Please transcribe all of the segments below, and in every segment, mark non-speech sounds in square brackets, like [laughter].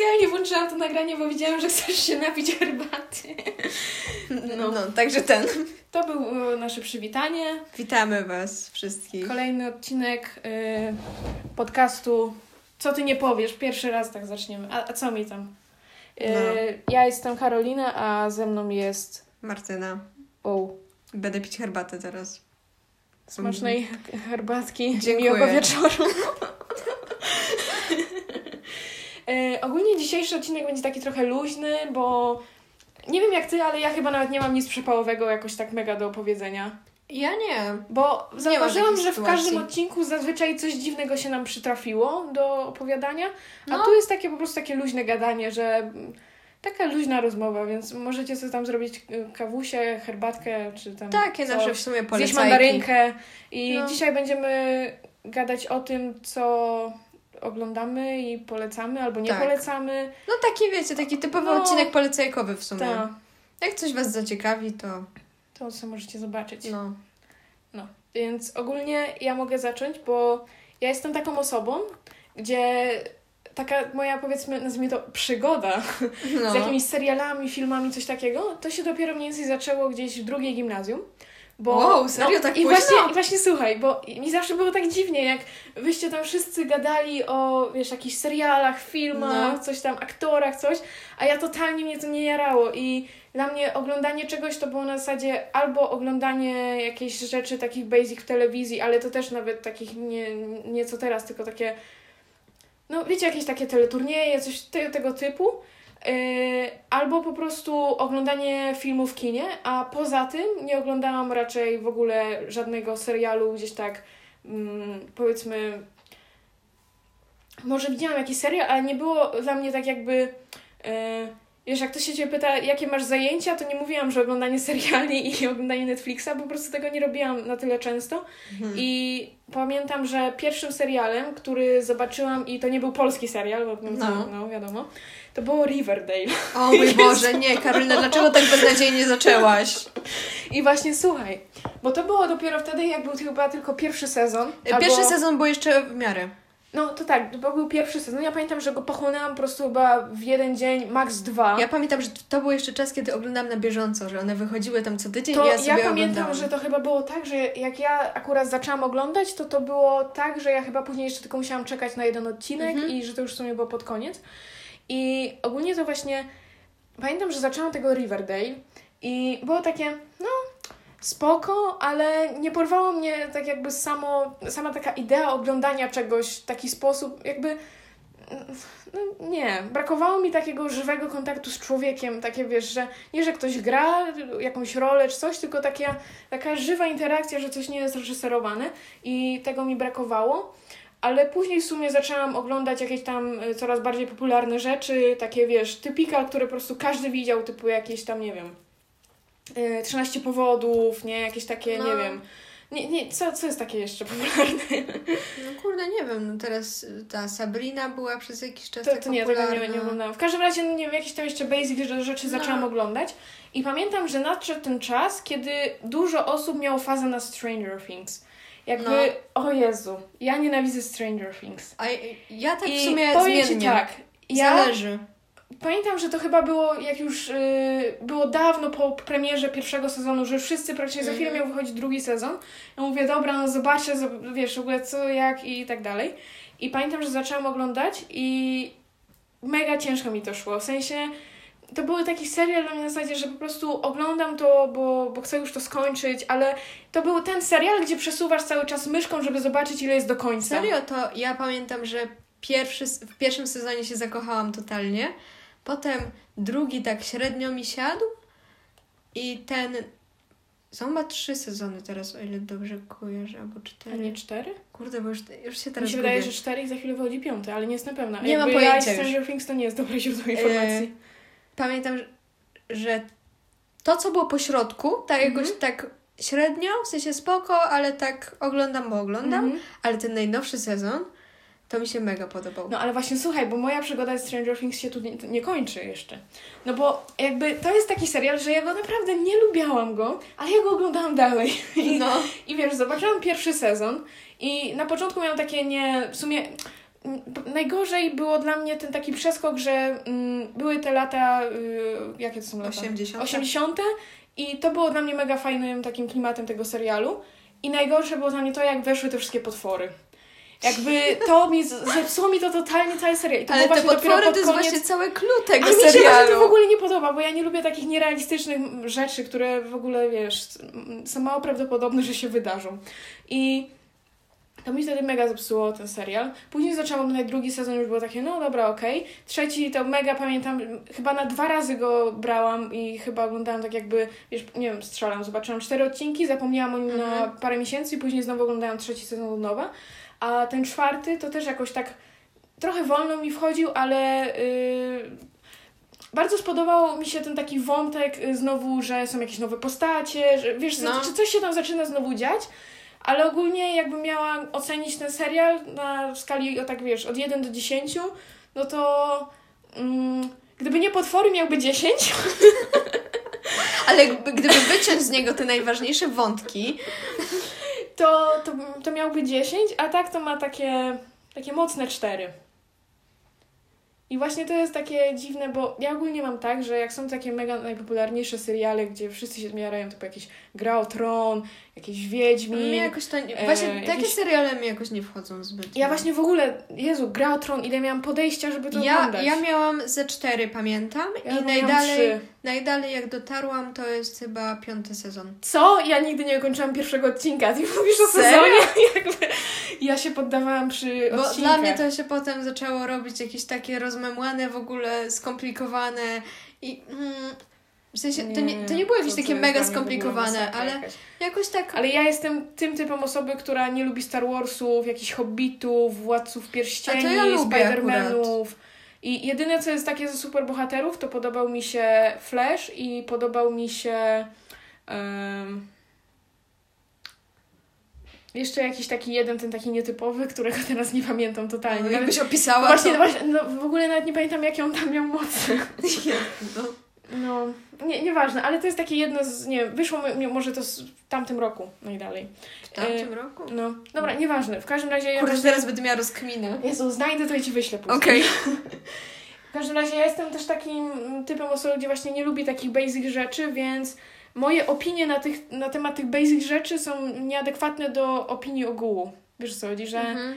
specjalnie włączyłam to nagranie, bo widziałam, że chcesz się napić herbaty. No, no także ten. To było nasze przywitanie. Witamy Was wszystkich. Kolejny odcinek y, podcastu Co Ty nie powiesz? Pierwszy raz tak zaczniemy. A, a co mi tam? Y, No. Ja jestem Karolina, a ze mną jest... Martyna. O, Będę pić herbatę teraz. smacznej herbatki Dziękuję. miłego wieczoru. E, ogólnie dzisiejszy odcinek będzie taki trochę luźny, bo nie wiem jak ty, ale ja chyba nawet nie mam nic przepałowego jakoś tak mega do opowiedzenia. Ja nie. Bo zauważyłam, że w sytuacji. każdym odcinku zazwyczaj coś dziwnego się nam przytrafiło do opowiadania, a No. tu jest takie po prostu takie luźne gadanie, że taka luźna rozmowa, więc możecie sobie tam zrobić y, kawusię, herbatkę, czy tam Takie coś. nasze w sumie zjeść polecajki. mandarynkę i No. dzisiaj będziemy gadać o tym, co oglądamy i polecamy albo nie Tak. polecamy. No taki wiecie, taki typowy No. odcinek polecajkowy w sumie. Tak, Jak coś Was zaciekawi, to to co możecie zobaczyć. no. No, więc ogólnie ja mogę zacząć, bo ja jestem taką osobą, gdzie taka moja, powiedzmy, nazwijmy to przygoda no. z jakimiś serialami, filmami, coś takiego, to się dopiero mniej więcej zaczęło gdzieś w drugiej gimnazjum. Bo, Wow, serio tak i późno? właśnie, i właśnie słuchaj, bo mi zawsze było tak dziwnie, jak wyście tam wszyscy gadali o, wiesz, jakichś serialach, filmach, No. coś tam, aktorach, coś, a ja totalnie mnie to nie jarało i dla mnie oglądanie czegoś to było na zasadzie albo oglądanie jakichś rzeczy takich basic w telewizji, ale to też nawet takich nie, nie co teraz, tylko takie, no wiecie, jakieś takie teleturnieje, coś te, tego typu. Yy, albo po prostu oglądanie filmu w kinie, a poza tym nie oglądałam raczej w ogóle żadnego serialu gdzieś tak, mm, powiedzmy, może widziałam jakiś serial, ale nie było dla mnie tak jakby, yy, wiesz, jak ktoś się ciebie pyta, jakie masz zajęcia, to nie mówiłam, że oglądanie [laughs] seriali i oglądanie Netflixa, po prostu tego nie robiłam na tyle często. Mhm. I pamiętam, że pierwszym serialem, który zobaczyłam, i to nie był polski serial, bo no, No. no wiadomo, to było Riverdale. O [laughs] mój Boże, nie, Karolina, dlaczego tak beznadziejnie zaczęłaś? I właśnie słuchaj, bo to było dopiero wtedy, jak był chyba tylko pierwszy sezon. Pierwszy albo- sezon był jeszcze w miarę. No to tak, bo był pierwszy sezon. Ja pamiętam, że go pochłonęłam po prostu chyba w jeden dzień, max dwa. Ja pamiętam, że to był jeszcze czas, kiedy oglądałam na bieżąco, że one wychodziły tam co tydzień To i ja ja, sobie pamiętam, oglądałam. że to chyba było tak, że jak ja akurat zaczęłam oglądać, to to było tak, że ja chyba później jeszcze tylko musiałam czekać na jeden odcinek Mhm. i że to już w sumie było pod koniec. I ogólnie to właśnie pamiętam, że zaczęłam tego Riverdale i było takie, no spoko, ale nie porwało mnie tak jakby samo, sama taka idea oglądania czegoś w taki sposób, jakby no nie, brakowało mi takiego żywego kontaktu z człowiekiem, takie wiesz, że nie, że ktoś gra jakąś rolę czy coś, tylko taka, taka żywa interakcja, że coś nie jest reżyserowane i tego mi brakowało. Ale później w sumie zaczęłam oglądać jakieś tam y, coraz bardziej popularne rzeczy, takie wiesz, typika, które po prostu każdy widział, typu jakieś tam, nie wiem, y, 13 powodów, nie, jakieś takie, No. nie wiem. Nie, nie, co, co jest takie jeszcze [laughs] popularne? No kurde, nie wiem, no teraz y, ta Sabrina była przez jakiś czas To, tak to nie, tego nie, popularna. nie oglądałam. W każdym razie, no nie wiem, jakieś tam jeszcze basic rze- rzeczy No. zaczęłam oglądać. I pamiętam, że nadszedł ten czas, kiedy dużo osób miało fazę na Stranger Things. Jakby, No. o Jezu, ja nienawidzę Stranger Things. A ja tak I w sumie powiem Ci zmiennie. tak, ja Zależy. Pamiętam, że to chyba było, jak już y, było dawno po premierze pierwszego sezonu, że wszyscy praktycznie za chwilę Mhm. miał wychodzić drugi sezon. Ja mówię, dobra, no zobaczę, zob- wiesz, w ogóle co, jak i tak dalej. I pamiętam, że zaczęłam oglądać i mega ciężko mi to szło. W sensie to był taki serial na mnie na zasadzie, że po prostu oglądam to, bo, bo chcę już to skończyć, ale to był ten serial, gdzie przesuwasz cały czas myszką, żeby zobaczyć, ile jest do końca. Serio, to ja pamiętam, że pierwszy, w pierwszym sezonie się zakochałam totalnie. Potem drugi tak średnio mi siadł. I ten... Są chyba trzy sezony teraz, o ile dobrze kojarzę, albo A cztery. nie cztery? Kurde, bo już, już się Mi teraz się wydaje, gubię. że cztery i za chwilę wychodzi piąty, ale nie jestem pewna. Nie mam Jakby pojęcia ja Stranger Things to nie jest dobre źródło informacji. Pamiętam, że- że to, co było po środku, tak Mhm. jakoś tak średnio, w sensie spoko, ale tak oglądam, bo oglądam. Mhm. Ale ten najnowszy sezon, to mi się mega podobał. No ale właśnie słuchaj, bo moja przygoda z Stranger Things się tu nie, nie kończy jeszcze. No bo jakby to jest taki serial, że ja go naprawdę nie lubiałam go, ale ja go oglądałam dalej. [laughs] I, No. I wiesz, zobaczyłam pierwszy sezon i na początku miałam takie nie, w sumie najgorzej było dla mnie ten taki przeskok, że mm, były te lata, y, jakie to są lata? 80. 80. I to było dla mnie mega fajnym takim klimatem tego serialu. I najgorsze było dla mnie to, jak weszły te wszystkie potwory. [laughs] Jakby to mi, zepsuło mi to totalnie cały serial. I to Ale te potwory to jest koniec... właśnie całe clue tego A mi się właśnie serialu. to w ogóle nie podoba, bo ja nie lubię takich nierealistycznych rzeczy, które w ogóle, wiesz, są mało prawdopodobne, że się wydarzą. I to mi wtedy mega zepsuło ten serial. Później zaczęłam oglądać drugi sezon, już było takie, no dobra, okej. Trzeci to mega pamiętam, chyba na dwa razy go brałam i chyba oglądałam tak jakby, wiesz, nie wiem, strzelam, zobaczyłam cztery odcinki, zapomniałam o nim na Mhm. parę miesięcy i później znowu oglądałam trzeci sezon od nowa. A ten czwarty to też jakoś tak trochę wolno mi wchodził, ale yy, bardzo spodobał mi się ten taki wątek y, znowu, że są jakieś nowe postacie, że wiesz, No. czy coś się tam zaczyna znowu dziać, ale ogólnie jakbym miała ocenić ten serial na skali o tak wiesz, od 1 do 10, no to mm, gdyby nie potwory miałby 10, [laughs] Ale gdyby gdyby wyciąć z niego te najważniejsze wątki, to, to, to miałby 10, a tak to ma takie, takie mocne 4. I właśnie to jest takie dziwne, bo ja ogólnie mam tak, że jak są takie mega najpopularniejsze seriale, gdzie wszyscy się zmierają, typu jakieś Gra o Tron, jakieś Wiedźmin. mnie jakoś to... Nie, e, właśnie takie jakieś- seriale mi jakoś nie wchodzą zbyt. Ja właśnie w ogóle, Jezu, Gra o Tron, ile miałam podejścia, żeby to Ja, oglądać. ja miałam ze cztery, pamiętam. Ja I najdalej, trzy. Najdalej jak dotarłam, to jest chyba piąty sezon. Co? Ja nigdy nie ukończyłam pierwszego odcinka. Ty [laughs] mówisz o Serio? sezonie? [laughs] Jakby ja się poddawałam przy Bo odcinkach. dla mnie to się potem zaczęło robić jakieś takie rozmemłane, w ogóle skomplikowane i... Mm, w sensie, to, nie, to nie było jakieś to- takie mega skomplikowane, ale jakaś. jakoś tak... Ale ja jestem tym typem osoby, która nie lubi Star Warsów, jakichś Hobbitów, Władców Pierścieni, ja Spidermanów. I jedyne, co jest takie ze superbohaterów, to podobał mi się Flash i podobał mi się... em, jeszcze jakiś taki jeden, ten taki nietypowy, którego teraz nie pamiętam totalnie. Nawet, Jakbyś no opisała właśnie, to... no właśnie no, w ogóle nawet nie pamiętam, jakie on tam miał mocy. [laughs] No. No, nie, nieważne, ale to jest takie jedno z, nie wiem, wyszło mi- może to z- w tamtym roku najdalej. W tamtym roku? No, dobra, nieważne, w każdym razie ja Kurde, teraz będę miała rozkminę. Jezu, znajdę to i Ci wyślę później. Okej. [laughs] W każdym razie ja jestem też takim typem osoby, gdzie właśnie nie lubi takich basic rzeczy, więc moje opinie na, tych, na temat tych basic rzeczy są nieadekwatne do opinii ogółu. Wiesz co chodzi, że Mhm.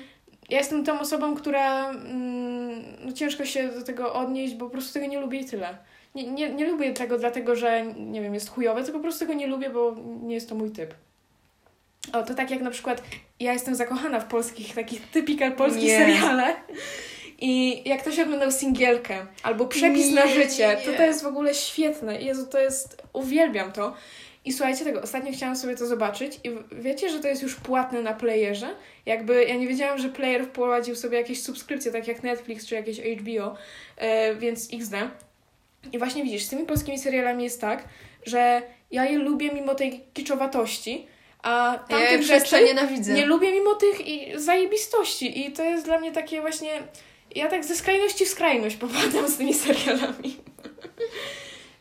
ja jestem tą osobą, która mm, no ciężko się do tego odnieść, bo po prostu tego nie lubię i tyle. Nie, nie, nie lubię tego dlatego, że nie wiem, jest chujowe, tylko po prostu tego nie lubię, bo nie jest to mój typ. O, to tak jak na przykład ja jestem zakochana w polskich, takich typical polskich Nie. serialach. I jak ktoś oglądał Singielkę albo Przepis na Nie, życie, to nie. to jest w ogóle świetne. Jezu, to jest... Uwielbiam to. I słuchajcie tego, ostatnio chciałam sobie to zobaczyć i wiecie, że to jest już płatne na playerze? Jakby ja nie wiedziałam, że player wprowadził sobie jakieś subskrypcje, tak jak Netflix czy jakieś HBO, e, więc XD. I właśnie widzisz, z tymi polskimi serialami jest tak, że ja je lubię mimo tej kiczowatości, a Ja tamtych to rzeczy nienawidzę. nie lubię mimo tych i zajebistości. I to jest dla mnie takie właśnie. Ja tak ze skrajności w skrajność popadam z tymi serialami. [laughs]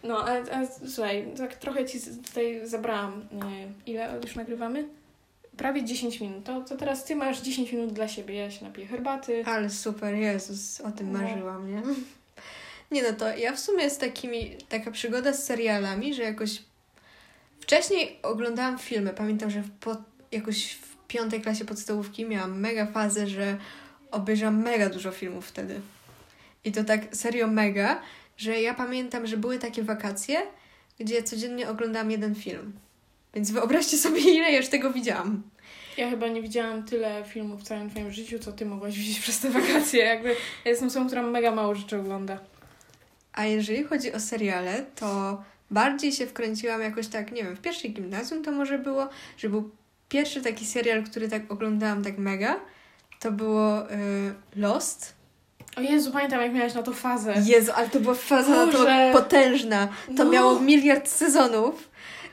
No, a, a słuchaj, tak trochę ci tutaj zabrałam. Nie, ile już nagrywamy? Prawie 10 minut. To, to teraz ty masz 10 minut dla siebie. Ja się napiję herbaty. Ale super, Jezus, o tym No. marzyłam, nie? Nie no, to ja w sumie z takimi, taka przygoda z serialami, że jakoś wcześniej oglądałam filmy. Pamiętam, że po, jakoś w piątej klasie podstawówki miałam mega fazę, że obejrzałam mega dużo filmów wtedy. I to tak serio mega, że ja pamiętam, że były takie wakacje, gdzie codziennie oglądałam jeden film. Więc wyobraźcie sobie, [laughs] ile już tego widziałam. Ja chyba nie widziałam tyle filmów w całym twoim życiu, co ty mogłaś widzieć [laughs] przez te wakacje. Jakby ja jestem osobą, która mega mało rzeczy ogląda. A jeżeli chodzi o seriale, to bardziej się wkręciłam jakoś tak, nie wiem, w pierwszej gimnazjum to może było, że był pierwszy taki serial, który tak oglądałam tak mega, to było y, Lost. O Jezu, pamiętam jak miałaś na to fazę. Jezu, ale to była faza na to potężna. To No. miało miliard sezonów.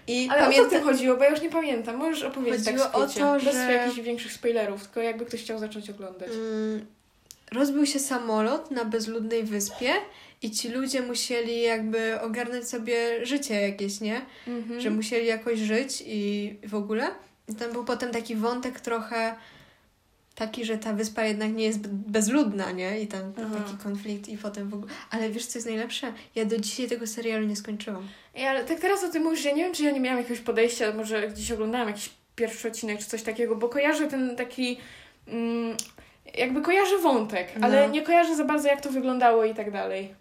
I Ale o co tym chodziło? Bo ja już nie pamiętam. Możesz opowiedzieć Chodziło tak skrócie. o to, Bez że- jakichś większych spoilerów, tylko jakby ktoś chciał zacząć oglądać. Mm, rozbił się samolot na bezludnej wyspie i ci ludzie musieli jakby ogarnąć sobie życie jakieś, nie? Mhm. że musieli jakoś żyć i w ogóle. I tam był potem taki wątek trochę taki, że ta wyspa jednak nie jest bezludna, nie? I tam Aha. taki konflikt i potem w ogóle... Ale wiesz, co jest najlepsze? Ja do dzisiaj tego serialu nie skończyłam. Ej, ale tak teraz o tym mówisz, ja nie wiem, czy ja nie miałam jakiegoś podejścia, może gdzieś oglądałam jakiś pierwszy odcinek, czy coś takiego, bo kojarzę ten taki... Mm, jakby kojarzę wątek, No. ale nie kojarzę za bardzo, jak to wyglądało i tak dalej.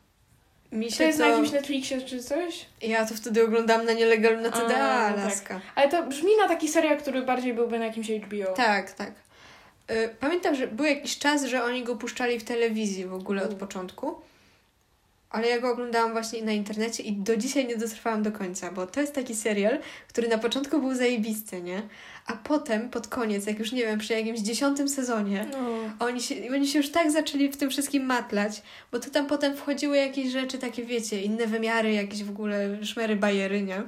Mi się to jest to... na jakimś Netflixie, czy coś? Ja to wtedy oglądałam na nielegalnym na CDA, A, tak. Alaska. Ale to brzmi na taki serial, który bardziej byłby na jakimś HBO. Tak, tak. Y, Pamiętam, że był jakiś czas, że oni go puszczali w telewizji w ogóle od początku. Ale ja go oglądałam właśnie na internecie i do dzisiaj nie dotrwałam do końca, bo to jest taki serial, który na początku był zajebisty, nie? A potem, pod koniec, jak już nie wiem, przy jakimś dziesiątym sezonie, No. oni się, oni się już tak zaczęli w tym wszystkim matlać, bo to tam potem wchodziły jakieś rzeczy takie, wiecie, inne wymiary, jakieś w ogóle szmery, bajery, nie?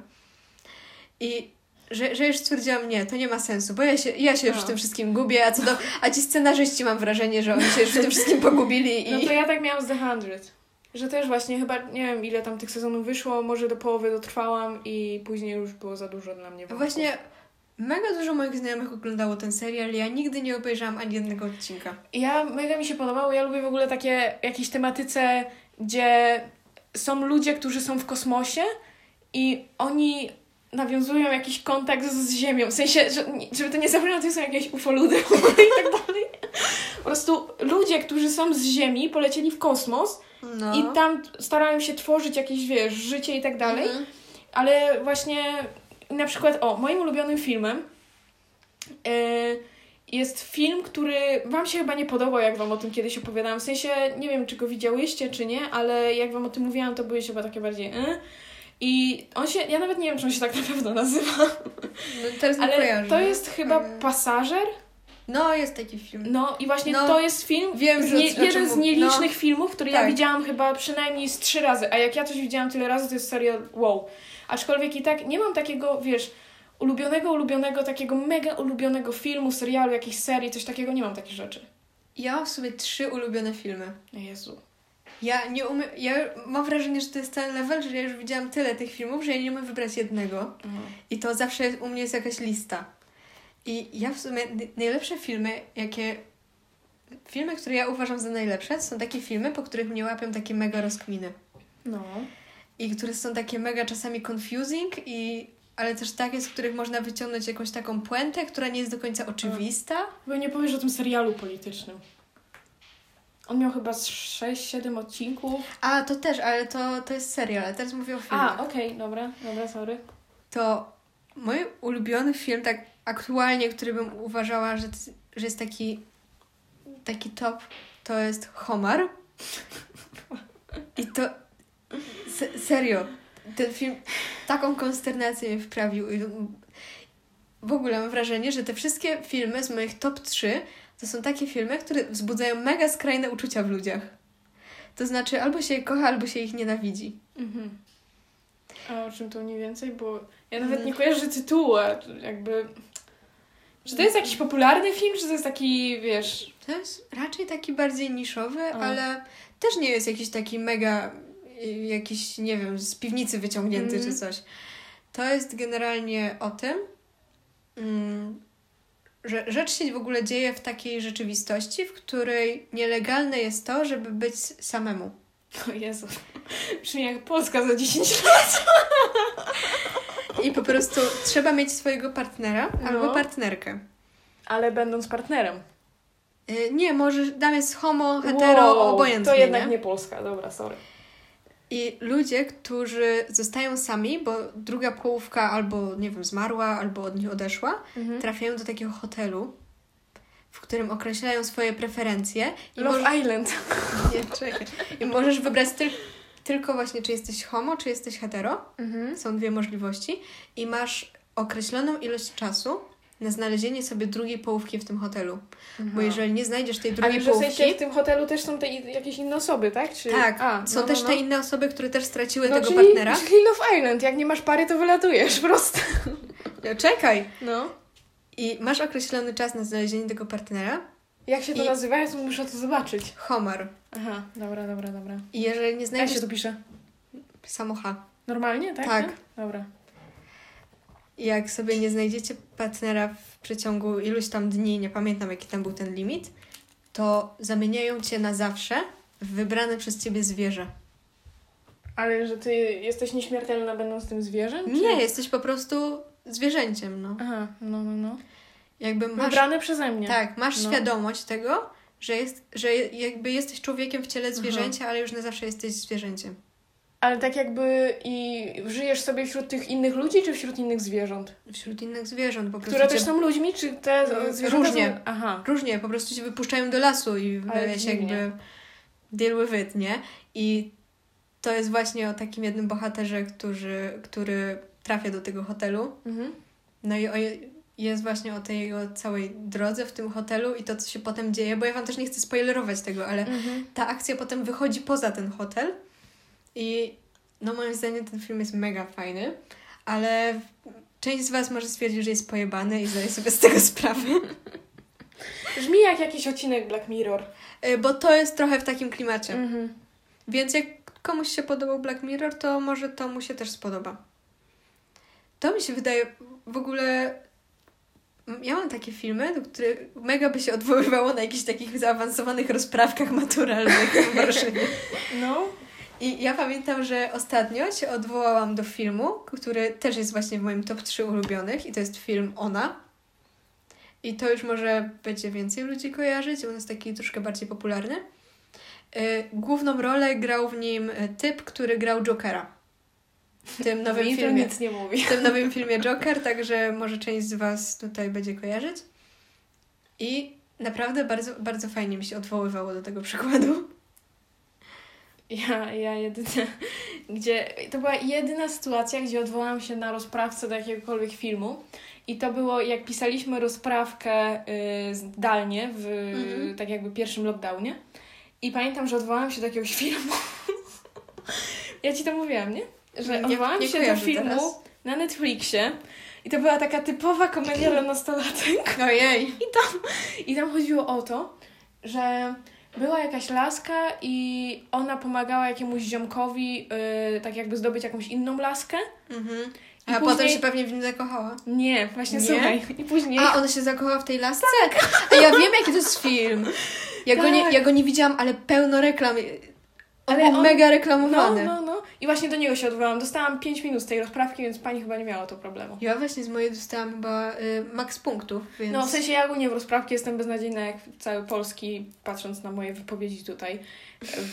I że, że już stwierdziłam, nie, to nie ma sensu, bo ja się, ja się już No. w tym wszystkim gubię, a co do, a ci scenarzyści mam wrażenie, że oni się już w tym wszystkim pogubili i... No to ja tak miałam z The Hundred. Że też właśnie chyba, nie wiem ile tam tych sezonów wyszło, może do połowy dotrwałam i później już było za dużo dla mnie. wątków. Właśnie mega dużo moich znajomych oglądało ten serial, ja nigdy nie obejrzałam ani jednego odcinka. Ja, mega mi się podobało, ja lubię w ogóle takie jakieś tematyce, gdzie są ludzie, którzy są w kosmosie i oni nawiązują jakiś kontakt z, z Ziemią. W sensie, że, żeby to nie zabrzmiało, to są jakieś ufoludy [laughs] i tak dalej. Po prostu ludzie, którzy są z Ziemi, polecieli w kosmos No. i tam starają się tworzyć jakieś, wiesz, życie i tak dalej. Mhm. Ale właśnie na przykład, o, moim ulubionym filmem yy, jest film, który Wam się chyba nie podobał, jak Wam o tym kiedyś opowiadałam. W sensie, nie wiem, czy go widziałyście, czy nie, ale jak Wam o tym mówiłam, to były chyba takie bardziej y. I on się, ja nawet nie wiem, czy on się tak na pewno nazywa, No, teraz nie ale to jest chyba Pasażer. No, jest taki film. No i właśnie No, to jest film, wiem, że- nie, jeden z mów- nielicznych filmów, który ja Tak. widziałam chyba przynajmniej z trzy razy, a jak ja coś widziałam tyle razy, to jest serial wow. Aczkolwiek i tak nie mam takiego, wiesz, ulubionego, ulubionego, takiego mega ulubionego filmu, serialu, jakiejś serii, coś takiego, nie mam takich rzeczy. Ja mam w sobie trzy ulubione filmy. Jezu. Ja nie umiem, ja mam wrażenie, że to jest ten level, że ja już widziałam tyle tych filmów, że ja nie umiem wybrać jednego. I to zawsze u mnie jest jakaś lista. I ja w sumie najlepsze filmy, jakie. Filmy, które ja uważam za najlepsze, są takie filmy, po których mnie łapią takie mega rozkminy. No. I które są takie mega czasami confusing, i, ale też takie, z których można wyciągnąć jakąś taką puentę, która nie jest do końca oczywista. Bo nie powiesz o tym serialu politycznym. On miał chyba z 6-7 odcinków. A, to też, ale to, to jest serial, ale teraz mówię o filmach. A, okej, dobra, dobra, sorry. to mój ulubiony film, tak aktualnie, który bym uważała, że, że jest taki, taki top, to jest Homar. I to se, serio, ten film taką konsternację mnie wprawił. I w ogóle mam wrażenie, że te wszystkie filmy z moich top 3 to są takie filmy, które wzbudzają mega skrajne uczucia w ludziach. To znaczy, albo się je kocha, albo się ich nienawidzi. Mhm. A o czym to mniej więcej? Bo ja nawet Mm. nie kojarzę tytułu, jakby... Czy to jest jakiś popularny film, czy to jest taki, wiesz... To jest raczej taki bardziej niszowy, A. ale też nie jest jakiś taki mega, y, jakiś, nie wiem, z piwnicy wyciągnięty Mm. czy coś. To jest generalnie o tym, mm, że rzecz się w ogóle dzieje w takiej rzeczywistości, w której nielegalne jest to, żeby być samemu. O Jezu. Brzmi jak Polska za 10 lat. [laughs] I po prostu trzeba mieć swojego partnera No. albo partnerkę. Ale będąc partnerem. Y, Nie, możesz, tam jest homo, hetero, Wow, obojętnie. To jednak nie? nie Polska, dobra, sorry. I ludzie, którzy zostają sami, bo druga połówka albo, nie wiem, zmarła, albo od nich odeszła, Mhm. trafiają do takiego hotelu, w którym określają swoje preferencje i, Love możesz, Island. [laughs] nie, czekaj. I możesz wybrać tyl, tylko właśnie, czy jesteś homo, czy jesteś hetero. Mhm. Są dwie możliwości. I masz określoną ilość czasu na znalezienie sobie drugiej połówki w tym hotelu. Bo jeżeli nie znajdziesz tej drugiej Ale w połówki... sensie w tym hotelu też są te jakieś inne osoby, tak? Czy... Tak, A, są no, też no, te no. inne osoby, które też straciły no, tego czyli, partnera. [laughs] Czyli Love Island, jak nie masz pary, to wylatujesz, prosto. No, czekaj! No. I masz określony czas na znalezienie tego partnera. Jak się to I- nazywa? Ja muszę to zobaczyć. Homar. Aha, dobra, dobra, dobra. I jeżeli nie Jak znajdziesz się to pisze? samocha. Normalnie, tak? Tak. Dobra. jak sobie nie znajdziecie partnera w przeciągu iluś tam dni, nie pamiętam jaki tam był ten limit, to zamieniają cię na zawsze w wybrane przez ciebie zwierzę. Ale że ty jesteś nieśmiertelna będąc tym zwierzem? Czy... Nie, jesteś po prostu zwierzęciem, no. Aha, no, no, no. Jakby masz, Wybrane przeze mnie. tak, masz No. świadomość tego, że, jest, że jakby jesteś człowiekiem w ciele zwierzęcia, ale już na zawsze jesteś zwierzęciem. Ale tak jakby i żyjesz sobie wśród tych innych ludzi, czy wśród innych zwierząt? Wśród innych zwierząt po prostu Które cię też są ludźmi, czy te Mm, zwierzęta różnie. Są... Aha. Różnie, po prostu się wypuszczają do lasu i dziwnie. jakby deal with it, nie? I to jest właśnie o takim jednym bohaterze, który, który trafia do tego hotelu. Mhm. No i o, jest właśnie o tej jego całej drodze w tym hotelu i to, co się potem dzieje, bo ja wam też nie chcę spoilerować tego, ale Mhm. ta akcja potem wychodzi poza ten hotel i no moim zdaniem ten film jest mega fajny, ale część z was może stwierdzić, że jest pojebany i zdaje sobie z tego [laughs] sprawę. Brzmi jak jakiś odcinek Black Mirror. Y, Bo to jest trochę w takim klimacie. Mhm. Więc jak komuś się podobał Black Mirror, to może to mu się też spodoba. To mi się wydaje w ogóle. Ja mam takie filmy, do których mega by się odwoływało na jakichś takich zaawansowanych rozprawkach maturalnych w Warszawie. No. I ja pamiętam, że ostatnio się odwołałam do filmu, który też jest właśnie w moim top 3 ulubionych i to jest film Ona. I to już może będzie więcej ludzi kojarzyć, on jest taki troszkę bardziej popularny. Y, Główną rolę grał w nim y, typ, który grał Jokera. W tym nowym Mi filmie. nic nie mówi. W tym nowym filmie Joker, także może część z Was tutaj będzie kojarzyć. I naprawdę bardzo, bardzo fajnie mi się odwoływało do tego przykładu. Ja, ja jedyne, gdzie, to była jedyna sytuacja, gdzie odwołałam się na rozprawcę do jakiegokolwiek filmu i to było jak pisaliśmy rozprawkę y, zdalnie w Mhm. tak jakby pierwszym lockdownie i pamiętam, że odwołałam się do jakiegoś [laughs] filmu. ja Ci to mówiłam, nie? Że odwołałam nie się do filmu teraz. na Netflixie i to była taka typowa komedia dla nastolatek. [laughs] Ojej! I tam chodziło o to, że była jakaś laska i ona pomagała jakiemuś ziomkowi yy, tak jakby zdobyć jakąś inną laskę. Mhm. I A potem później- się pewnie w nim zakochała. Nie, właśnie Nie? słuchaj. I później... A, ona się zakochała w tej lasce? A ja wiem, jaki to jest film. Ja, go, nie, Tak. ja go nie widziałam, ale pełno reklam. On Ale był on- mega no, reklamowany. no, no. I właśnie do niego się odwołałam. Dostałam 5 minut z tej rozprawki, więc pani chyba nie miała to problemu. Ja właśnie z mojej dostałam chyba y, max punktów, więc... No, w sensie ja ogólnie w rozprawki jestem beznadziejna jak cały polski, patrząc na moje wypowiedzi tutaj.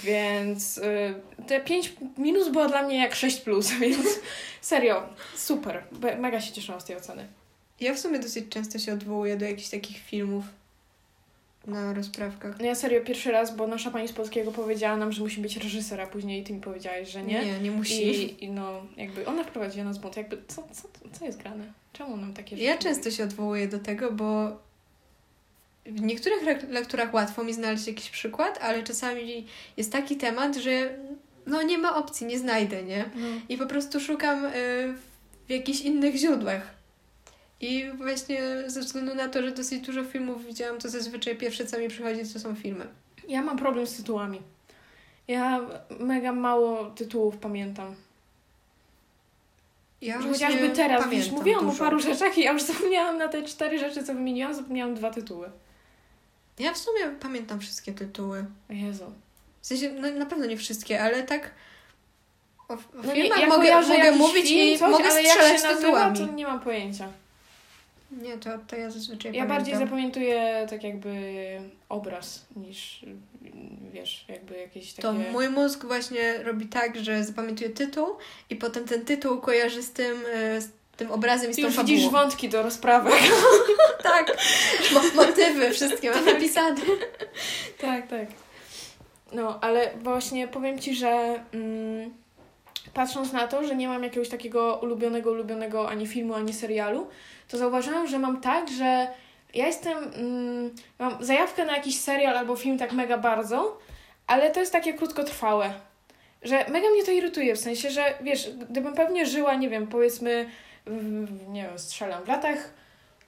Więc y, te 5 minus było dla mnie jak 6 plus, [laughs] więc serio, super. Mega się cieszyłam z tej oceny. Ja w sumie dosyć często się odwołuję do jakichś takich filmów na rozprawkach. No ja serio pierwszy raz, bo nasza pani z polskiego powiedziała nam, że musi być reżyser, a później ty mi powiedziałaś, że nie. Nie, nie musi. I, I no, jakby ona wprowadziła nas w błąd. Jakby, co, co, co jest grane? Czemu nam takie rzeczy Ja mówi? często się odwołuję do tego, bo w niektórych lekturach łatwo mi znaleźć jakiś przykład, ale czasami jest taki temat, że no nie ma opcji, nie znajdę, nie? No. I po prostu szukam y, w jakichś innych źródłach. I właśnie ze względu na to, że dosyć dużo filmów widziałam, to zazwyczaj pierwsze, co mi przychodzi, to są filmy. Ja mam problem z tytułami. Ja mega mało tytułów pamiętam. Ja chociażby teraz, pamiętam mówiłam o dużo. paru rzeczach i ja już [laughs] zapomniałam na te cztery rzeczy, co wymieniłam, zapomniałam dwa tytuły. Ja w sumie pamiętam wszystkie tytuły. O Jezu. W sensie, no, na pewno nie wszystkie, ale tak o, o No filmach ja mogę, mogę mówić film, i coś, mogę ale jak strzelać się nazywa, tytułami. to nie mam pojęcia. Nie, to, to ja zazwyczaj Ja pamiętam. bardziej zapamiętuję tak jakby obraz niż wiesz, jakby jakieś takie... To mój mózg właśnie robi tak, że zapamiętuje tytuł i potem ten tytuł kojarzy z tym, e, z tym obrazem i z Ty tą już fabułą. widzisz wątki do rozprawy. [laughs] Tak, Mo- motywy wszystkie mam napisane. tak, tak. No, ale właśnie powiem Ci, że mm, patrząc na to, że nie mam jakiegoś takiego ulubionego, ulubionego ani filmu, ani serialu, to zauważyłam, że mam tak, że ja jestem, mm, mam zajawkę na jakiś serial albo film tak mega bardzo, ale to jest takie krótkotrwałe. Że mega mnie to irytuje, w sensie, że wiesz, gdybym pewnie żyła, nie wiem, powiedzmy, w, nie wiem, strzelam, w latach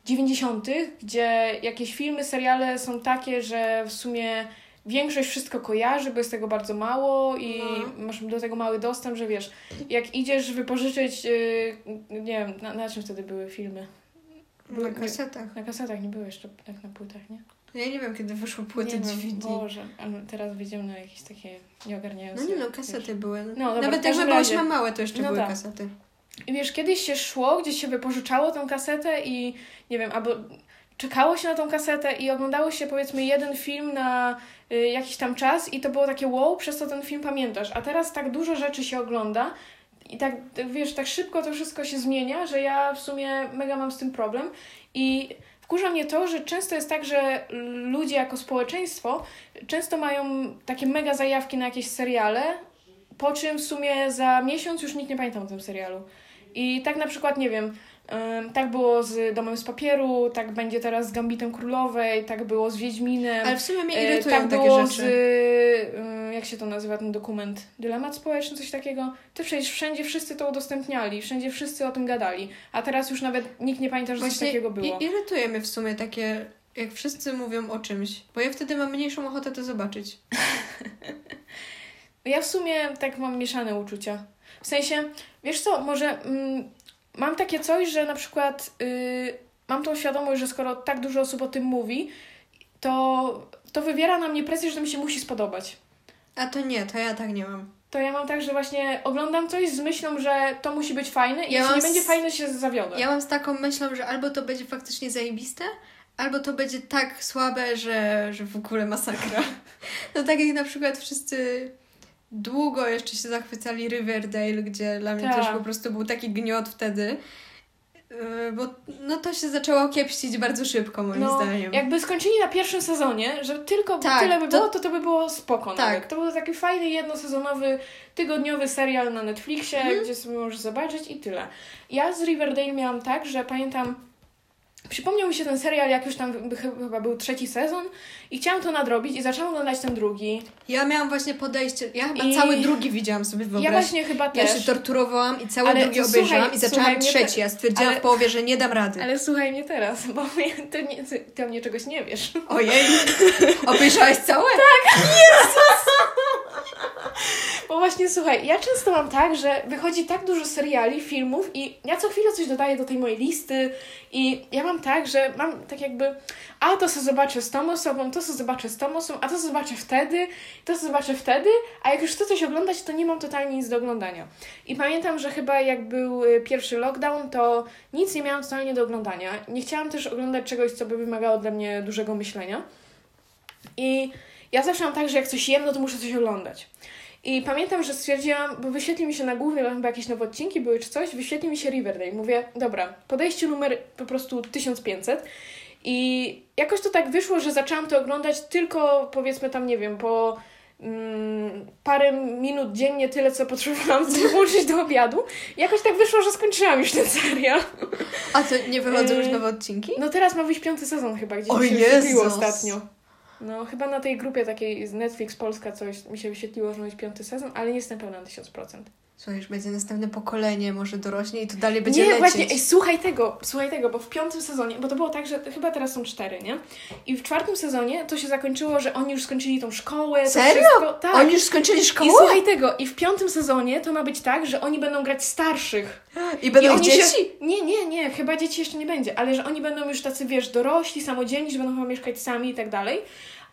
90., gdzie jakieś filmy, seriale są takie, że w sumie większość wszystko kojarzy, bo jest tego bardzo mało i No. masz do tego mały dostęp, że wiesz, jak idziesz wypożyczyć, yy, nie wiem, na, na czym wtedy były filmy? Na kasetach. Na kasetach nie były jeszcze tak na płytach, nie? Ja nie wiem, kiedy wyszły płyty nie wiem, DVD. Boże, ale teraz wyjdziemy na jakieś takie nieogarniające. No nie no, wiesz. kasety były. No, dobra, w Nawet jak my byłyśmy razie. małe, to jeszcze No były tak. kasety. I wiesz, kiedyś się szło, gdzieś się wypożyczało tą kasetę i nie wiem, albo czekało się na tą kasetę i oglądało się powiedzmy jeden film na y, jakiś tam czas i to było takie wow, przez to ten film pamiętasz. A teraz tak dużo rzeczy się ogląda i tak, wiesz, tak szybko to wszystko się zmienia, że ja w sumie mega mam z tym problem i wkurza mnie to, że często jest tak, że ludzie jako społeczeństwo często mają takie mega zajawki na jakieś seriale, po czym w sumie za miesiąc już nikt nie pamięta o tym serialu. I tak na przykład, nie wiem, tak było z Domem z Papieru, tak będzie teraz z Gambitem Królowej, tak było z Wiedźminem. Ale w sumie mnie e, irytują tak takie było rzeczy. z, jak się to nazywa ten dokument? Dylemat społeczny, coś takiego? To przecież wszędzie wszyscy to udostępniali, wszędzie wszyscy o tym gadali, a teraz już nawet nikt nie pamięta, że coś Właśnie takiego było. i- irytuje mnie w sumie takie, jak wszyscy mówią o czymś, bo ja wtedy mam mniejszą ochotę to zobaczyć. [laughs] Ja w sumie tak mam mieszane uczucia. W sensie, wiesz co, może mm, mam takie coś, że na przykład y, mam tą świadomość, że skoro tak dużo osób o tym mówi, to, to wywiera na mnie presję, że to mi się musi spodobać. A to nie, to ja tak nie mam. To ja mam tak, że właśnie oglądam coś z myślą, że to musi być fajne i Ja jeśli nie będzie s- fajne, się zawiodę. Ja mam z taką myślą, że albo to będzie faktycznie zajebiste, albo to będzie tak słabe, że, że w ogóle masakra. [laughs] No tak jak na przykład wszyscy długo jeszcze się zachwycali Riverdale, gdzie dla mnie Tak. też po prostu był taki gniot wtedy. Yy, Bo no to się zaczęło kiepścić bardzo szybko, moim No, zdaniem. jakby skończyli na pierwszym sezonie, że tylko Tak, tyle by to- było, to to by było spoko Tak. nawet. To był taki fajny, jednosezonowy, tygodniowy serial na Netflixie, Mhm. gdzie sobie możesz zobaczyć i tyle. Ja z Riverdale miałam tak, że pamiętam, przypomniał mi się ten serial, jak już tam chyba był trzeci sezon i chciałam to nadrobić i zaczęłam oglądać ten drugi. Ja miałam właśnie podejście, ja chyba I- cały drugi widziałam sobie Ja wyobraź. właśnie chyba Ja też. się torturowałam i cały Ale drugi słuchaj, obejrzałam i zaczęłam trzeci. te- Ja stwierdziłam ale- w połowie, że nie dam rady. Ale słuchaj mnie teraz, bo [laughs] ty, nie, ty, ty o mnie czegoś nie wiesz. Ojej, [laughs] obejrzałaś całe? [laughs] Bo właśnie słuchaj, ja często mam tak, że wychodzi tak dużo seriali, filmów i ja co chwilę coś dodaję do tej mojej listy i ja mam tak, że mam tak jakby a to co zobaczę z tą osobą, to co zobaczę z tą osobą, a to co zobaczę wtedy, to co zobaczę wtedy, a jak już chcę coś oglądać, to nie mam totalnie nic do oglądania. I pamiętam, że chyba jak był y, pierwszy lockdown, to nic nie miałam totalnie do oglądania. Nie chciałam też oglądać czegoś, co by wymagało dla mnie dużego myślenia. I ja zawsze mam tak, że jak coś jem, no to muszę coś oglądać. I pamiętam, że stwierdziłam, bo wyświetli mi się na głównie, chyba jakieś nowe odcinki były czy coś, wyświetli mi się Riverdale. Mówię, dobra, podejście numer po prostu 1500. I jakoś to tak wyszło, że zaczęłam to oglądać tylko powiedzmy tam, nie wiem, po mm, parę minut dziennie, tyle co potrzebowałam, żeby [laughs] włączyć do obiadu. I jakoś tak wyszło, że skończyłam już ten serial. A to nie wychodzą już Yy, nowe odcinki? No teraz ma wyjść piąty sezon chyba, gdzieś O się Jezus! ostatnio. No chyba na tej grupie takiej z Netflix Polska coś mi się wyświetliło, że piąty sezon, ale nie jestem pełna na 1000%. Słuchaj, już będzie następne pokolenie, może dorośnie i to dalej będzie nie, lecieć. właśnie, ej, słuchaj tego, słuchaj tego, bo w piątym sezonie, bo to było tak, że chyba teraz są cztery, nie? I w czwartym sezonie to się zakończyło, że oni już skończyli tą szkołę. to Serio? Wszystko, tak. Oni już skończyli I szkołę? słuchaj tego, i w piątym sezonie to ma być tak, że oni będą grać starszych. [gasps] I będą I dzieci? Się... Nie, nie, nie, chyba dzieci jeszcze nie będzie, ale że oni będą już tacy, wiesz, dorośli, samodzielni, że będą chyba mieszkać sami i tak dalej.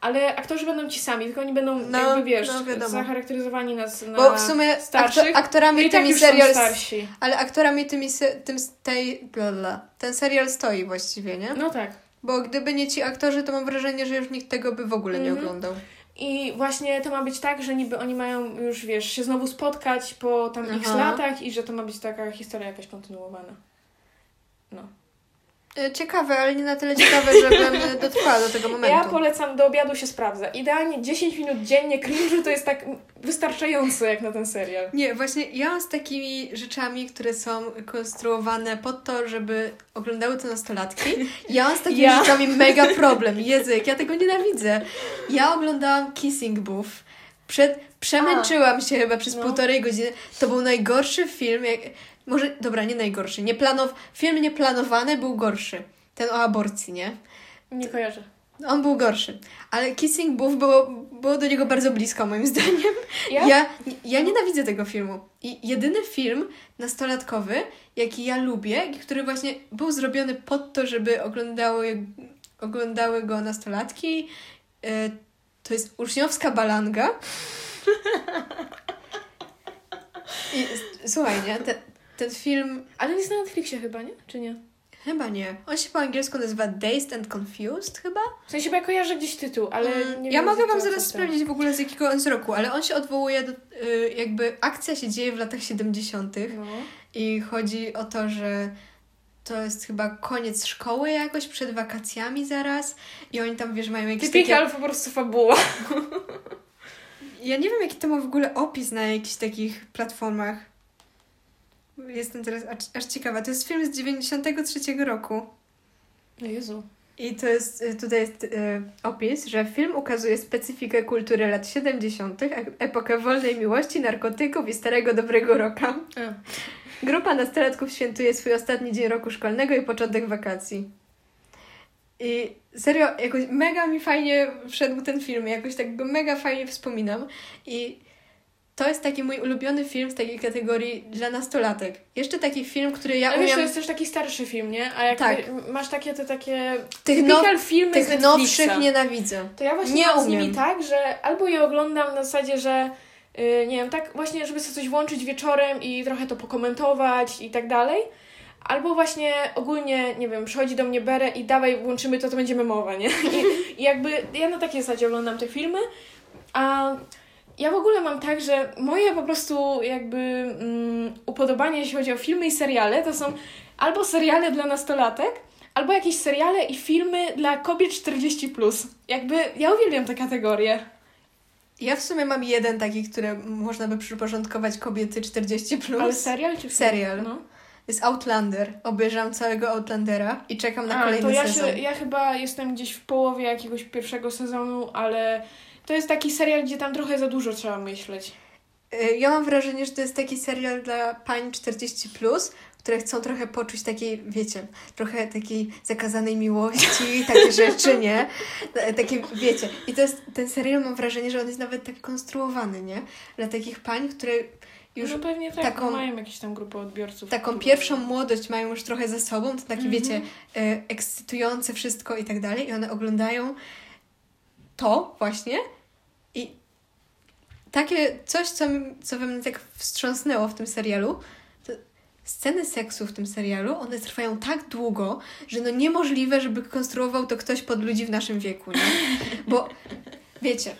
Ale aktorzy będą ci sami, tylko oni będą No, jakby, wiesz, no zacharakteryzowani na, na Bo w sumie starszych. to aktorami tak tymi są serial... starsi. Ale aktorami tymi se, tym tej... Bla, bla. Ten serial stoi właściwie, nie? No tak. Bo gdyby nie ci aktorzy, to mam wrażenie, że już nikt tego by w ogóle nie Mhm. oglądał. I właśnie to ma być tak, że niby oni mają już, wiesz, się znowu spotkać po tam Aha. latach i że to ma być taka historia jakaś kontynuowana. No. E, Ciekawe, ale nie na tyle ciekawe, żebym e, [laughs] dotrwała do tego momentu. Ja polecam, do obiadu się sprawdza. Idealnie 10 minut dziennie cringe'u to jest tak wystarczające jak na ten serial. Nie, właśnie ja mam z takimi rzeczami, które są konstruowane pod to, żeby oglądały to nastolatki. Ja mam z takimi Ja. rzeczami mega problem. Język, ja tego nienawidzę. Ja oglądałam Kissing Booth. Przed, przemęczyłam się chyba przez No. półtorej godziny. To był najgorszy film. Jak, może, dobra, nie najgorszy. Nie planow, film nieplanowany był gorszy. Ten o aborcji, nie? Nie kojarzę. On był gorszy. Ale Kissing Booth było, było do niego bardzo blisko, moim zdaniem. Ja? Ja, ja nienawidzę tego filmu. I jedyny film nastolatkowy, jaki ja lubię, który właśnie był zrobiony pod to, żeby oglądały, oglądały go nastolatki, y, to jest Uczniowska Balanga. I słuchaj, nie? Ten, ten film Ale jest na Netflixie chyba, nie? Czy nie? chyba nie. On się po angielsku nazywa Dazed and Confused chyba. W sensie, bo ja kojarzę gdzieś tytuł, ale Mm, nie ja wiem, mogę wam zaraz sprawdzić w ogóle z jakiego on jest roku, ale on się odwołuje do, y, jakby akcja się dzieje w latach 70. No. i chodzi o to, że to jest chyba koniec szkoły jakoś, przed wakacjami zaraz i oni tam, wiesz, mają jakieś Typika, takie... ale po prostu fabuła. Ja nie wiem, jaki to ma w ogóle opis na jakichś takich platformach. Jestem teraz aż, aż ciekawa. To jest film z 93 roku. Jezu. I to jest, y, tutaj jest y, opis, że film ukazuje specyfikę kultury lat 70., e- epokę wolnej miłości, narkotyków i starego dobrego roka. Grupa nastolatków świętuje swój ostatni dzień roku szkolnego i początek wakacji. I serio, jakoś mega mi fajnie wszedł ten film, jakoś tak go mega fajnie wspominam. I to jest taki mój ulubiony film z takiej kategorii dla nastolatek. Jeszcze taki film, który ja Ale wiesz, umiem... to jest też taki starszy film, nie? A jak Tak. masz takie te takie Tych, now, filmy z tych Netflixa. nowszych nienawidzę. To ja właśnie Nie mam z nimi tak, że albo je oglądam na zasadzie, że yy, nie wiem, tak właśnie, żeby sobie coś włączyć wieczorem i trochę to pokomentować i tak dalej. Albo właśnie ogólnie, nie wiem, przychodzi do mnie Bere i dawaj, włączymy to, to będzie memowa, nie? I, I jakby ja na takiej zasadzie oglądam te filmy, a ja w ogóle mam tak, że moje po prostu jakby mm, upodobania, jeśli chodzi o filmy i seriale, to są albo seriale dla nastolatek, albo jakieś seriale i filmy dla kobiet 40+. Jakby ja uwielbiam tę kategorię. Ja w sumie mam jeden taki, który można by przyporządkować kobiety 40+. Plus. Ale serial czy film? Serial. No. jest Outlander. Obejrzałam całego Outlandera i czekam na A, kolejny to ja, sezon. się, ja chyba jestem gdzieś w połowie jakiegoś pierwszego sezonu, ale to jest taki serial, gdzie tam trochę za dużo trzeba myśleć. Y, Ja mam wrażenie, że to jest taki serial dla pań 40+, plus, które chcą trochę poczuć takiej, wiecie, trochę takiej zakazanej miłości, [laughs] takie rzeczy, nie? T- Takie, wiecie. I to jest, ten serial mam wrażenie, że on jest nawet tak konstruowany, nie? Dla takich pań, które już no pewnie tak, taką- mają jakieś tam grupę odbiorców. taką pierwszą młodość mają już trochę za sobą, to takie, Mhm. wiecie, e, ekscytujące wszystko i tak dalej. I one oglądają to właśnie i takie coś, co, co we mnie tak wstrząsnęło w tym serialu, to sceny seksu w tym serialu, one trwają tak długo, że no niemożliwe, żeby konstruował to ktoś pod ludzi w naszym wieku, nie? Bo wiecie,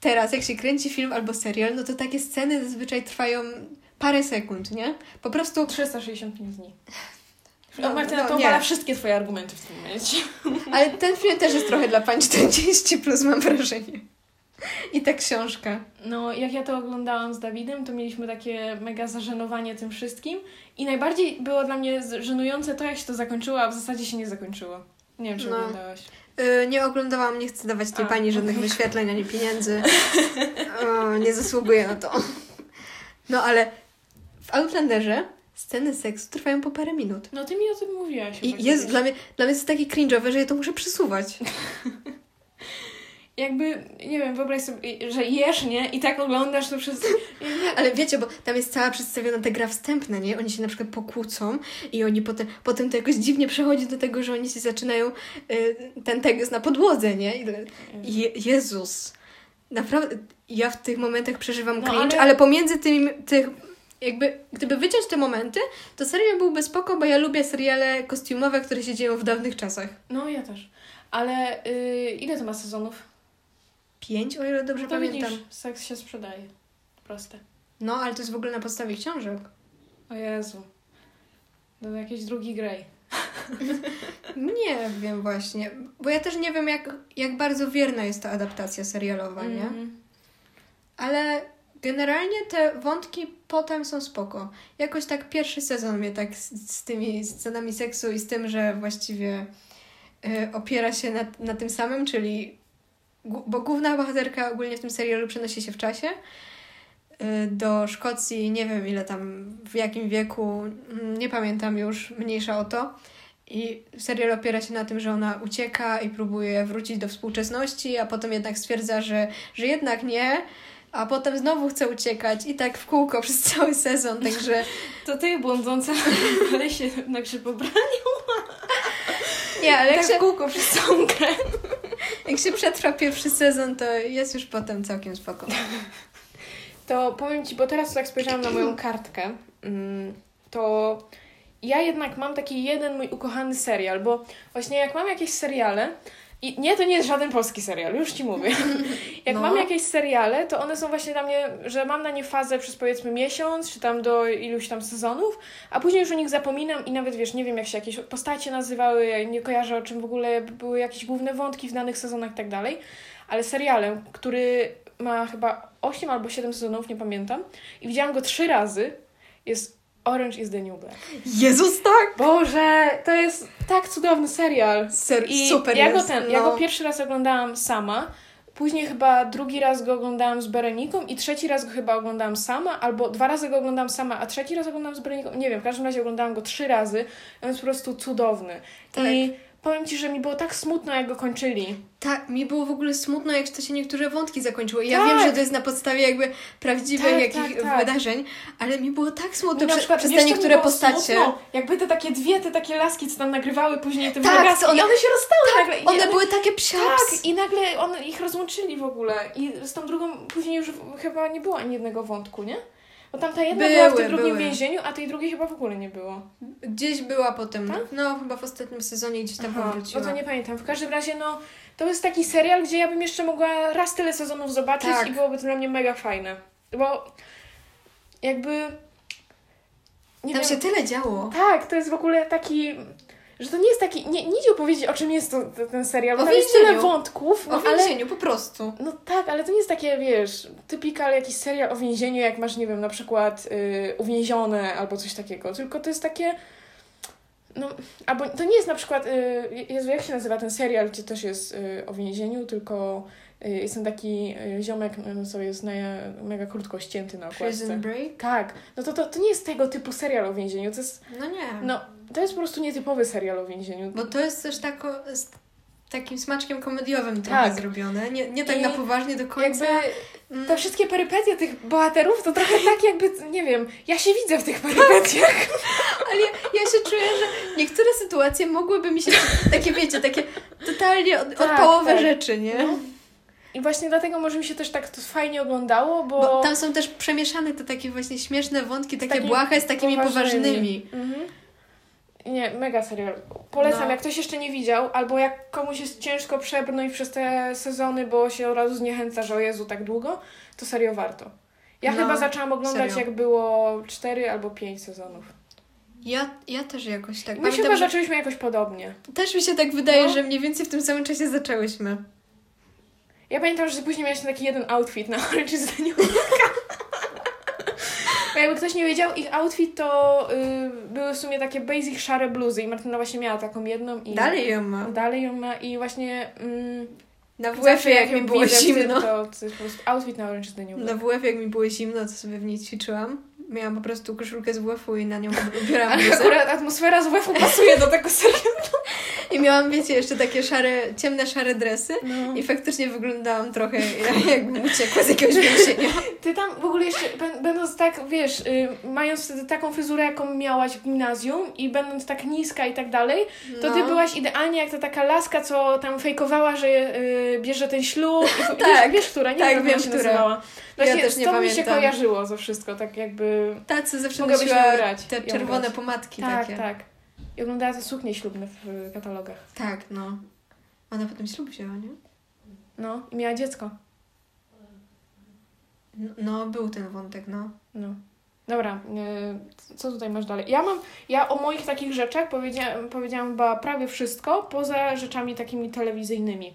teraz jak się kręci film albo serial, no to takie sceny zazwyczaj trwają parę sekund, nie? Po prostu 365 dni. No, No, Martyna, no to obala wszystkie twoje argumenty w tym momencie. Ale ten film też jest trochę dla pań 40 plus, mam wrażenie. I ta książka. No, jak ja to oglądałam z Dawidem, to mieliśmy takie mega zażenowanie tym wszystkim. I najbardziej było dla mnie żenujące to, jak się to zakończyło, a w zasadzie się nie zakończyło. Nie wiem, czy No. oglądałaś. Yy, nie oglądałam, nie chcę dawać tej A, pani żadnych wyświetleń ani pieniędzy. [laughs] O, nie zasługuję na to. No ale w Outlanderze sceny seksu trwają po parę minut. No, ty mi o tym mówiłaś. I jest, dla mnie, dla mnie jest takie cringe'owe, że ja to muszę przesuwać. [laughs] Jakby, nie wiem, wyobraź sobie, że jesz, nie? I tak oglądasz to przez... Ale wiecie, bo tam jest cała przedstawiona ta gra wstępna, nie? Oni się na przykład pokłócą i oni potem, potem to jakoś dziwnie przechodzi do tego, że oni się zaczynają y, ten tekst na podłodze, nie? Je, Jezus. Naprawdę, ja w tych momentach przeżywam No, cringe, ale... ale- pomiędzy tymi, tych, jakby, gdyby wyciąć te momenty, to serial byłby spoko, bo ja lubię seriale kostiumowe, które się dzieją w dawnych czasach. No, ja też. Ale y, ile to ma sezonów? Pięć, o ile dobrze No pamiętam. widzisz, seks się sprzedaje. Proste. No, ale to jest w ogóle na podstawie książek. O Jezu. To jakiś drugi Grey. [laughs] Nie wiem właśnie, bo ja też nie wiem, jak, jak bardzo wierna jest ta adaptacja serialowa, nie? Mhm. Ale generalnie te wątki potem są spoko. Jakoś tak pierwszy sezon mnie tak z, z tymi scenami seksu i z tym, że właściwie y, opiera się na, na tym samym, czyli bo główna bohaterka ogólnie w tym serialu przenosi się w czasie y, do Szkocji, nie wiem ile tam, w jakim wieku, mm, nie pamiętam już, mniejsza o to. I serial opiera się na tym, że ona ucieka i próbuje wrócić do współczesności, a potem jednak stwierdza, że, że jednak nie, a potem znowu chce uciekać i tak w kółko [laughs] przez cały sezon, także... [laughs] To ty błądząca [laughs] w lesie na grzybobraniu. Nie, ale Tak się, w kółko przez całą grę. Jak się przetrwa pierwszy sezon, to jest już potem całkiem spoko. To powiem Ci, bo teraz tak spojrzałam na moją kartkę, mm, to ja jednak mam taki jeden mój ukochany serial, bo właśnie jak mam jakieś seriale, i nie, to nie jest żaden polski serial, już Ci mówię. [laughs] Jak No. mam jakieś seriale, to one są właśnie dla mnie, że mam na nie fazę przez powiedzmy miesiąc, czy tam do iluś tam sezonów, a później już o nich zapominam i nawet wiesz, nie wiem jak się jakieś postacie nazywały, ja nie kojarzę o czym w ogóle były jakieś główne wątki w danych sezonach i tak dalej, ale serialem, który ma chyba 8 albo 7 sezonów, nie pamiętam, i widziałam go trzy razy, jest Orange is the New Black. Jezus, tak! Boże, to jest tak cudowny serial. Ser, I super ja go ten, no. ja go pierwszy raz oglądałam sama, później chyba drugi raz go oglądałam z Bereniką i trzeci raz go chyba oglądałam sama, albo dwa razy go oglądałam sama, a trzeci raz oglądałam z Bereniką. Nie wiem, w każdym razie oglądałam go trzy razy. On jest po prostu cudowny. Tak. I powiem Ci, że mi było tak smutno, jak go kończyli. Tak, mi było w ogóle smutno, jak to się niektóre wątki zakończyły. Ja Tak. wiem, że to jest na podstawie jakby prawdziwych Tak, jakich tak, tak. wydarzeń, ale mi było tak smutno prze, przykład, przez te niektóre postacie. Smutno? Jakby te takie dwie, te takie laski, co tam nagrywały później te Tak, vlogasy co one- one się rozstały nagle. I One były takie psiaps. Tak, i nagle on, ich rozłączyli w ogóle. I z tą drugą później już chyba nie było ani jednego wątku, nie? Bo tam ta jedna była w Były, tym drugim były. więzieniu, a tej drugiej chyba w ogóle nie było. Gdzieś była potem, Tak? no chyba w ostatnim sezonie gdzieś tam Aha, powróciła. no to nie pamiętam. W każdym razie, no, to jest taki serial, gdzie ja bym jeszcze mogła raz tyle sezonów zobaczyć Tak. i byłoby to dla mnie mega fajne. Bo jakby... Nie Tam wiem, się tyle działo. Tak, to jest w ogóle taki... Że to nie jest taki... Nie, nie idzie opowiedzieć, o czym jest to, to, ten serial, bo O tam jest tyle wątków, no o ale... więzieniu, po prostu. No tak, ale to nie jest takie, wiesz, typikal jakiś serial o więzieniu, jak masz, nie wiem, na przykład y, uwięzione albo coś takiego, tylko to jest takie, no, albo to nie jest na przykład, y, Jezu, jak się nazywa ten serial, gdzie też jest y, o więzieniu, tylko y, jest ten taki y, ziomek, y, co jest na, mega krótko ścięty na okładce. Prison Break? Tak, no to, to, to nie jest tego typu serial o więzieniu, to jest, No nie. no, to jest po prostu nietypowy serial o więzieniu. Bo to jest też tako, z takim smaczkiem komediowym trochę Tak. zrobione. Nie, nie tak I na poważnie do końca. Jakby Mm, te wszystkie perypetie tych bohaterów to trochę tak jakby, nie wiem, ja się widzę w tych perypetiach. [laughs] Ale ja, ja się czuję, że niektóre sytuacje mogłyby mi się, takie wiecie, takie totalnie od, Tak, odpałowe tak. rzeczy, nie? No. I właśnie dlatego może mi się też tak to fajnie oglądało, bo... Bo tam są też przemieszane te takie właśnie śmieszne wątki, takie takimi błahe z takimi poważnymi. Mhm. Nie, mega serial. Polecam, No. jak ktoś jeszcze nie widział, albo jak komuś jest ciężko przebrnąć przez te sezony, bo się od razu zniechęca, że o Jezu, tak długo, to serio warto. Ja No, chyba zaczęłam oglądać, serio. jak było 4 albo 5 sezonów. Ja, ja też jakoś tak. My Pamiętam, chyba że zaczęliśmy jakoś podobnie. też mi się tak wydaje, No. że mniej więcej w tym samym czasie zaczęłyśmy. Ja pamiętam, że później miałeś taki jeden outfit na Orange is the New Black. Bo jakby ktoś nie wiedział, ich outfit to y, były w sumie takie basic szare bluzy i Martyna właśnie miała taką jedną i... Dalej ją ma. Dalej ją ma i właśnie... Mm, Na WF jak mi było zimno. To, to jest po prostu outfit na Orange is the New Black. Na WF jak mi było zimno, to sobie w niej ćwiczyłam. Miałam po prostu koszulkę z WF-u i na nią ubierałam Ale akurat atmosfera z WF-u pasuje do tego serialu. I miałam, wiecie, jeszcze takie szare, ciemne, szare dresy. No. I faktycznie wyglądałam trochę jak- jakbym uciekła z jakiegoś więzienia. Ty tam w ogóle jeszcze, bę- będąc tak, wiesz, y, mając wtedy taką fryzurę, jaką miałaś w gimnazjum i będąc tak niska i tak dalej, to ty No. byłaś idealnie jak ta taka laska, co tam fejkowała, że y, bierze ten ślub. I, Tak. wiesz, wiesz, która? Nie Tak, wiem, która. nazywała. Właśnie też nie to mi się pamiętam. kojarzyło to wszystko, tak jakby... Tacy zawsze grać, te czerwone pomadki tak, takie. tak. I oglądała te suknie ślubne w katalogach. Tak, no. Ona potem ślub wzięła, nie? No, i miała dziecko. No, No, był ten wątek, no. No. Dobra, y, co tutaj masz dalej? Ja mam, ja o moich takich rzeczach powiedziałam, powiedziałam chyba prawie wszystko, poza rzeczami takimi telewizyjnymi.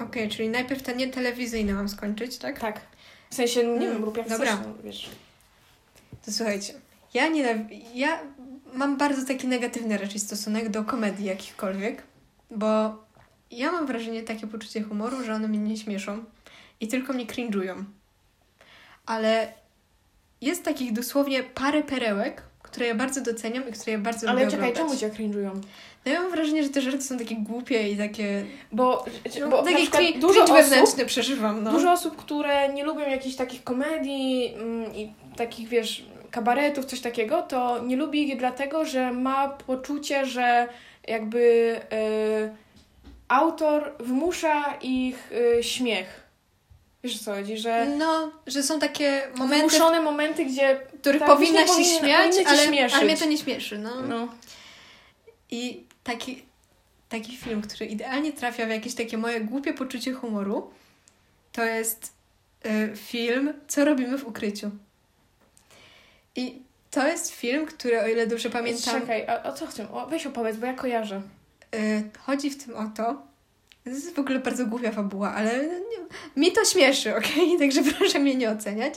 Okej, czyli najpierw te nietelewizyjne mam skończyć, tak? Tak. W sensie, nie Mm, wiem, rób jak dobra. chcesz, no, wiesz. To słuchajcie, ja nie ja mam bardzo taki negatywny raczej stosunek do komedii jakichkolwiek, bo ja mam wrażenie, takie poczucie humoru, że one mnie nie śmieszą i tylko mnie cringe'ują. Ale jest takich dosłownie parę perełek, które ja bardzo doceniam i które ja bardzo Ale lubię czekaj, oglądać. czemu cię cringe'ują? No ja mam wrażenie, że te żarty są takie głupie i takie... Bo, No, bo takie cringe, dużo cringe osób, wewnętrzny przeżywam, no. dużo osób, które nie lubią jakichś takich komedii mm, i takich, wiesz, kabaretów, coś takiego, to nie lubi ich dlatego, że ma poczucie, że jakby y, autor wymusza ich y, śmiech. Wiesz o co chodzi, że No, że są takie momenty, wymuszone momenty, gdzie których tak, powinna się powinny- śmiać, ale, ale mnie to nie śmieszy, no. no, I taki, taki film, który idealnie trafia w jakieś takie moje głupie poczucie humoru, to jest y, film Co robimy w ukryciu. I to jest film, który, o ile dobrze pamiętam, Czekaj, a o co chcę? O, weź opowiedz, bo ja kojarzę. y, chodzi w tym o to, to jest w ogóle bardzo głupia fabuła, ale nie, mi to śmieszy, [laughs] okej? Także proszę mnie nie oceniać.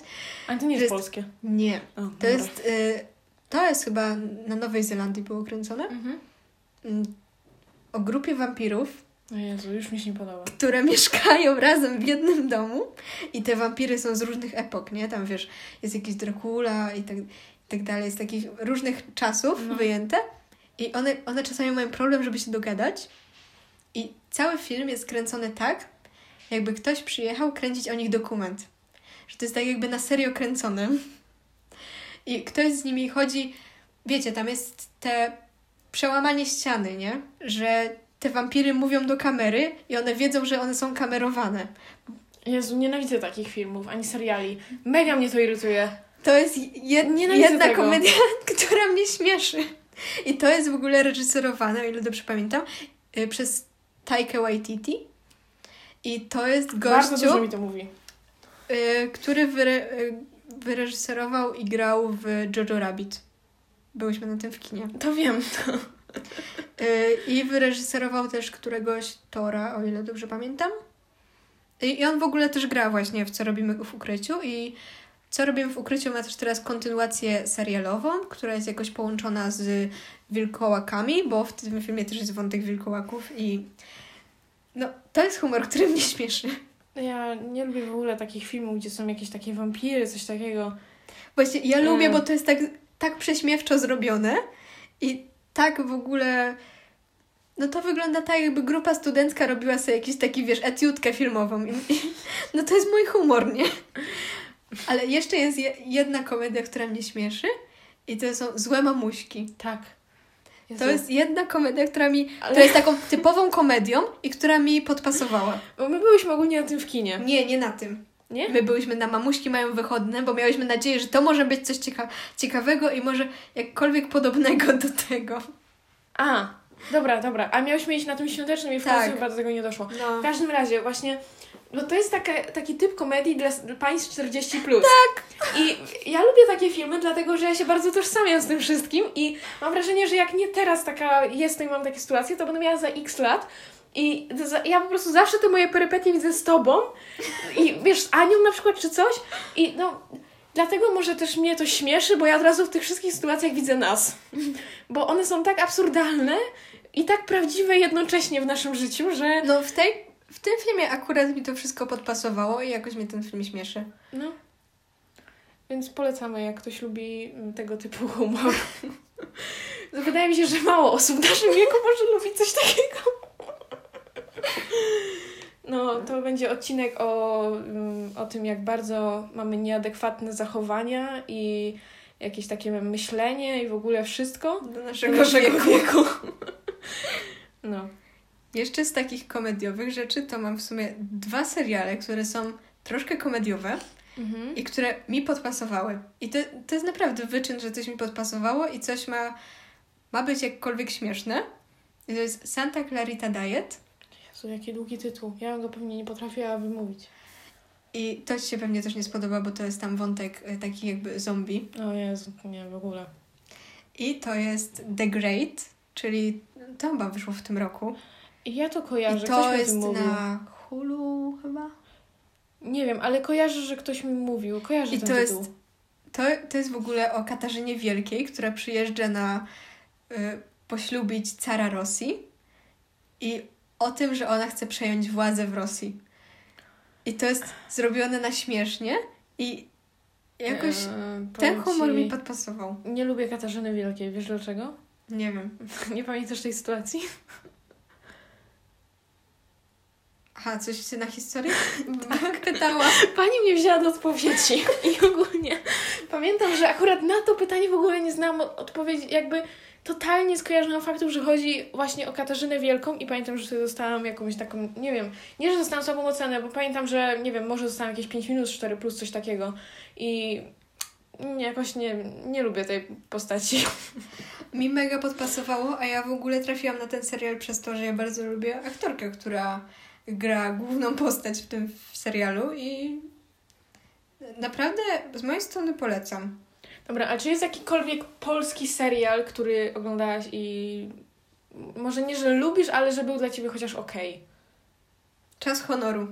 Ale to nie jest, Jest- polskie. Nie. O, To dobra. jest, y, to jest chyba na Nowej Zelandii było kręcone. Mhm. Mm, O grupie wampirów, O Jezu, już mi się nie podoba. które mieszkają razem w jednym domu i te wampiry są z różnych epok, nie? Tam wiesz, jest jakiś Dracula i tak, i tak dalej, z takich różnych czasów No. wyjęte i one, one czasami mają problem, żeby się dogadać i cały film jest kręcony tak, jakby ktoś przyjechał kręcić o nich dokument. Że to jest tak jakby na serio kręcone. I ktoś z nimi chodzi, wiecie, tam jest te przełamanie ściany, nie? Że te wampiry mówią do kamery i one wiedzą, że one są kamerowane. Jezu, nienawidzę takich filmów, ani seriali. Mega mnie to irytuje. To jest jed, Nienawidzę jedna tego. komedia, [laughs] która mnie śmieszy. I to jest w ogóle reżyserowane, o ile dobrze pamiętam, y, przez Taika Waititi. I to jest Bardzo gościu, dużo mi to mówi. y, który wyre, y, wyreżyserował i grał w Jojo Rabbit. Byłyśmy na tym w kinie. To wiem. Y, [laughs] [laughs] I wyreżyserował też któregoś Tora, o ile dobrze pamiętam. I on w ogóle też gra właśnie w Co robimy w ukryciu i Co robimy w ukryciu ma też teraz kontynuację serialową, która jest jakoś połączona z wilkołakami, bo w tym filmie też jest wątek wilkołaków i no, to jest humor, który mnie śmieszy. Ja nie lubię w ogóle takich filmów, gdzie są jakieś takie wampiry, coś takiego. Właśnie ja lubię, Mm. bo to jest tak, tak prześmiewczo zrobione i tak w ogóle. No to wygląda tak, jakby grupa studencka robiła sobie jakiś taki, wiesz, etiutkę filmową. I, i, no to jest mój humor, nie? Ale jeszcze jest je, jedna komedia, która mnie śmieszy i to są Złe Mamuśki. Tak. Jezu. To jest jedna komedia, która mi... Ale- To jest taką typową komedią i która mi podpasowała. Bo my byliśmy ogólnie na tym w kinie. Nie, nie na tym. Nie? My byliśmy na Mamuśki mają wychodne, bo miałyśmy nadzieję, że to może być coś cieka- ciekawego i może jakkolwiek podobnego do tego. A, dobra, dobra. A miałyśmy iść na tym świątecznym i w końcu Tak. chyba do tego nie doszło. No. W każdym razie, właśnie, no to jest taka, taki typ komedii dla państw 40. Plus. Tak. I ja lubię takie filmy, dlatego że ja się bardzo tożsamiam z tym wszystkim i mam wrażenie, że jak nie teraz taka jestem i mam takie sytuacje, to będę miała za x lat. I za- ja po prostu zawsze te moje perypetie widzę z tobą i wiesz, z Anią na przykład czy coś i no dlatego może też mnie to śmieszy, bo ja od razu w tych wszystkich sytuacjach widzę nas. Bo one są tak absurdalne i tak prawdziwe jednocześnie w naszym życiu, że No w, tej, w tym filmie akurat mi to wszystko podpasowało i jakoś mnie ten film śmieszy. No. Więc polecamy, jak ktoś lubi tego typu humor. [laughs] Wydaje mi się, że mało osób w naszym wieku może lubić coś takiego. No, to będzie odcinek o, mm, o tym, jak bardzo mamy nieadekwatne zachowania i jakieś takie myślenie i w ogóle wszystko Do do naszego, naszego wieku. wieku. [laughs] No. Jeszcze z takich komediowych rzeczy to mam w sumie dwa seriale, które są troszkę komediowe Mhm. i które mi podpasowały. I to, to jest naprawdę wyczyn, że coś mi podpasowało i coś ma, ma być jakkolwiek śmieszne. I to jest Santa Clarita Diet. Jezu, jaki długi tytuł. Ja go pewnie nie potrafiła wymówić. I to Ci się pewnie też nie spodoba, bo to jest tam wątek y, taki jakby zombie. O Jezu, nie, w ogóle. I to jest The Great, czyli to chyba wyszło w tym roku. I ja to kojarzę, I ktoś to mi o jest mówił. na Hulu chyba. Nie wiem, ale kojarzę, że ktoś mi mówił. Kojarzę I ten to jest, tytuł. to, to jest w ogóle o Katarzynie Wielkiej, która przyjeżdża na y, poślubić cara Rosji i o tym, że ona chce przejąć władzę w Rosji. I to jest zrobione na śmiesznie i Jakoś Eee, ten humor mi podpasował. Nie lubię Katarzyny Wielkiej, wiesz dlaczego? Nie wiem. [laughs] Nie pamiętasz tej sytuacji? [laughs] Aha, coś się na historię [laughs] tak. pytała. Pani mnie wzięła do odpowiedzi i ogólnie pamiętam, że akurat na to pytanie w ogóle nie znałam od- odpowiedzi, jakby totalnie skojarzyłam faktów, że chodzi właśnie o Katarzynę Wielką i pamiętam, że sobie dostałam jakąś taką, nie wiem, nie, że dostałam słabą ocenę, bo pamiętam, że, nie wiem, może dostałam jakieś 5 minut, 4 plus, coś takiego i jakoś nie, nie lubię tej postaci. Mi mega podpasowało, a ja w ogóle trafiłam na ten serial przez to, że ja bardzo lubię aktorkę, która gra główną postać w tym serialu i naprawdę z mojej strony polecam. Dobra, a czy jest jakikolwiek polski serial, który oglądałaś i może nie, że lubisz, ale że był dla ciebie chociaż okej? Czas honoru.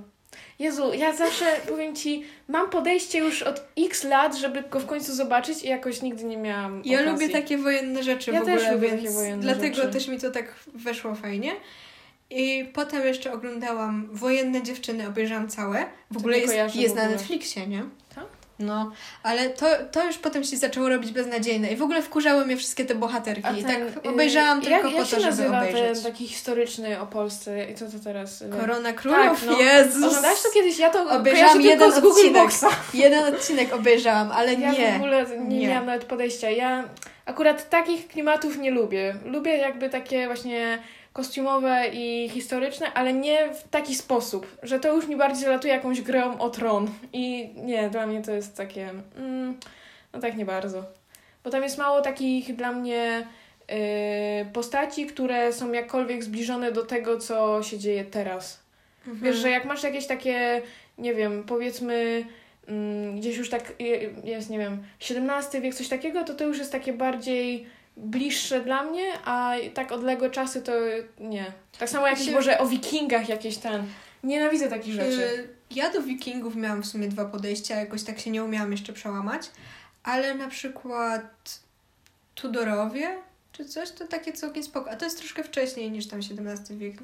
Jezu, ja zawsze powiem ci, mam podejście już od x lat, żeby go w końcu zobaczyć i jakoś nigdy nie miałam. Ja okazji. lubię takie wojenne rzeczy Ja w też ogóle, lubię więc takie wojenne dlatego rzeczy. też mi to tak weszło fajnie. I potem jeszcze oglądałam Wojenne dziewczyny, obejrzałam całe. W To ogóle jest, jest w na ogóle. Netflixie, nie? Tak? No, ale to, to już potem się zaczęło robić beznadziejne i w ogóle wkurzały mnie wszystkie te bohaterki. A I ten, tak y, obejrzałam jak, tylko jak po się to, żeby obejrzeć. ten taki historyczny o Polsce i co to teraz? Korona Królów? no. Jezus! Oglądałaś to kiedyś? Ja to Obejrzałam jeden z Google odcinek. Boxa. [laughs] Jeden odcinek obejrzałam, ale Ja nie. w ogóle nie, nie. miałam nawet podejścia. Ja akurat takich klimatów nie lubię. Lubię jakby takie właśnie kostiumowe i historyczne, ale nie w taki sposób, że to już mi bardziej latuje jakąś grą o tron. I nie, dla mnie to jest takie... Mm, no tak nie bardzo. Bo tam jest mało takich dla mnie yy, postaci, które są jakkolwiek zbliżone do tego, co się dzieje teraz. Mhm. Wiesz, że jak masz jakieś takie, nie wiem, powiedzmy mm, gdzieś już tak je- jest, nie wiem, XVII wiek, coś takiego, to to już jest takie bardziej bliższe dla mnie, a tak odległe czasy to nie. Tak samo jakieś Się- może o wikingach jakieś ten. Nienawidzę takich rzeczy. Y, Ja do wikingów miałam w sumie dwa podejścia, jakoś tak się nie umiałam jeszcze przełamać, ale na przykład Tudorowie czy coś, to takie całkiem spoko. A to jest troszkę wcześniej niż tam XVII wiek.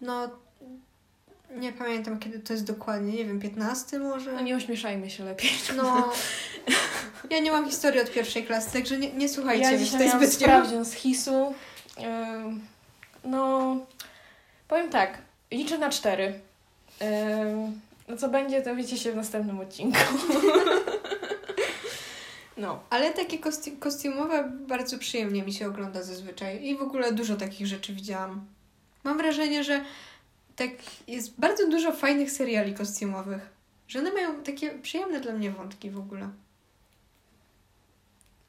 No, nie pamiętam kiedy to jest dokładnie, nie wiem, XV może? No nie ośmieszajmy się lepiej. No, ja nie mam historii od pierwszej klasy, także nie, nie słuchajcie ja mnie tutaj zbytnio. sprawdzian z HIS-u. Ym, no, powiem tak, liczę na cztery. No co będzie, to wiecie się w następnym odcinku. [laughs] no. Ale takie kosti- kostiumowe bardzo przyjemnie mi się ogląda zazwyczaj i w ogóle dużo takich rzeczy widziałam. Mam wrażenie, że tak jest bardzo dużo fajnych seriali kostiumowych, że one mają takie przyjemne dla mnie wątki w ogóle.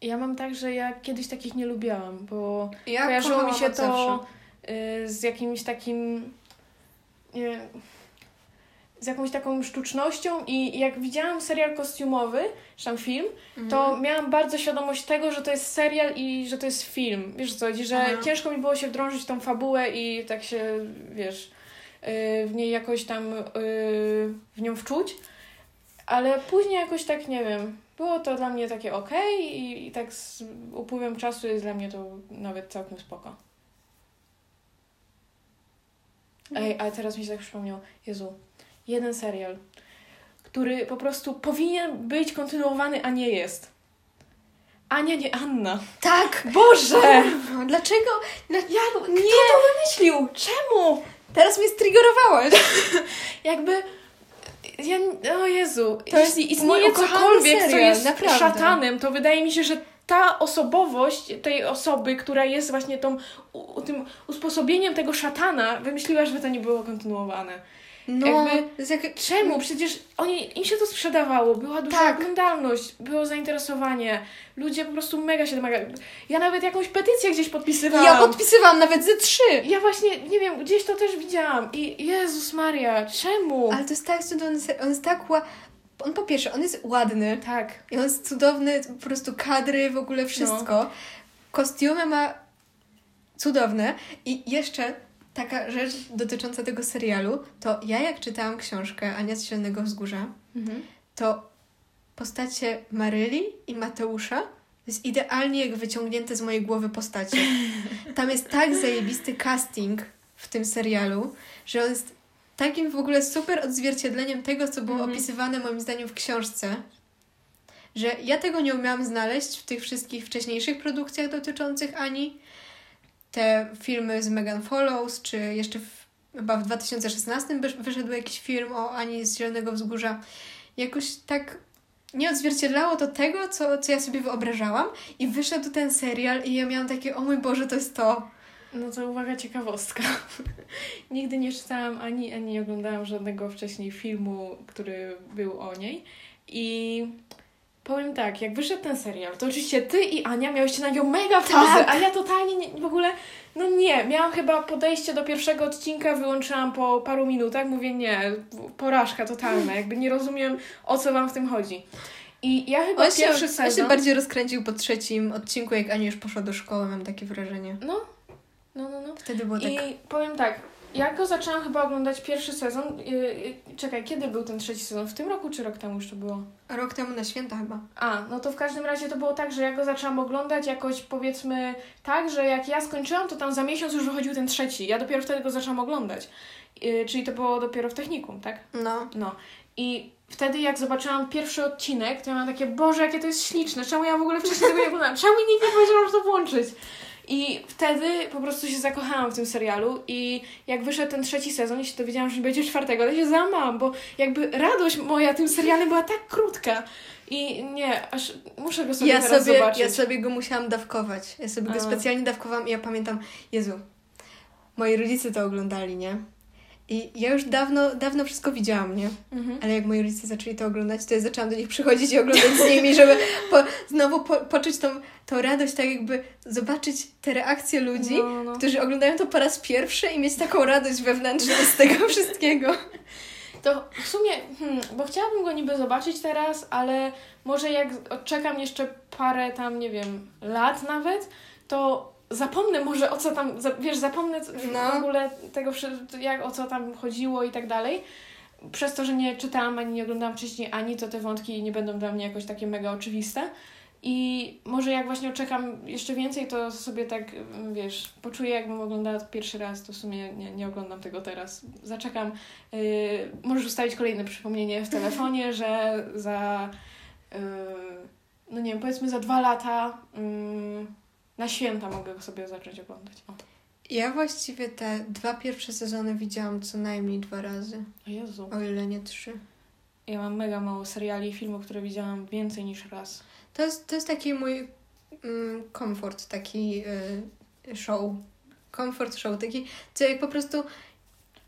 Ja mam tak, że ja kiedyś takich nie lubiałam, bo Ja kojarzyło mi się to y, z jakimś takim. Nie, z jakąś taką sztucznością i jak widziałam serial kostiumowy, czy tam film, to Mhm. miałam bardzo świadomość tego, że to jest serial i że to jest film. Wiesz co, chodzi, że Aha. ciężko mi było się wdrążyć w tą fabułę i tak się, wiesz, w niej jakoś tam, yy, w nią wczuć. Ale później jakoś tak, nie wiem, było to dla mnie takie okej i, i tak z upływem czasu jest dla mnie to nawet całkiem spoko. Ej, ale teraz mi się tak przypomniał, Jezu, jeden serial, który po prostu powinien być kontynuowany, a nie jest. Ania, nie Anna. Tak! Boże! Dlaczego? Dla... Jak, Kto to wymyślił? Czemu? Teraz mnie striggerowałaś! [laughs] Jakby... Ja, o Jezu, To jeśli istnieje cokolwiek, co serial, jest naprawdę. szatanem, to wydaje mi się, że ta osobowość tej osoby, która jest właśnie tą, u, tym usposobieniem tego szatana, wymyśliła, żeby to nie było kontynuowane. No, Jakby- jak... Czemu? Przecież oni, im się to sprzedawało, była duża Tak. oglądalność, było zainteresowanie. Ludzie po prostu mega się domagali. Ja nawet jakąś petycję gdzieś podpisywałam. Ja podpisywałam nawet ze trzy! Ja właśnie, nie wiem, gdzieś to też widziałam. I Jezus Maria, czemu? Ale to jest tak cudowny ser- on jest tak ła... On po pierwsze, on jest ładny Tak. i on jest cudowny, po prostu kadry, w ogóle wszystko. Kostiumy ma cudowne i jeszcze taka rzecz dotycząca tego serialu, to ja jak czytałam książkę Ania z Zielonego Wzgórza, Mhm. to postacie Maryli i Mateusza jest idealnie jak wyciągnięte z mojej głowy postacie. [laughs] Tam jest tak zajebisty casting w tym serialu, że on jest takim w ogóle super odzwierciedleniem tego, co było Mhm. opisywane moim zdaniem w książce. że ja tego nie umiałam znaleźć w tych wszystkich wcześniejszych produkcjach dotyczących Ani. Te filmy z Megan Follows, czy jeszcze w, chyba w 2016 wysz- wyszedł jakiś film o Ani z Zielonego Wzgórza. Jakoś tak nie odzwierciedlało to tego, co, co ja sobie wyobrażałam. I wyszedł ten serial i ja miałam takie, o mój Boże, to jest to. No to uwaga, ciekawostka. [laughs] Nigdy nie czytałam ani, ani nie oglądałam żadnego wcześniej filmu, który był o niej. I powiem tak, jak wyszedł ten serial, to oczywiście ty i Ania miałyście na nią mega fazę, Tak. a ja totalnie nie, w ogóle, no nie, miałam chyba podejście do pierwszego odcinka, wyłączyłam po paru minutach, mówię nie, porażka totalna, jakby nie rozumiem o co wam w tym chodzi. I ja chyba On się, pierwszy on się sezon... bardziej rozkręcił po trzecim odcinku, jak Ania już poszła do szkoły, mam takie wrażenie. No, no, no, no. Wtedy było tak... I powiem tak, ja go zaczęłam chyba oglądać pierwszy sezon. Yy, yy, czekaj, kiedy był ten trzeci sezon? W tym roku czy rok temu już to było? Rok temu na święta chyba. A, no to w każdym razie to było tak, że ja go zaczęłam oglądać jakoś powiedzmy tak, że jak ja skończyłam, to tam za miesiąc już wychodził ten trzeci. Ja dopiero wtedy go zaczęłam oglądać. Yy, czyli to było dopiero w technikum, tak? No. No. I wtedy jak zobaczyłam pierwszy odcinek, to ja miałam takie, Boże, jakie to jest śliczne, czemu ja w ogóle wcześniej tego nie oglądałam? Czemu nikt nie powiedział, że to włączyć? I wtedy po prostu się zakochałam w tym serialu i jak wyszedł ten trzeci sezon i się dowiedziałam, że będzie czwartego, to się załamałam, bo jakby radość moja tym serialem była tak krótka. I nie, aż muszę go sobie Ja teraz sobie, zobaczyć. ja sobie go musiałam dawkować. Ja sobie go A. specjalnie dawkowałam i ja pamiętam, Jezu, moi rodzice to oglądali, nie? I ja już dawno, dawno wszystko widziałam, nie? Mhm. Ale jak moi rodzice zaczęli to oglądać, to ja zaczęłam do nich przychodzić i oglądać z nimi, żeby po, znowu po, poczuć tą, tą radość, tak jakby zobaczyć te reakcje ludzi, No, no. którzy oglądają to po raz pierwszy i mieć taką radość wewnętrzną z tego [laughs] wszystkiego. To w sumie, hmm, bo chciałabym go niby zobaczyć teraz, ale może jak odczekam jeszcze parę tam, nie wiem, lat nawet, to zapomnę może o co tam, za- wiesz, zapomnę No. w ogóle tego, jak o co tam chodziło i tak dalej. Przez to, że nie czytałam ani nie oglądałam wcześniej ani, to te wątki nie będą dla mnie jakoś takie mega oczywiste. I może jak właśnie oczekam jeszcze więcej, to sobie tak, wiesz, poczuję, jakbym oglądała to pierwszy raz, to w sumie nie, nie oglądam tego teraz. Zaczekam. Yy, możesz ustawić kolejne przypomnienie w telefonie, że za, yy, no nie wiem, powiedzmy za dwa lata yy, na święta mogę go sobie zacząć oglądać. O, Ja właściwie te dwa pierwsze sezony widziałam co najmniej dwa razy, o Jezu. o ile nie trzy. Ja mam mega mało seriali i filmów, które widziałam więcej niż raz. To jest, to jest taki mój mm, komfort, taki y, show. Komfort show, taki, co jak po prostu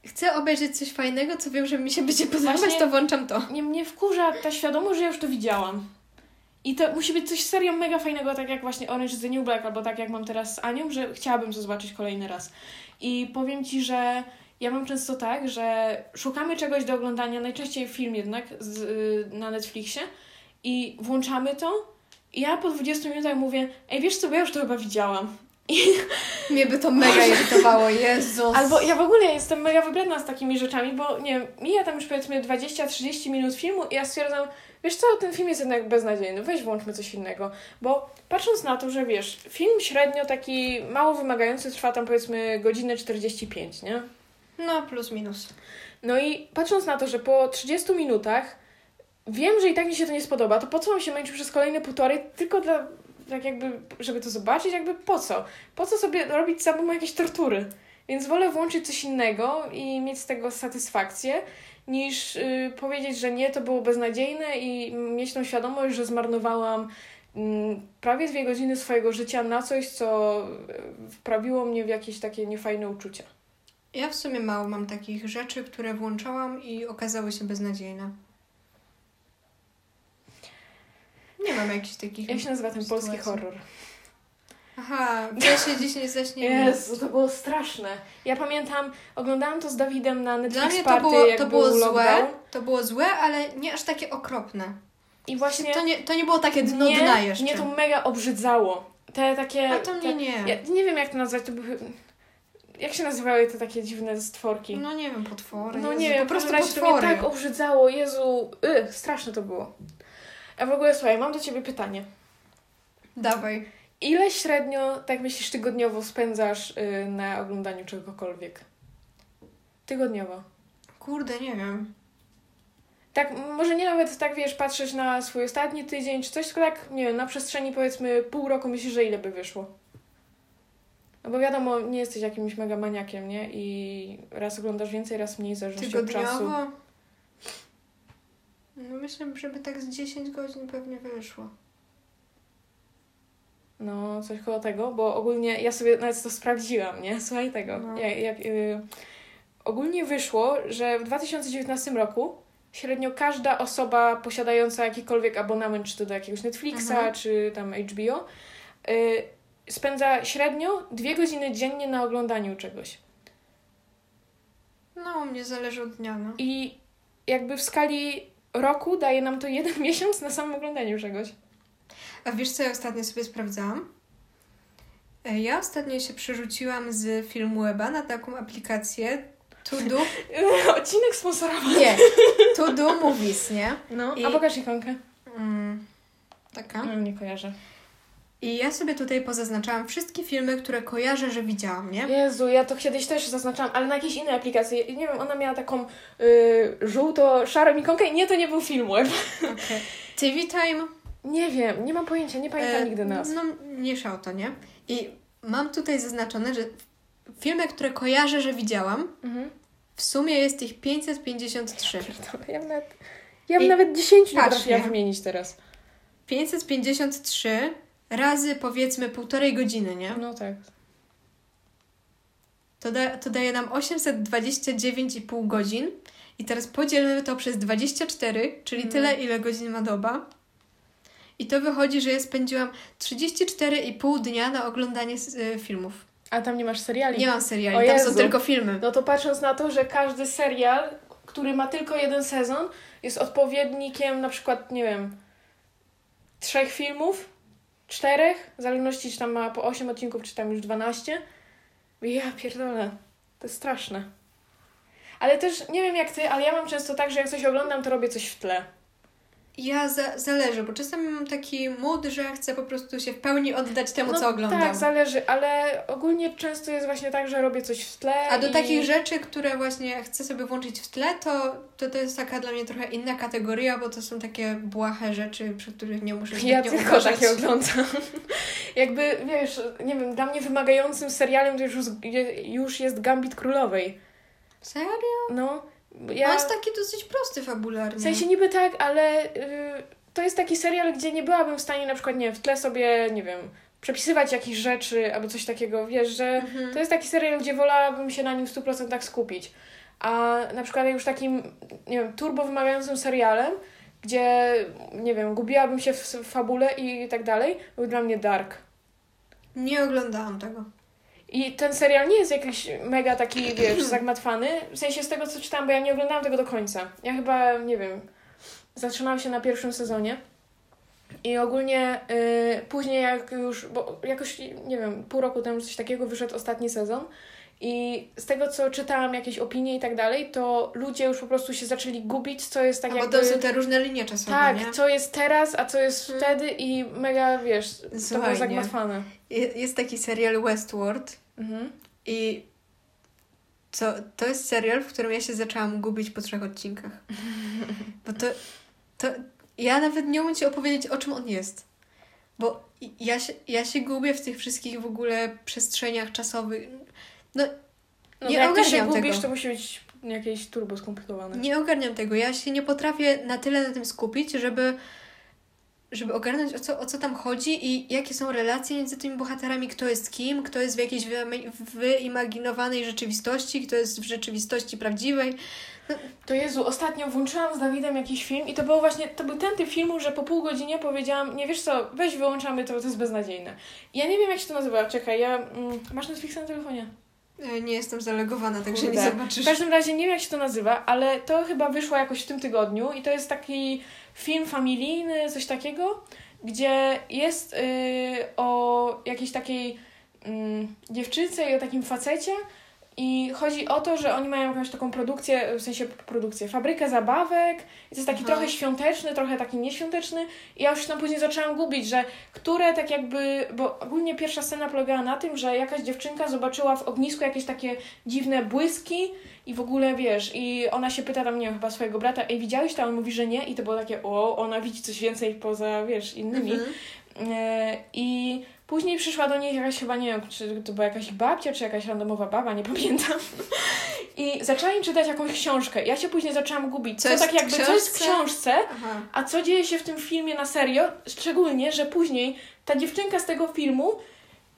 chcę obejrzeć coś fajnego, co wiem, że mi się będzie podobać, Właśnie- to włączam to. Nie, mnie wkurza ta świadomość, że ja już to widziałam. I to musi być coś serio mega fajnego, tak jak właśnie Orange is the New Black, albo tak jak mam teraz z Anią, że chciałabym to zobaczyć kolejny raz. I powiem Ci, że ja mam często tak, że szukamy czegoś do oglądania, najczęściej film jednak z, y, na Netflixie i włączamy to i ja po 20 minutach mówię, ej wiesz co, bo ja już to chyba widziałam. [laughs] Mnie by to mega irytowało, Jezus. Albo ja w ogóle jestem mega wybredna z takimi rzeczami, bo nie wiem, mija tam już powiedzmy 20-30 minut filmu i ja stwierdzam, wiesz co, ten film jest jednak beznadziejny, weź włączmy coś innego. Bo patrząc na to, że wiesz, film średnio taki mało wymagający trwa tam powiedzmy godzinę 45, nie? No, plus minus. No i patrząc na to, że po 30 minutach wiem, że i tak mi się to nie spodoba, to po co mam się męczyć przez kolejne półtorej, tylko dla, tak jakby, żeby to zobaczyć, jakby po co? Po co sobie robić samemu jakieś tortury? Więc wolę włączyć coś innego i mieć z tego satysfakcję, niż y, powiedzieć, że nie, to było beznadziejne i mieć tą świadomość, że zmarnowałam mm, prawie dwie godziny swojego życia na coś, co y, wprawiło mnie w jakieś takie niefajne uczucia. Ja w sumie mało mam takich rzeczy, które włączałam i okazały się beznadziejne. Nie mam jakichś takich. Jak się nazywa ten polski sytuacji. horror? Aha, ja się dziś nie zaśnie. Jezu, to było straszne. Ja pamiętam, oglądałam to z Dawidem na Netflix Dla mnie to Party, było, to był było lockdown. złe, to było złe, ale nie aż takie okropne. I właśnie To nie, to nie było takie dno mnie, dna jeszcze. mnie to mega obrzydzało. Te takie... A to te, mnie nie. Ja nie wiem, jak to nazwać. To były... Jak się nazywały te takie dziwne stworki? No nie wiem, potwory. No Jezu, nie wiem, po prostu razie to mnie potwory. tak obrzydzało. Jezu, y, straszne to było. A w ogóle słuchaj, mam do ciebie pytanie. Dawaj. Ile średnio, tak myślisz, tygodniowo spędzasz y, na oglądaniu czegokolwiek? Tygodniowo. Kurde, nie wiem. tak, może nie nawet tak, wiesz, patrzeć na swój ostatni tydzień czy coś, tylko tak, nie wiem, na przestrzeni powiedzmy pół roku myślisz, że ile by wyszło? No bo wiadomo, nie jesteś jakimś mega maniakiem, nie? I raz oglądasz więcej, raz mniej, zależności od czasu. Tygodniowo? No myślę, żeby tak z 10 godzin pewnie wyszło. No, coś koło tego, bo ogólnie ja sobie nawet to sprawdziłam, nie? Słuchaj tego. No. Jak, jak, y, ogólnie wyszło, że w 2019 roku średnio każda osoba posiadająca jakikolwiek abonament, czy to do jakiegoś Netflixa, Mhm. czy tam HBO, y, spędza średnio dwie godziny dziennie na oglądaniu czegoś. No, u mnie zależy od dnia, no. I jakby w skali roku daje nam to jeden [laughs] miesiąc na samym oglądaniu czegoś. A wiesz, co ja ostatnio sobie sprawdzałam? E, Ja ostatnio się przerzuciłam z Filmweba na taką aplikację To Do. [laughs] Odcinek sponsorowany. Nie, To Do Movies, nie? No, I- a pokaż ikonkę. Mm, taka. No, nie kojarzę. I ja sobie tutaj pozaznaczałam wszystkie filmy, które kojarzę, że widziałam, nie? Jezu, ja to kiedyś też zaznaczałam, ale na jakiejś innej aplikacji. Nie wiem, ona miała taką y, żółto-szarą ikonkę i nie, to nie był film web. Okay. TV Time. Nie wiem, nie mam pojęcia, nie pamiętam e, nigdy nazw. No, mniejsza o to, nie? I mam tutaj zaznaczone, że filmy, które kojarzę, że widziałam, Mhm. w sumie jest ich 553. Pierdolę, Ja bym nawet, ja bym I nawet 10 nie patrz, potrafiła nie? wymienić teraz. 553 razy powiedzmy półtorej godziny, nie? No tak. To, da, to daje nam 829,5 godzin. I teraz podzielmy to przez 24, czyli Mhm. tyle, ile godzin ma doba. I to wychodzi, że ja spędziłam 34,5 dnia na oglądanie y, filmów. A tam nie masz seriali? Nie mam O seriali, tam są Jezu. tylko filmy. No to patrząc na to, że każdy serial, który ma tylko jeden sezon, jest odpowiednikiem na przykład, nie wiem, trzech filmów, czterech, w zależności czy tam ma po 8 odcinków, czy tam już 12. Ja pierdolę, to jest straszne. Ale też nie wiem jak ty, ale ja mam często tak, że jak coś oglądam, to robię coś w tle. Ja za, zależy, bo czasami mam taki mood, że chcę po prostu się w pełni oddać temu, no, co oglądam. Tak, zależy, ale ogólnie często jest właśnie tak, że robię coś w tle. A do i... takich rzeczy, które właśnie chcę sobie włączyć w tle, to, to to jest taka dla mnie trochę inna kategoria, bo to są takie błahe rzeczy, przy których nie muszę Ja zbytnio tylko uważać. takie oglądam. [laughs] Jakby, wiesz, nie wiem, dla mnie wymagającym serialem to już, już jest Gambit Królowej. Serio? No, Ja... ja... On jest taki dosyć prosty fabularnie. W sensie niby tak, ale y, to jest taki serial, gdzie nie byłabym w stanie na przykład, nie wiem, w tle sobie, nie wiem, przepisywać jakichś rzeczy albo coś takiego, wiesz, że Mhm. to jest taki serial, gdzie wolałabym się na nim w 100% skupić. A na przykład już takim, nie wiem, turbo wymagającym serialem, gdzie, nie wiem, gubiłabym się w fabule i tak dalej, był dla mnie Dark. Nie oglądałam tego. I ten serial nie jest jakiś mega taki, wiesz, zagmatwany. W sensie z tego, co czytałam, bo ja nie oglądałam tego do końca. Ja chyba, nie wiem, zatrzymałam się na pierwszym sezonie. I ogólnie y, później jak już, bo jakoś, nie wiem, pół roku temu coś takiego wyszedł ostatni sezon. I z tego, co czytałam, jakieś opinie i tak dalej, to ludzie już po prostu się zaczęli gubić, co jest tak bo jakby... to są te różne linie czasowe, tak, nie? co jest teraz, a co jest Hmm. wtedy i mega, wiesz, to Słuchaj, było nie. zagmatwane. Je- Jest taki serial Westworld Mhm. i co, to jest serial, w którym ja się zaczęłam gubić po trzech odcinkach. [laughs] Bo to, to ja nawet nie umiem Ci opowiedzieć, o czym on jest. Bo ja się, ja się gubię w tych wszystkich w ogóle przestrzeniach czasowych. No, No Nie jak się ogarniam gubisz, tego. to musi być jakieś turbo skomplikowane. nie ogarniam tego. Ja się nie potrafię na tyle na tym skupić, żeby, żeby ogarnąć, o co, o co tam chodzi i jakie są relacje między tymi bohaterami, kto jest kim, kto jest w jakiejś wyima- wyimaginowanej rzeczywistości, kto jest w rzeczywistości prawdziwej. To Jezu, ostatnio włączyłam z Dawidem jakiś film i to było właśnie, to był ten typ filmu, że po pół godzinie powiedziałam, nie wiesz co, weź wyłączamy to, to jest beznadziejne. Ja nie wiem jak się to nazywa, czekaj, ja, mm, masz Netflixa na telefonie? E, Nie jestem zalogowana, także Kurde. nie W zobaczysz. każdym razie nie wiem jak się to nazywa, ale to chyba wyszło jakoś w tym tygodniu i to jest taki film familijny, coś takiego, gdzie jest yy, o jakiejś takiej mm, dziewczynce i o takim facecie, I chodzi o to, że oni mają jakąś taką produkcję, w sensie produkcję, fabrykę zabawek. I to jest taki Aha. trochę świąteczny, trochę taki nieświąteczny. I ja już się tam później zaczęłam gubić, że które tak jakby, bo ogólnie pierwsza scena polegała na tym, że jakaś dziewczynka zobaczyła w ognisku jakieś takie dziwne błyski i w ogóle wiesz, i ona się pyta tam, nie wiem, chyba swojego brata, ej, widziałeś to? A on mówi, że nie. I to było takie, o, ona widzi coś więcej poza, wiesz, innymi. Mhm. E, I później przyszła do niej jakaś chyba, nie wiem, czy to była jakaś babcia, czy jakaś randomowa baba, nie pamiętam. I zaczęła im czytać jakąś książkę. Ja się później zaczęłam gubić, Co co, tak jakby, co jest w książce? książce, Aha. a co dzieje się w tym filmie na serio. Szczególnie, że później ta dziewczynka z tego filmu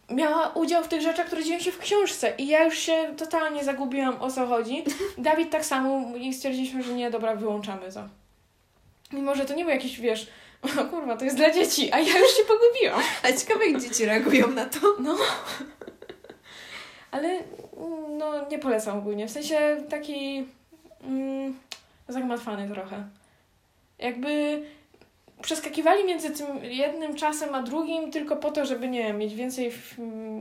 miała udział w tych rzeczach, które dzieją się w książce. I ja już się totalnie zagubiłam, o co chodzi. [laughs] Dawid tak samo i stwierdziliśmy, że nie, dobra, wyłączamy to. Mimo, że to nie był jakiś, wiesz, o kurwa, to jest dla dzieci, a ja już się pogubiłam. A ciekawe, jak dzieci reagują na to. No. Ale mm, no, nie polecam ogólnie. W sensie taki mm, zagmatwany trochę. Jakby przeskakiwali między tym jednym czasem a drugim tylko po to, żeby, nie wiem, mieć więcej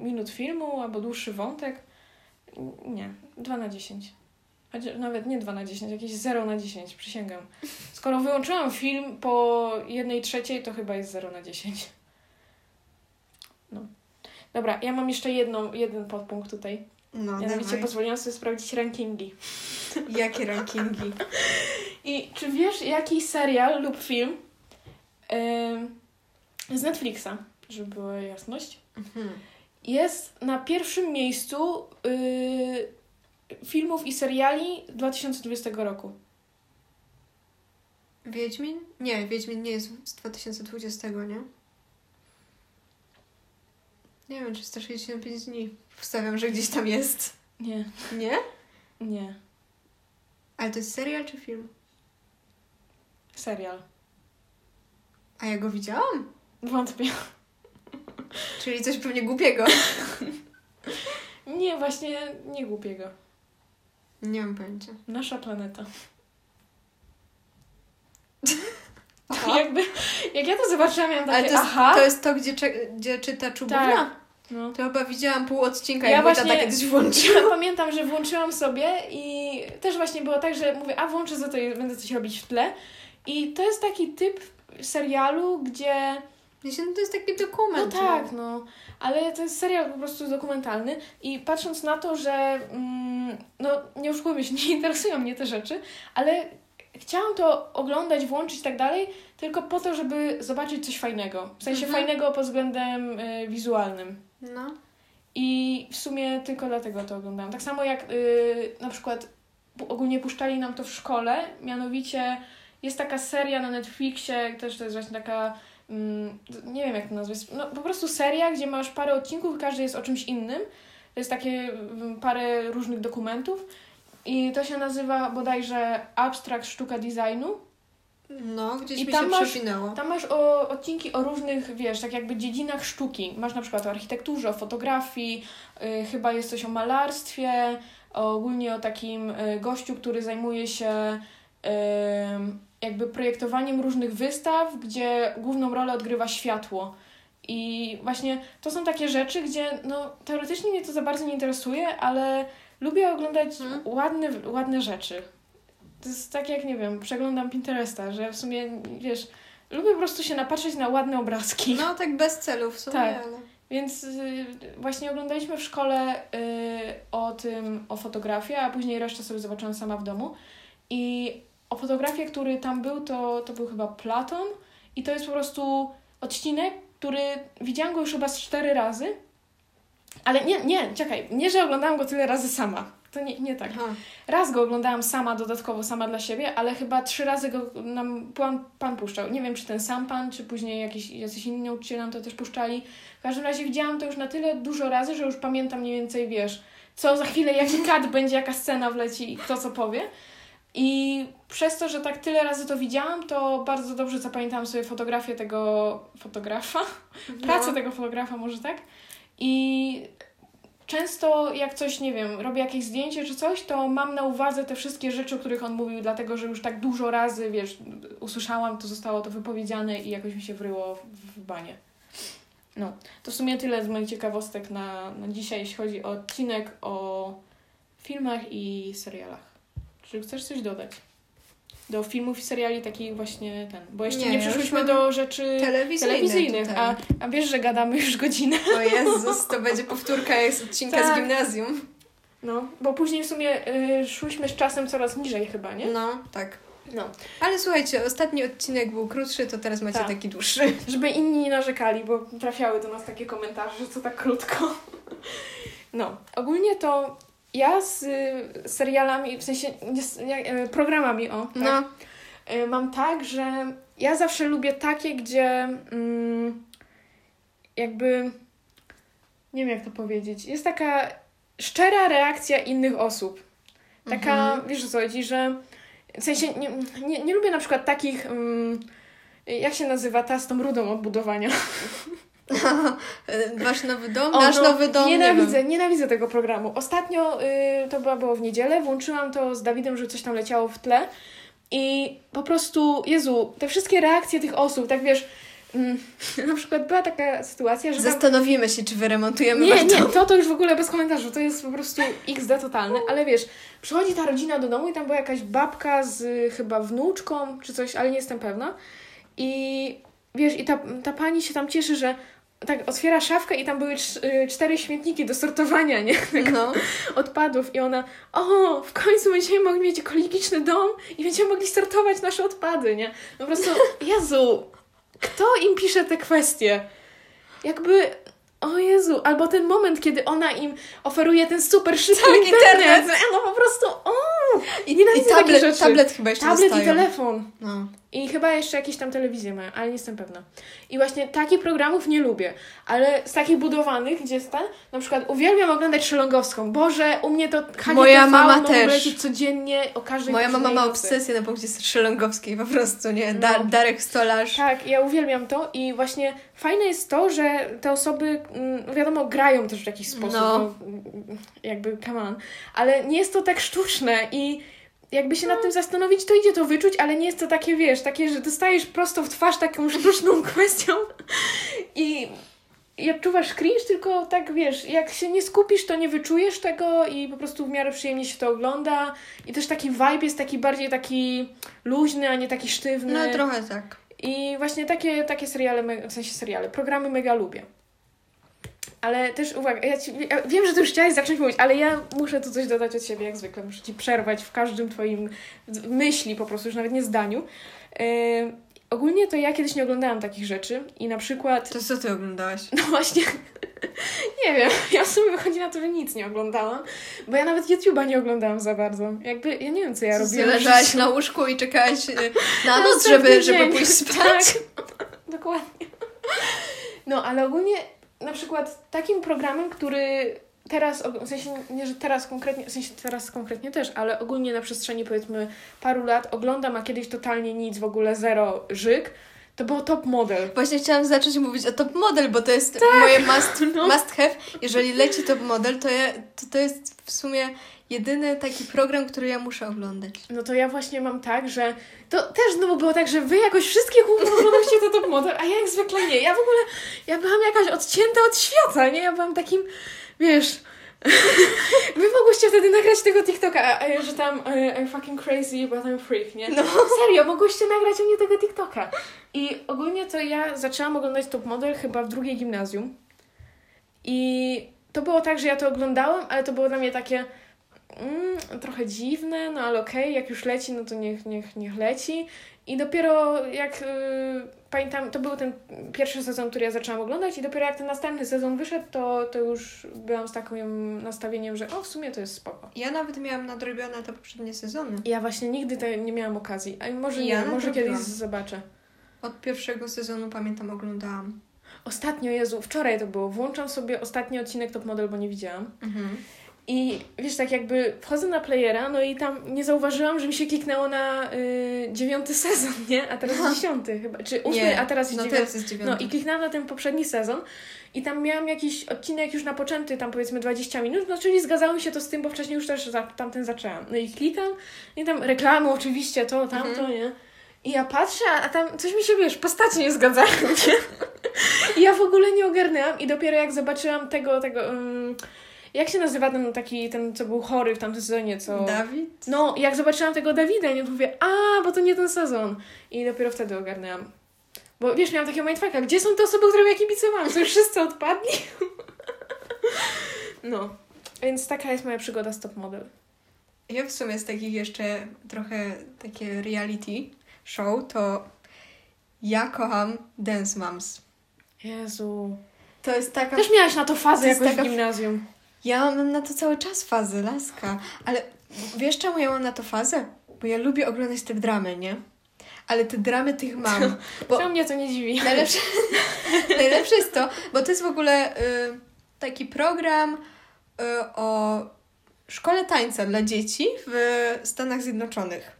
minut filmu albo dłuższy wątek. Nie, 2 na 10. Chociaż nawet nie 2 na 10, jakieś 0 na 10, przysięgam. Skoro wyłączyłam film po jednej trzeciej, to chyba jest 0 na 10. No. Dobra, ja mam jeszcze jedną, jeden podpunkt tutaj. No, Mianowicie dawaj. pozwoliłam sobie sprawdzić rankingi. [laughs] Jakie rankingi? I czy wiesz, jaki serial lub film yy, z Netflixa, żeby była jasność, Mhm. jest na pierwszym miejscu yy, filmów i seriali 2020 roku? Wiedźmin? Nie, Wiedźmin nie jest z 2020, nie? Nie wiem, 365 dni. Wstawiam, że gdzieś tam jest. Nie, Nie? nie. Ale to jest serial czy film? Serial. A ja go widziałam? Wątpię. Czyli coś pewnie głupiego. [laughs] Nie, właśnie nie głupiego. Nie mam pojęcia. Nasza planeta. Aha. [laughs] Jakby, jak ja to zobaczyłam, miałam takie, Ale to jest, aha. to jest to, gdzie, gdzie czyta czubowna? Tak. No. To chyba widziałam pół odcinka, Ja jak mój właśnie- kiedyś włączył. Ja [laughs] pamiętam, że włączyłam sobie i też właśnie było tak, że mówię, a włączę za to i będę coś robić w tle. I to jest taki typ serialu, gdzie. Myślę, no to jest taki No dokument. tak, no. Ale to jest serial po prostu dokumentalny. I patrząc na to, że. Mm, no, nie oszukujmy się, [laughs] nie interesują mnie te rzeczy, ale chciałam to oglądać, włączyć i tak dalej, tylko po to, żeby zobaczyć coś fajnego. W sensie Mhm. fajnego pod względem y, wizualnym. No. I w sumie tylko dlatego to oglądałam. Tak samo jak y, na przykład ogólnie puszczali nam to w szkole, mianowicie jest taka seria na Netflixie, też to jest właśnie taka, nie wiem jak to nazwać, no po prostu seria, gdzie masz parę odcinków każdy jest o czymś innym. To jest takie mm, parę różnych dokumentów i to się nazywa bodajże Abstract Sztuka Designu. No, gdzieś I mi tam się masz- przewinęło. Tam masz o, odcinki o różnych, wiesz, tak jakby dziedzinach sztuki. Masz na przykład o architekturze, o fotografii, y, chyba jest coś o malarstwie, ogólnie o takim y, gościu, który zajmuje się y, jakby projektowaniem różnych wystaw, gdzie główną rolę odgrywa światło. I właśnie to są takie rzeczy, gdzie no, teoretycznie mnie to za bardzo nie interesuje, ale lubię oglądać Mhm. ładne, ładne rzeczy. To jest tak jak, nie wiem, przeglądam Pinteresta, że w sumie, wiesz, lubię po prostu się napatrzeć na ładne obrazki. No, tak bez celu w sumie, Tak. ale... Więc y, właśnie oglądaliśmy w szkole y, o tym, o fotografię, a później resztę sobie zobaczyłam sama w domu. I o fotografię, który tam był, to, to był chyba Platon. I to jest po prostu odcinek, który widziałam go już chyba z cztery razy. Ale nie, nie, czekaj, nie, że oglądałam go tyle razy sama. To nie, nie tak. Aha. Raz go oglądałam sama, dodatkowo sama dla siebie, ale chyba trzy razy go nam pan, pan puszczał. Nie wiem, czy ten sam pan, czy później jakiś, jacyś inni nauczyciele nam to też puszczali. W każdym razie widziałam to już na tyle dużo razy, że już pamiętam mniej więcej, wiesz, co za chwilę, jaki kat będzie, jaka scena wleci i kto co powie. I przez to, że tak tyle razy to widziałam, to bardzo dobrze zapamiętałam sobie fotografię tego fotografa, pracę No. tego fotografa, może tak. I często jak coś, nie wiem, robię jakieś zdjęcie czy coś, to mam na uwadze te wszystkie rzeczy, o których on mówił, dlatego że już tak dużo razy, wiesz, usłyszałam, to zostało to wypowiedziane i jakoś mi się wryło w, w banie. No, to w sumie tyle z moich ciekawostek na, na dzisiaj, jeśli chodzi o odcinek o filmach i serialach. Czy chcesz coś dodać? Do filmów i seriali takich właśnie ten. Bo jeszcze Nie, nie, do rzeczy telewizyjnych. tutaj. A, a wiesz, że gadamy już godzinę. O Jezus, to będzie powtórka jak z odcinka Tak. z gimnazjum. No, bo później w sumie y, szłyśmy z czasem coraz niżej chyba, nie? No, tak. No. Ale słuchajcie, ostatni odcinek był krótszy, to teraz macie Tak. taki dłuższy. Żeby inni nie narzekali, bo trafiały do nas takie komentarze, że co tak krótko. No, ogólnie to ja z y, serialami, w sensie y, programami, o, tak, No, y, mam tak, że ja zawsze lubię takie, gdzie mm, jakby, nie wiem jak to powiedzieć, jest taka szczera reakcja innych osób. Taka, Mhm. wiesz o co chodzi, że w sensie nie, nie, nie lubię na przykład takich, mm, jak się nazywa ta z tą rudą od [laughs] [laughs] Masz nowy dom? O, Nasz no, nowy dom? Nie Nienawidzę, wiem. nienawidzę tego programu. Ostatnio y, to była, było w niedzielę, włączyłam to z Dawidem, że coś tam leciało w tle i po prostu, Jezu, te wszystkie reakcje tych osób, tak wiesz, mm, [laughs] na przykład była taka sytuacja, że tam Zastanowimy się, czy wyremontujemy nie, wasz nie, to to już w ogóle bez komentarzu, to jest po prostu XD totalny, ale wiesz, przychodzi ta rodzina do domu i tam była jakaś babka z y, chyba wnuczką czy coś, ale nie jestem pewna i wiesz, i ta, ta pani się tam cieszy, że tak otwiera szafkę i tam były y, cztery śmietniki do sortowania, nie? [laughs] No. Odpadów i ona, o, w końcu będziemy mogli mieć ekologiczny dom i będziemy mogli sortować nasze odpady, nie? No po prostu, [laughs] Jezu, kto im pisze te kwestie? Jakby, o Jezu, albo ten moment, kiedy ona im oferuje ten super szybki Tak, internet. internet. No po prostu, o, I, i tablet, tablet chyba jeszcze tablet i dostają. telefon. No. I chyba jeszcze jakieś tam telewizje mają, ale nie jestem pewna. I właśnie takich programów nie lubię. Ale z takich budowanych, gdzie jest ten, na przykład uwielbiam oglądać Szelongowską. Boże, u mnie to HGTV Moja mama mogą też. lecieć codziennie o każdej Moja mama ma obsesję na punkcie Szelongowskiej po prostu, nie? Da, No. Darek Stolarz. Tak, ja uwielbiam to i właśnie fajne jest to, że te osoby, mm, wiadomo, grają też w jakiś sposób, No. no. jakby, come on, ale nie jest to tak sztuczne i jakby się nad tym zastanowić, to idzie to wyczuć, ale nie jest to takie, wiesz, takie, że dostajesz prosto w twarz taką [laughs] sztuczną kwestią i i odczuwasz cringe, tylko tak, wiesz, jak się nie skupisz, to nie wyczujesz tego i po prostu w miarę przyjemnie się to ogląda i też taki vibe jest taki bardziej taki luźny, a nie taki sztywny. No trochę tak. I właśnie takie, takie seriale, w sensie seriale, programy mega lubię. Ale też uwaga, ja, ci, ja wiem, że ty już chciałaś zacząć mówić, ale ja muszę tu coś dodać od siebie, jak zwykle. Muszę ci przerwać w każdym twoim myśli, po prostu, już nawet nie zdaniu. Yy, ogólnie to ja kiedyś nie oglądałam takich rzeczy i na przykład, To co ty oglądałaś? no właśnie, [laughs] nie wiem, ja w sumie wychodzi na to, że nic nie oglądałam, bo ja nawet YouTube'a nie oglądałam za bardzo. Jakby, ja nie wiem, co ja robiłam. leżałaś [laughs] na łóżku i czekałaś y, [laughs] na noc, żeby, żeby pójść spać? Tak, dokładnie. No, ale ogólnie na przykład takim programem, który teraz, w sensie nie, że teraz konkretnie, w sensie teraz konkretnie też, ale ogólnie na przestrzeni powiedzmy paru lat oglądam, a kiedyś totalnie nic, w ogóle zero żyk, to było Top Model. Właśnie chciałam zacząć mówić o top model, bo to jest moje must, [laughs] no. must have. Jeżeli leci top model, to, ja, to to jest w sumie jedyny taki program, który ja muszę oglądać. No to ja właśnie mam tak, że to też znowu było tak, że wy jakoś wszystkie oglądaliście to Top Model, a ja jak zwykle nie. Ja w ogóle, ja byłam jakaś odcięta od świata, nie? Ja byłam takim, wiesz... [laughs] Wy mogłyście wtedy nagrać tego TikToka, że tam e, I'm fucking crazy, but I'm freak, nie? No. Serio, mogłyście nagrać u mnie tego TikToka. I ogólnie to ja zaczęłam oglądać Top Model chyba w drugiej gimnazjum. I to było tak, że ja to oglądałam, ale to było dla mnie takie mm, trochę dziwne, no ale okej, jak już leci, no to niech, niech, niech leci. I dopiero jak y, pamiętam, to był ten pierwszy sezon, który ja zaczęłam oglądać i dopiero jak ten następny sezon wyszedł, to, to już byłam z takim nastawieniem, że o, w sumie to jest spoko. Ja nawet miałam nadrobione te poprzednie sezony. Ja właśnie nigdy te, nie miałam okazji, a może Ja nie, może kiedyś zobaczę. Od pierwszego sezonu pamiętam, oglądałam. Ostatnio, Jezu, wczoraj to było, włączam sobie ostatni odcinek Top Model, bo nie widziałam. Mhm. I wiesz, tak jakby wchodzę na playera, no i tam nie zauważyłam, że mi się kliknęło na y, dziewiąty sezon, nie? A teraz dziesiąty chyba, czy ósmy, Nie, a teraz jest no dziewiąty. teraz jest dziewiąty. No i kliknęłam na ten poprzedni sezon i tam miałam jakiś odcinek już napoczęty, tam powiedzmy 20 minut, no czyli zgadzało mi się to z tym, bo wcześniej już też za, tamten zaczęłam. No i klikam i tam reklamy oczywiście, to, tamto, Mhm. nie? I ja patrzę, a tam coś mi się, wiesz, postacie nie zgadzają, nie? I ja w ogóle nie ogarnęłam i dopiero jak zobaczyłam tego, tego... Um, Jak się nazywa ten taki, ten co był chory w tamtym sezonie, co... Dawid? No, jak zobaczyłam tego Dawida, nie mówię, a, bo to nie ten sezon. I dopiero wtedy ogarnęłam. Bo wiesz, miałam takie mindfucka, gdzie są te osoby, którym ja kibicowałam? Co już wszyscy odpadli? [laughs] no, więc taka jest moja przygoda z Top Model. Ja w sumie z takich jeszcze trochę takie reality show, to ja kocham Dance Moms. Jezu. To jest taka... Też miałaś na to fazę To jakoś taka- w gimnazjum. Ja mam na to cały czas fazę, laska. Ale wiesz czemu ja mam na to fazę? Bo ja lubię oglądać te dramy, nie? Ale te dramy tych mam. Bo mnie to nie dziwi? najlepsze, [laughs] najlepsze jest to, bo to jest w ogóle y, taki program y, o szkole tańca dla dzieci w Stanach Zjednoczonych.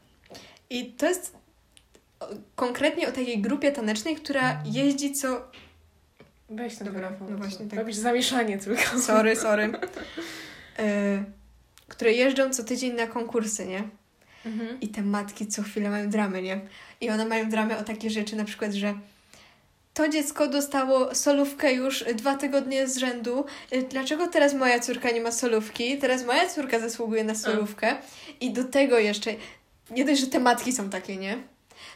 I to jest konkretnie o takiej grupie tanecznej, która jeździ co... Weź ten Dobra, telefon. no właśnie tak. Robisz zamieszanie tylko. Sorry, sorry. [laughs] Y, które jeżdżą co tydzień na konkursy, nie? Mhm. I te matki co chwilę mają dramy, nie? I one mają dramy o takie rzeczy, na przykład, że to dziecko dostało solówkę już dwa tygodnie z rzędu. Y, Dlaczego teraz moja córka nie ma solówki? Teraz moja córka zasługuje na solówkę. I do tego jeszcze, nie dość, że te matki są takie, nie?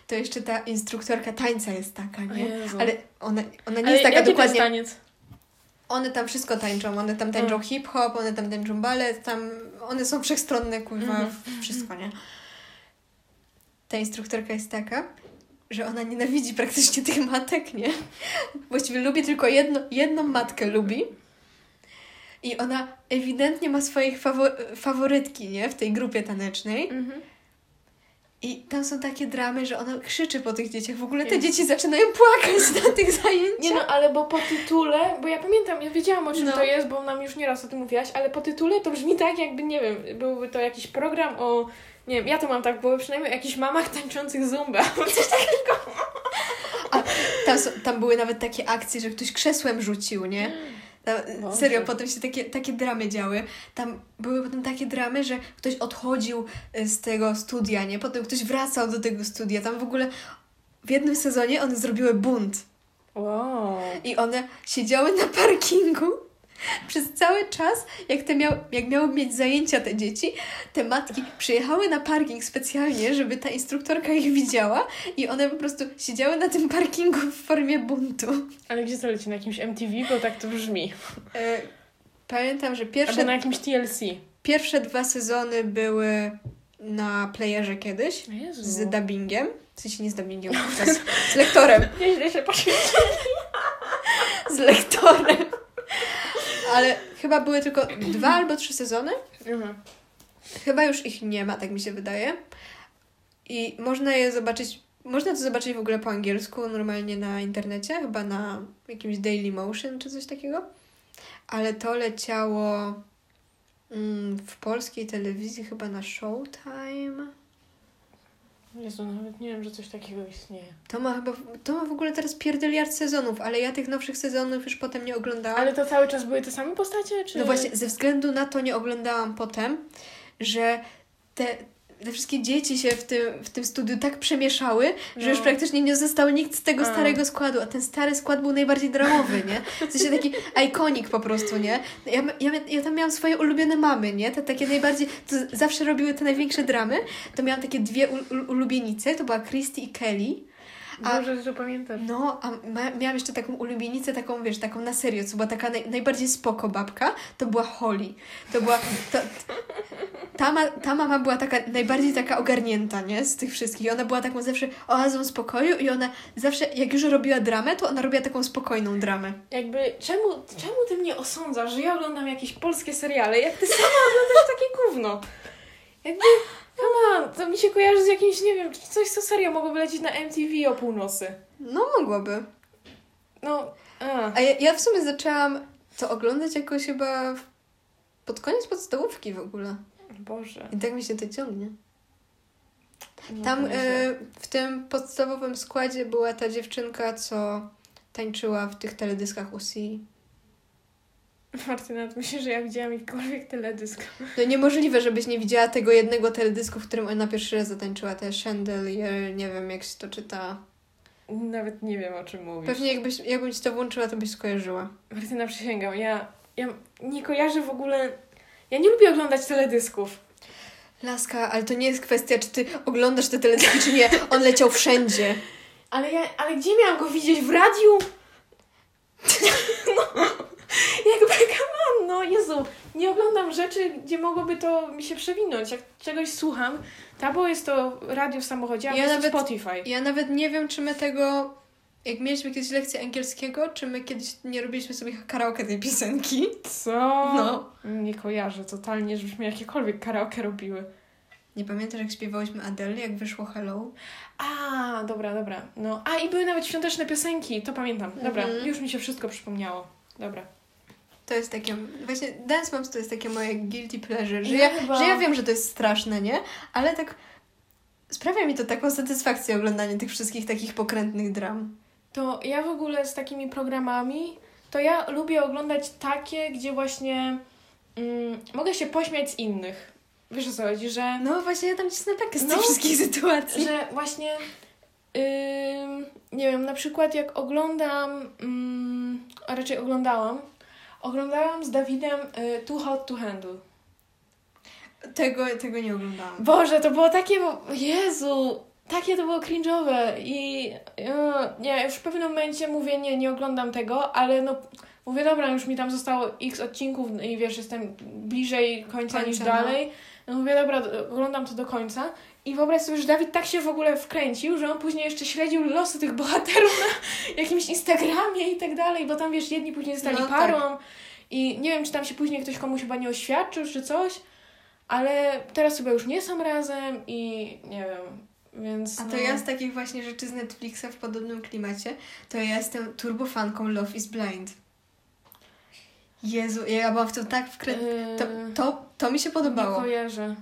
To jeszcze ta instruktorka tańca jest taka, nie? Ale ona, ona nie Ale jest taka dokładnie... to jest taniec? One tam wszystko tańczą, one tam tańczą Mm. hip-hop, one tam tańczą balet, tam one są wszechstronne, kurwa, Mhm. wszystko, nie? Ta instruktorka jest taka, że ona nienawidzi praktycznie tych matek, nie? Właściwie lubi tylko jedno, jedną matkę lubi. I ona ewidentnie ma swoich fawo- faworytki, nie? W tej grupie tanecznej. Mhm. I tam są takie dramy, że ona krzyczy po tych dzieciach. W ogóle te Jezu. dzieci zaczynają płakać na [laughs] tych zajęciach. Nie no, ale bo po tytule, bo ja pamiętam, ja wiedziałam o czym No. to jest, bo nam już nieraz o tym mówiłaś, ale po tytule to brzmi tak, jakby, nie wiem, byłby to jakiś program o, nie wiem, ja to mam tak w głowie przynajmniej, o jakichś mamach tańczących zumba. Coś [laughs] takiego. Tam, są- tam były nawet takie akcje, że ktoś krzesłem rzucił, nie? Boże. serio, potem się takie, takie dramy działy. Tam były potem takie dramy, że ktoś odchodził y, z tego studia, nie? Potem ktoś wracał do tego studia. Tam w ogóle w jednym sezonie one zrobiły bunt. Wow. I one siedziały na parkingu [laughs] przez cały czas, jak, te miał, jak miały mieć zajęcia te dzieci, te matki przyjechały na parking specjalnie, żeby ta instruktorka ich widziała i one po prostu siedziały na tym parkingu w formie buntu. Ale gdzie to leci? Na jakimś MTV? Bo tak to brzmi. E, Pamiętam, że Albo pierwsze, na jakimś TLC. pierwsze dwa sezony były na playerze kiedyś Jezu. z dubbingiem. W sensie nie z dubbingiem, [laughs] z, lektorem. Nieźle się poświęcić. [laughs] Z lektorem. Ale chyba były tylko dwa albo trzy sezony. Mhm. Chyba już ich nie ma, tak mi się wydaje. I można je zobaczyć, można to zobaczyć w ogóle po angielsku, normalnie na internecie, chyba na jakimś Daily Motion czy coś takiego. Ale to leciało mm, w polskiej telewizji chyba na Showtime. Jezu, nawet nie wiem, że coś takiego istnieje. To ma chyba, to ma w ogóle teraz pierdeliard sezonów, ale ja tych nowszych sezonów już potem nie oglądałam. Ale to cały czas były te same postacie, czy... No właśnie, ze względu na to nie oglądałam potem, że te, te wszystkie dzieci się w tym, w tym studiu tak przemieszały, że No. już praktycznie nie został nikt z tego A. starego składu, a ten stary skład był najbardziej dramowy, nie? W sensie taki ikonik po prostu, nie? Ja, ja, ja tam miałam swoje ulubione mamy, nie? Te takie najbardziej, to zawsze robiły te największe dramy, to miałam takie dwie ul, ul, ulubienice, to była Christy i Kelly, a- Dobrze, że pamiętasz. no, a miałam jeszcze taką ulubienicę, taką, wiesz, taką na serio, co była taka naj, najbardziej spoko babka, to była Holly. To była, to, ta, ma, ta mama była taka, najbardziej taka ogarnięta, nie, z tych wszystkich. I ona była taką zawsze oazą spokoju i ona zawsze, jak już robiła dramę, to ona robiła taką spokojną dramę. Jakby, czemu, czemu ty mnie osądzasz, że ja oglądam jakieś polskie seriale, jak ty sama oglądasz takie gówno? Jakby, come on, to mi się kojarzy z jakimś, nie wiem, coś co serio mogłoby lecieć na MTV o północy. No, mogłoby. No, a. A ja, ja w sumie zaczęłam to oglądać jakoś chyba w, pod koniec podstawówki w ogóle. Boże. I tak mi się to ciągnie. No, Tam e, w tym podstawowym składzie była ta dziewczynka, co tańczyła w tych teledyskach UCI. Martyna, ty myślisz, że ja widziałam jakikolwiek teledysk? No niemożliwe, żebyś nie widziała tego jednego teledysku, w którym ona pierwszy raz zatańczyła, te Chandelier, nie wiem jak się to czyta. Nawet nie wiem, o czym mówisz. Pewnie jakbyś, jakbym ci to włączyła, to byś skojarzyła. Martyna, przysięgam, ja ja nie kojarzę w ogóle... Ja nie lubię oglądać teledysków. Laska, ale to nie jest kwestia, czy ty oglądasz te teledyski, czy nie. On leciał wszędzie. Ale ja, ale gdzie miałam go widzieć? W radiu? [laughs] jakby, [laughs] come on, no Jezu, nie oglądam rzeczy, gdzie mogłoby to mi się przewinąć. Jak czegoś słucham, bo jest to radio w samochodzie, a Ja nawet... Spotify. Ja nawet nie wiem, czy my tego... Jak mieliśmy kiedyś lekcję angielskiego, czy my kiedyś nie robiliśmy sobie karaoke tej piosenki? Co? No. Nie kojarzę totalnie, żebyśmy jakiekolwiek karaoke robiły. Nie pamiętasz, jak śpiewałyśmy Adele, jak wyszło Hello? A, dobra, dobra. No, a i były nawet świąteczne piosenki, to pamiętam. Dobra, Mhm. już mi się wszystko przypomniało. Dobra. To jest takie... Właśnie Dance Moms to jest takie moje guilty pleasure, że Ja ja, że ja wiem, że to jest straszne, nie? Ale tak... Sprawia mi to taką satysfakcję oglądanie tych wszystkich takich pokrętnych dram. To ja w ogóle z takimi programami, to ja lubię oglądać takie, gdzie właśnie mm, mogę się pośmiać z innych. Wiesz o co chodzi, że, No właśnie, ja tam cisnę bekę z No. tych wszystkich sytuacji. że właśnie ym, nie wiem, na przykład jak oglądam, ym, a raczej oglądałam, oglądałam z Dawidem y, Too Hot to Handle. Tego, tego nie oglądałam. Boże, to było takie, Jezu, takie to było cringe'owe i e, nie, już w pewnym momencie mówię, nie, nie oglądam tego, ale no mówię, dobra, już mi tam zostało x odcinków i wiesz, jestem bliżej końca, Końca, niż no. dalej. No mówię, dobra, do- oglądam to do końca i wyobraź sobie, że Dawid tak się w ogóle wkręcił, że on później jeszcze śledził losy tych bohaterów na jakimś Instagramie i tak dalej, bo tam wiesz, jedni później zostali No, parą i nie wiem, czy tam się później ktoś komuś chyba nie oświadczył, czy coś, ale teraz chyba już nie są razem i nie wiem, więc A to no. ja z takich właśnie rzeczy z Netflixa w podobnym klimacie, to ja jestem turbofanką Love is Blind. Jezu, ja byłam w to tak wkrę... Yy, To, to, to mi się nie podobało. kojarzę.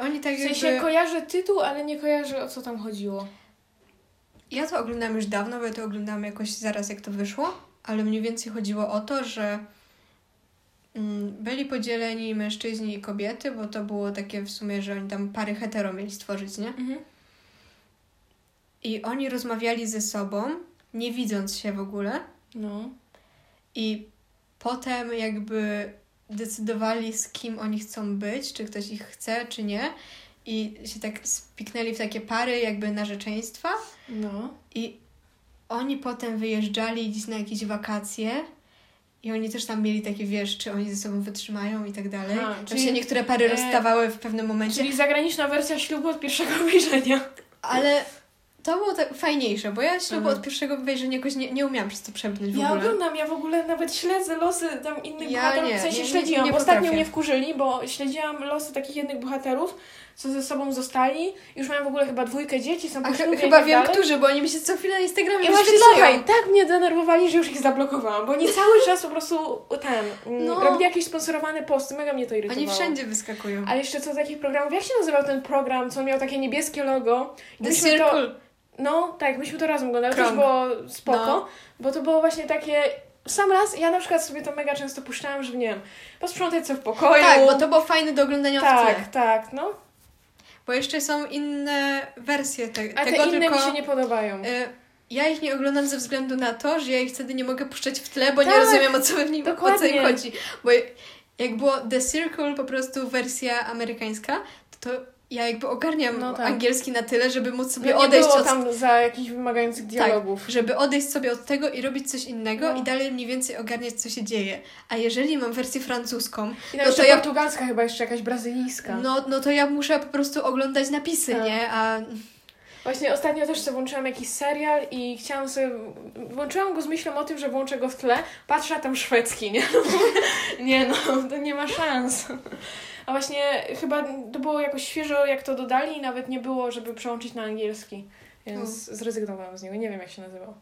Oni tak W sensie jakby... kojarzę tytuł, ale nie kojarzę o co tam chodziło. Ja to oglądałam już dawno, bo ja to oglądałam jakoś zaraz jak to wyszło, ale mniej więcej chodziło o to, że mm, byli podzieleni mężczyźni i kobiety, bo to było takie w sumie, że oni tam pary hetero mieli stworzyć, nie? Mhm. I oni rozmawiali ze sobą, nie widząc się w ogóle, No. i potem jakby decydowali, z kim oni chcą być, czy ktoś ich chce, czy nie. I się tak spiknęli w takie pary jakby narzeczeństwa. No. I oni potem wyjeżdżali gdzieś na jakieś wakacje. I oni też tam mieli takie, wiesz, czy oni ze sobą wytrzymają i tak dalej. Aha, Tam czyli, się niektóre pary e, rozstawały w pewnym momencie. Czyli zagraniczna wersja ślubu od pierwszego wejrzenia. Ale to było tak fajniejsze, bo ja ślubu Mhm. od pierwszego wejrzenia jakoś nie, nie umiałam przez to przebrnąć w Ja ogóle. oglądam, ja w ogóle nawet śledzę losy tam innych Ja bohaterów. nie, w sensie nie- nie- śledziłam, nie bo ostatnio mnie wkurzyli, bo śledziłam losy takich jednych bohaterów, co ze sobą zostali. Już mają w ogóle chyba dwójkę dzieci, są po ch- ślubie chyba tak wiem, dalej. którzy, bo oni mi się co chwilę na Instagramie I właśnie wyświetlają. słuchaj, tak mnie denerwowali, że już ich zablokowałam, bo oni cały [laughs] czas po prostu ten, No. no. robili jakieś sponsorowane posty, mega mnie to irytowało. Oni wszędzie wyskakują. Ale jeszcze co do takich programów, jak się nazywał ten program, co miał takie niebieskie logo? The Circle. To, no, tak, myśmy to razem oglądali, też Krąg. było spoko, No. bo to było właśnie takie... Sam raz, ja na przykład sobie to mega często puszczałam, że nie wiem, posprzątać co w pokoju. Tak, bo to było fajne do oglądania w tle. Tak, tak, no. Bo jeszcze są inne wersje te, A te tego, inne tylko... mi się nie podobają. y, ja ich nie oglądam ze względu na to, że ja ich wtedy nie mogę puszczać w tle, bo nie Tak, rozumiem o co, w nim, o co im dokładnie. chodzi. Bo jak było The Circle, po prostu wersja amerykańska, to, to ja jakby ogarniam No tak. angielski na tyle, żeby móc sobie No odejść było od tam za jakichś wymagających dialogów. Tak, żeby odejść sobie od tego i robić coś innego No. i dalej mniej więcej ogarniać, co się dzieje. A jeżeli mam wersję francuską, I No to ja- portugalska chyba jeszcze jakaś brazylijska. no, no to ja muszę po prostu oglądać napisy, Tak. nie? A Właśnie ostatnio też sobie włączyłam jakiś serial i chciałam sobie. Włączyłam go z myślą o tym, że włączę go w tle. Patrzę, a tam szwedzki, nie? [laughs] nie no, to nie ma szans. A właśnie chyba to było jakoś świeżo, jak to dodali, i nawet nie było, żeby przełączyć na angielski. Więc zrezygnowałam z niego. Nie wiem, jak się nazywał.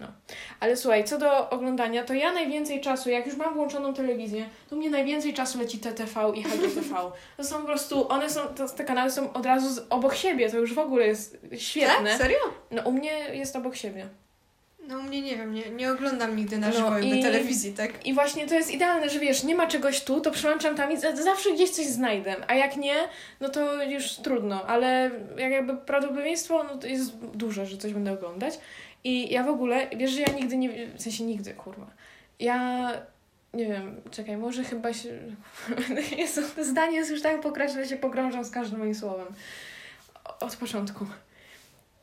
No. Ale słuchaj, co do oglądania, to ja najwięcej czasu, jak już mam włączoną telewizję, to mnie najwięcej czasu leci TTV i HGTV. [laughs] To są po prostu, one są, to, te kanały są od razu z, obok siebie, to już w ogóle jest świetne. Tak? Serio? No u mnie jest obok siebie. No u mnie nie wiem, nie, nie oglądam nigdy na No żywo i- telewizji, tak? I właśnie to jest idealne, że wiesz, nie ma czegoś tu, to przełączam tam i za- zawsze gdzieś coś znajdę. A jak nie, no to już trudno, ale jak jakby prawdopodobieństwo no to jest duże, że coś będę oglądać. I ja w ogóle, wiesz, że ja nigdy nie, w sensie nigdy, kurwa. Ja nie wiem, czekaj, może chyba się... [laughs] Jezu, to zdanie jest już tak pokraczne, że się pogrążam z każdym moim słowem. Od początku.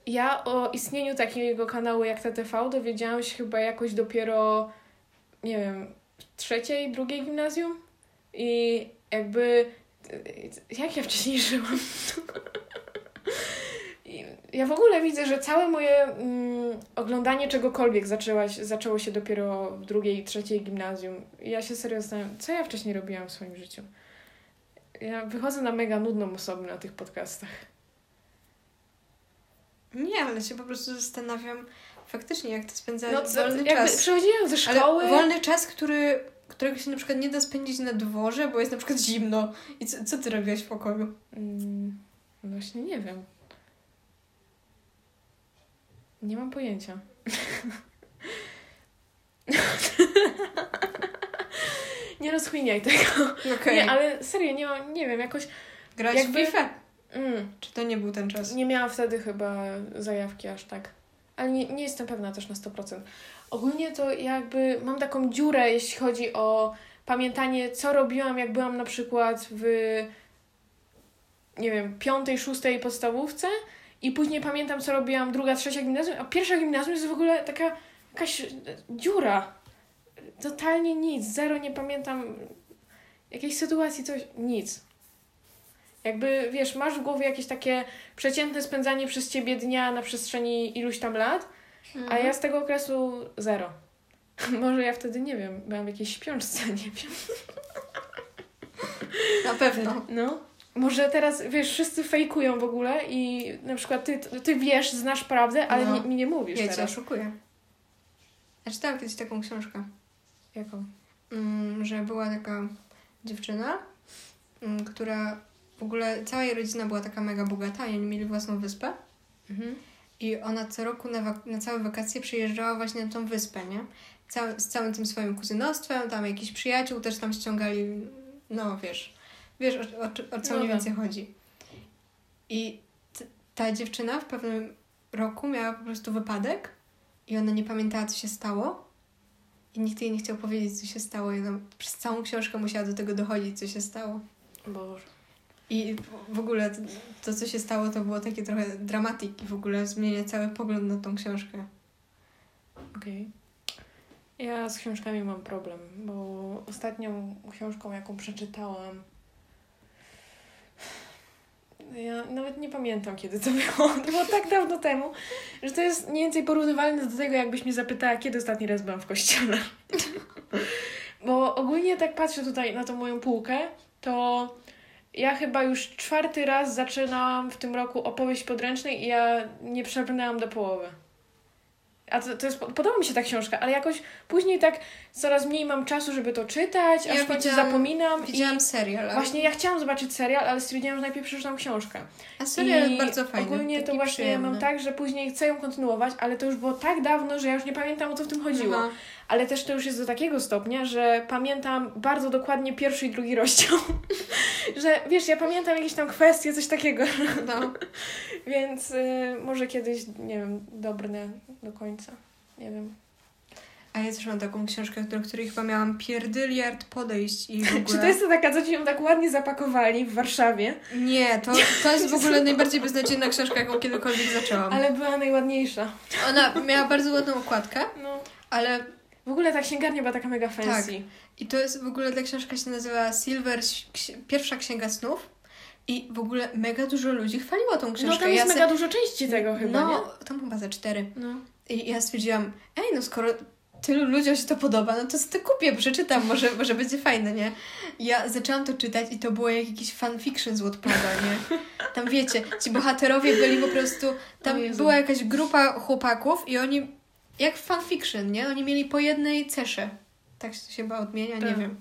Ja o istnieniu takiego kanału jak TTV dowiedziałam się chyba jakoś dopiero, nie wiem, w trzeciej, drugiej gimnazjum. I jakby... Jak ja wcześniej żyłam? [laughs] Ja w ogóle widzę, że całe moje mm, oglądanie czegokolwiek zaczęła, zaczęło się dopiero w drugiej, trzeciej gimnazjum. I ja się serio zastanawiam, co ja wcześniej robiłam w swoim życiu. Ja wychodzę na mega nudną osobę na tych podcastach. Nie, ale się po prostu zastanawiam faktycznie, jak to spędzać No, wolny jakby czas. Przychodziłam ze szkoły. Ale wolny czas, który, którego się na przykład nie da spędzić na dworze, bo jest na przykład zimno. I co, co ty robiłaś w pokoju? Mm, właśnie nie wiem. Nie mam pojęcia. [laughs] nie rozchwiniaj tego. Okej. Nie, ale serio, nie mam, nie wiem, jakoś... Grać jakby- w FIFA? Mm, Czy to nie był ten czas? nie miałam wtedy chyba zajawki aż tak. Ale nie, nie jestem pewna też na 100%. Ogólnie to jakby mam taką dziurę, jeśli chodzi o pamiętanie, co robiłam, jak byłam na przykład w, nie wiem, piątej, szóstej podstawówce i później pamiętam, co robiłam druga, trzecia gimnazjum, a pierwsza gimnazjum jest w ogóle taka jakaś e, dziura. Totalnie nic, zero nie pamiętam jakiejś sytuacji, coś, nic. Jakby, wiesz, masz w głowie jakieś takie przeciętne spędzanie przez ciebie dnia na przestrzeni iluś tam lat, a ja z tego okresu zero. [laughs] Może ja wtedy, nie wiem, byłam w jakiejś śpiączce, [laughs] nie wiem. Na pewno. No. Może teraz, wiesz, wszyscy fejkują w ogóle i na przykład ty, ty wiesz, znasz prawdę, ale No. nie, mi nie mówisz Ja cię teraz. oszukuję. Ja czytałam kiedyś taką książkę, Jaką? mm, że była taka dziewczyna, mm, która w ogóle, cała jej rodzina była taka mega bogata oni mieli własną wyspę. Mhm. I ona co roku na, wak- na całe wakacje przyjeżdżała właśnie na tą wyspę, nie? Z całym tym swoim kuzynostwem, tam jakiś przyjaciół też tam ściągali, no wiesz, wiesz o, o, o co No mniej tak. więcej chodzi. I t- ta dziewczyna w pewnym roku miała po prostu wypadek i ona nie pamiętała, co się stało. I nikt jej nie chciał powiedzieć, co się stało. I ona przez całą książkę musiała do tego dochodzić, co się stało. Boże. I w ogóle to, co się stało, to było takie trochę dramatik w ogóle zmienia cały pogląd na tą książkę. Okej. Ja z książkami mam problem, bo ostatnią książką, jaką przeczytałam, ja nawet nie pamiętam, kiedy to było. [laughs] To było tak dawno temu, że to jest mniej więcej porównywalne do tego, jakbyś mnie zapytała, kiedy ostatni raz byłam w kościele. [laughs] Bo ogólnie tak patrzę tutaj na tą moją półkę, to ja chyba już czwarty raz zaczynałam w tym roku opowieść podręcznej i ja nie przebrnęłam do połowy. A to, to jest, podoba mi się ta książka, ale jakoś później tak coraz mniej mam czasu, żeby to czytać, Ja aż w końcu zapominam. Widziałam I serial. właśnie ja chciałam zobaczyć serial, ale stwierdziłam, że najpierw przeczytam książkę. A serial I bardzo fajny. Ogólnie to właśnie przyjemny. mam tak, że później chcę ją kontynuować, ale to już było tak dawno, że ja już nie pamiętam o co w tym chodziło. Aha. Ale też to już jest do takiego stopnia, że pamiętam bardzo dokładnie pierwszy i drugi rozdział. [laughs] że wiesz, ja pamiętam jakieś tam kwestie, coś takiego. No. [laughs] Więc y, może kiedyś, nie wiem, dobrnę do końca. Nie wiem. A ja też mam taką książkę, do której chyba miałam pierdyliard podejść i w [laughs] ogóle... Czy to jest to taka, co ci ją tak ładnie zapakowali w Warszawie, Nie, to, to jest w ogóle najbardziej beznadziejna książka, jaką kiedykolwiek zaczęłam. ale była najładniejsza? Ona miała bardzo ładną okładkę, No. ale W ogóle ta księgarnia była taka mega fancy. i to jest w ogóle, ta książka się nazywa Silver, pierwsza księga snów i w ogóle mega dużo ludzi chwaliło tą książkę. No tam jest ja se- mega dużo części tego chyba, no, nie? tam chyba za cztery. No. I ja stwierdziłam, ej, no skoro tylu ludziom się to podoba, no to sobie to kupię, przeczytam, może, może będzie fajne, nie? Ja zaczęłam to czytać i to było jak jakiś fanfiction z Wattpada, nie? Tam wiecie, ci bohaterowie byli po prostu, tam była jakaś grupa chłopaków i oni, jak fanfiction, nie? Oni mieli po jednej cesze. Tak się to się chyba odmienia, nie Tak. wiem.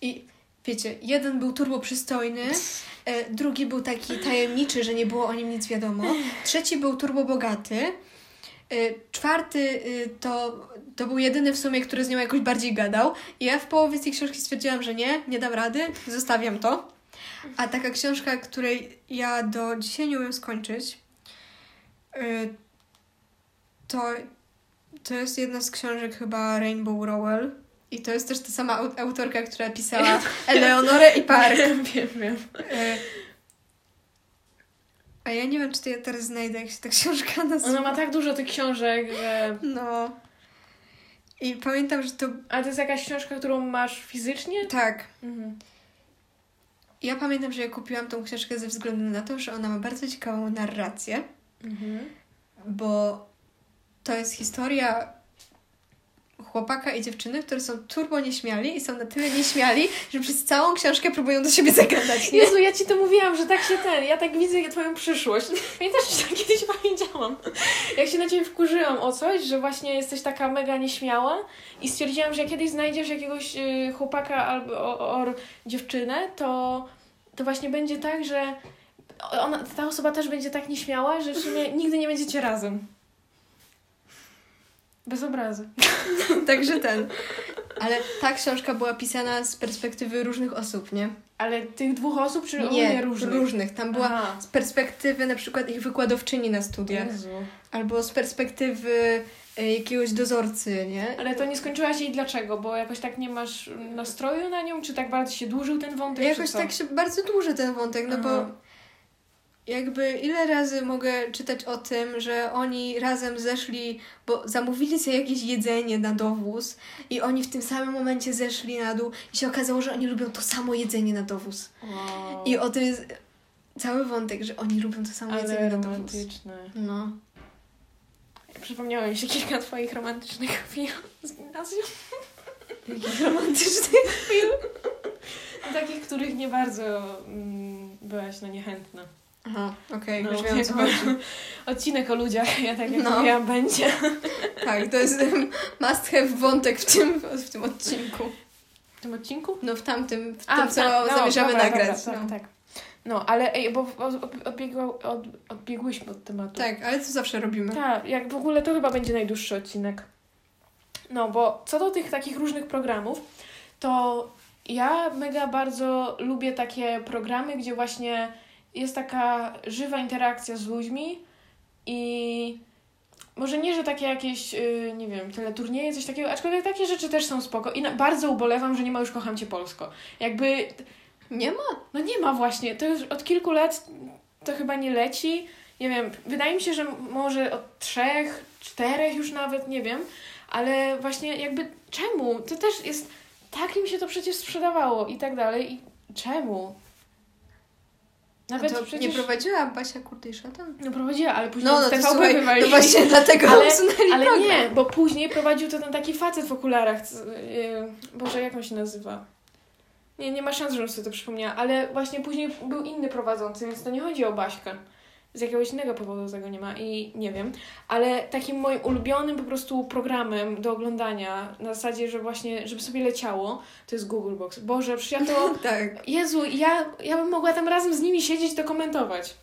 I wiecie, jeden był turbo przystojny, e, drugi był taki tajemniczy, że nie było o nim nic wiadomo, trzeci był turbo bogaty, e, czwarty y, to, to był jedyny w sumie, który z nią jakoś bardziej gadał. I ja w połowie tej książki stwierdziłam, że nie, nie dam rady, zostawiam to. A taka książka, której ja do dzisiaj nie umiem skończyć, y, to, to jest jedna z książek chyba Rainbow Rowell. I to jest też ta sama au- autorka, która pisała [laughs] Eleonorę i Park. wiem, wiem. E, A ja nie wiem, czy to ja teraz znajdę, jak się ta książka nazywa. Ona ma tak dużo tych książek, że... No. I pamiętam, że to... A to jest jakaś książka, którą masz fizycznie? Tak. Mhm. Ja pamiętam, że ja kupiłam tą książkę ze względu na to, że ona ma bardzo ciekawą narrację, Mhm. bo to jest historia chłopaka i dziewczyny, które są turbo nieśmiali i są na tyle nieśmiali, że przez całą książkę próbują do siebie zagadać, nie? Jezu, ja ci to mówiłam, że tak się ten, ja tak widzę twoją przyszłość. Pamiętasz, że tak kiedyś powiedziałam. Jak się na ciebie wkurzyłam o coś, że właśnie jesteś taka mega nieśmiała i stwierdziłam, że kiedyś znajdziesz jakiegoś y, chłopaka albo o, o, dziewczynę, to, to właśnie będzie tak, że ona, ta osoba też będzie tak nieśmiała, że w sumie nigdy nie będziecie razem. Bez obrazy. [laughs] Także ten. Ale ta książka była pisana z perspektywy różnych osób, nie? Ale tych dwóch osób, czy Nie, różnych? różnych. Tam była Aha. z perspektywy na przykład ich wykładowczyni na studiach. Jezu. Albo z perspektywy e, jakiegoś dozorcy, nie? Ale to nie skończyłaś jej dlaczego? Bo jakoś tak nie masz nastroju na nią? Czy tak bardzo się dłużył ten wątek? Jakoś tak się bardzo dłuży ten wątek, no Aha. bo jakby ile razy mogę czytać o tym, że oni razem zeszli, bo zamówili sobie jakieś jedzenie na dowóz i oni w tym samym momencie zeszli na dół i się okazało, że oni lubią to samo jedzenie na dowóz. Wow. I o tym jest cały wątek, że oni lubią to samo jedzenie Ale na dowóz. romantyczne. No. Przypomniało mi się kilka twoich romantycznych chwil z gimnazjum. Jakich romantycznych. [laughs] Takich, których nie bardzo mm, byłaś no niechętna. Aha, okej, No, już wiem co chodzi. Odcinek o ludziach, ja tak jak No. mówiłam, będzie. Tak, to jest must have wątek w tym, w tym odcinku. W tym odcinku? No w tamtym, w A, tym, co tak, no, zamierzamy dobra, nagrać. Dobra, no. tak, tak. No, ale ej, bo od- odbiegło, od, odbiegłyśmy od tematu. Tak, ale to zawsze robimy. Tak, jak w ogóle to chyba będzie najdłuższy odcinek. No, bo co do tych takich różnych programów, to ja mega bardzo lubię takie programy, gdzie właśnie jest taka żywa interakcja z ludźmi i może nie, że takie jakieś, yy, nie wiem, teleturnieje, coś takiego, aczkolwiek takie rzeczy też są spoko i bardzo ubolewam, że nie ma już Kocham Cię Polsko. Jakby Nie ma? no nie ma właśnie. To już od kilku lat to chyba nie leci. Nie wiem, wydaje mi się, że może od trzech, czterech już nawet, nie wiem. Ale właśnie jakby czemu? To też jest... Tak im się to przecież sprzedawało i tak dalej. I czemu? Nawet A to przecież... nie prowadziła Basia Kurty i Szatan? No prowadziła, ale później No, no TVP słuchaj, wywalili. no właśnie [laughs] dlatego Ale- usunęli Ale program. nie, bo później prowadził to ten taki facet w okularach. c- Yy, Boże, jak on się nazywa? Nie, nie ma szans, żebym sobie to przypomniała, ale właśnie później był inny prowadzący, więc to nie chodzi o Baśkę. Z jakiegoś innego powodu tego nie ma i nie wiem. Ale takim moim ulubionym po prostu programem do oglądania, na zasadzie, że właśnie, żeby sobie leciało, to jest Google Box. Boże, przecież ja to... [laughs] Tak. Jezu, ja, ja bym mogła tam razem z nimi siedzieć i to komentować.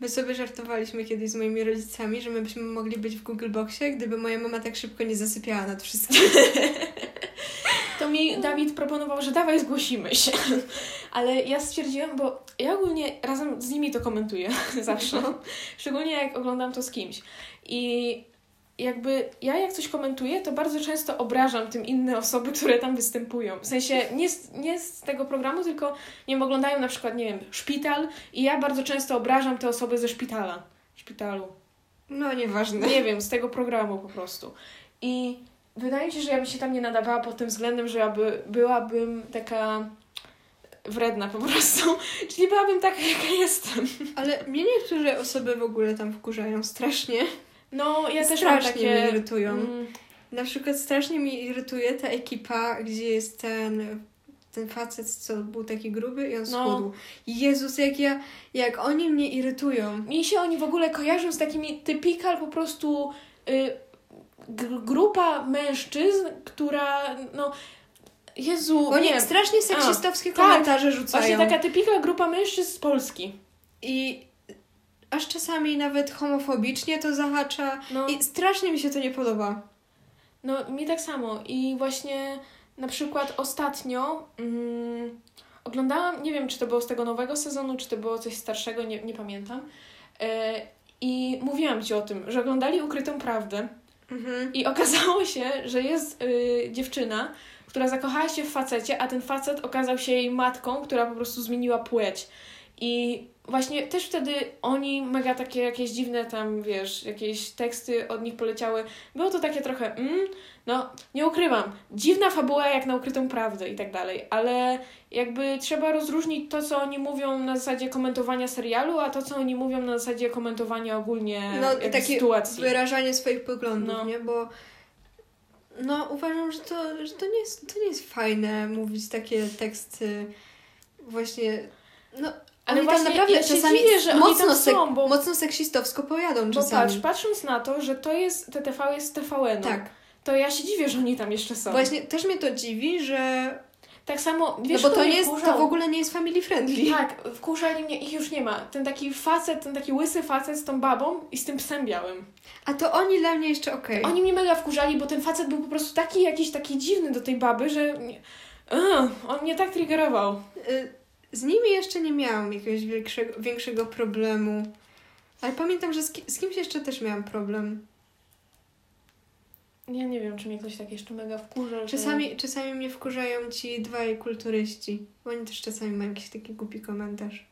My sobie żartowaliśmy kiedyś z moimi rodzicami, że my byśmy mogli być w Google Boxie, gdyby moja mama tak szybko nie zasypiała nad wszystkim. [laughs] To mi Dawid proponował, że dawaj zgłosimy się. [laughs] Ale ja stwierdziłam, bo ja ogólnie razem z nimi to komentuję [laughs] zawsze. Szczególnie jak oglądam to z kimś. I jakby ja jak coś komentuję, to bardzo często obrażam tym inne osoby, które tam występują. W sensie nie z, nie z tego programu, tylko nie wiem, oglądają na przykład, nie wiem, szpital i ja bardzo często obrażam te osoby ze szpitala. Szpitalu. No, nieważne. Nie wiem, z tego programu po prostu. I wydaje mi się, że ja bym się tam nie nadawała pod tym względem, że ja by, byłabym taka wredna po prostu. [laughs] Czyli byłabym taka, jaka jestem. Ale mnie niektóre osoby w ogóle tam wkurzają strasznie. No, ja też strasznie takie... mnie irytują. Mm, Na przykład strasznie mnie irytuje ta ekipa, gdzie jest ten, ten facet, co był taki gruby i on No. schudł. Jezus, jak ja, jak oni mnie irytują. Mi się oni w ogóle kojarzą z takimi typikal po prostu y, grupa mężczyzn, która no Jezu, Oni nie strasznie seksistowskie tak, komentarze rzucają. Właśnie taka typikal grupa mężczyzn z Polski. I aż czasami nawet homofobicznie to zahacza. No. I strasznie mi się to nie podoba. No, mi tak samo. I właśnie na przykład ostatnio mm, oglądałam, nie wiem, czy to było z tego nowego sezonu, czy to było coś starszego, nie, nie pamiętam. E, I mówiłam ci o tym, że oglądali Ukrytą Prawdę. Mhm. I okazało się, że jest y, dziewczyna, która zakochała się w facecie, a ten facet okazał się jej matką, która po prostu zmieniła płeć. I właśnie też wtedy oni mega takie jakieś dziwne tam, wiesz, jakieś teksty od nich poleciały. Było to takie trochę, mm, no nie ukrywam, dziwna fabuła jak na ukrytą prawdę i tak dalej, ale jakby trzeba rozróżnić to, co oni mówią na zasadzie komentowania serialu, a to, co oni mówią na zasadzie komentowania ogólnie No, takie sytuacji. wyrażanie swoich poglądów, No. nie? Bo no uważam, że to, że to, nie jest, to nie jest fajne mówić takie teksty właśnie, no Ale oni tam właśnie naprawdę ja czasami dziwię, że oni mocno, tam są, bo- mocno seksistowsko pojadą Bo czasami. patrz, patrząc na to, że to jest TTV jest TVN, tak. to ja się dziwię, że oni tam jeszcze są. Właśnie też mnie to dziwi, że Tak samo, wiesz, no bo to nie jest, to w ogóle nie jest family friendly. Tak, wkurzali mnie, ich już nie ma. Ten taki facet, ten taki łysy facet z tą babą i z tym psem białym. A to oni dla mnie jeszcze okej. Oni mnie mega wkurzali, bo ten facet był po prostu taki jakiś taki dziwny do tej baby, że... Ugh, on mnie tak triggerował. Y, Z nimi jeszcze nie miałam jakiegoś większego, większego problemu. Ale pamiętam, że z, ki- z kimś jeszcze też miałam problem. Ja nie wiem, czy mnie ktoś tak jeszcze mega wkurza, że... Czasami, czasami mnie wkurzają ci dwaj kulturyści, bo oni też czasami mają jakiś taki głupi komentarz.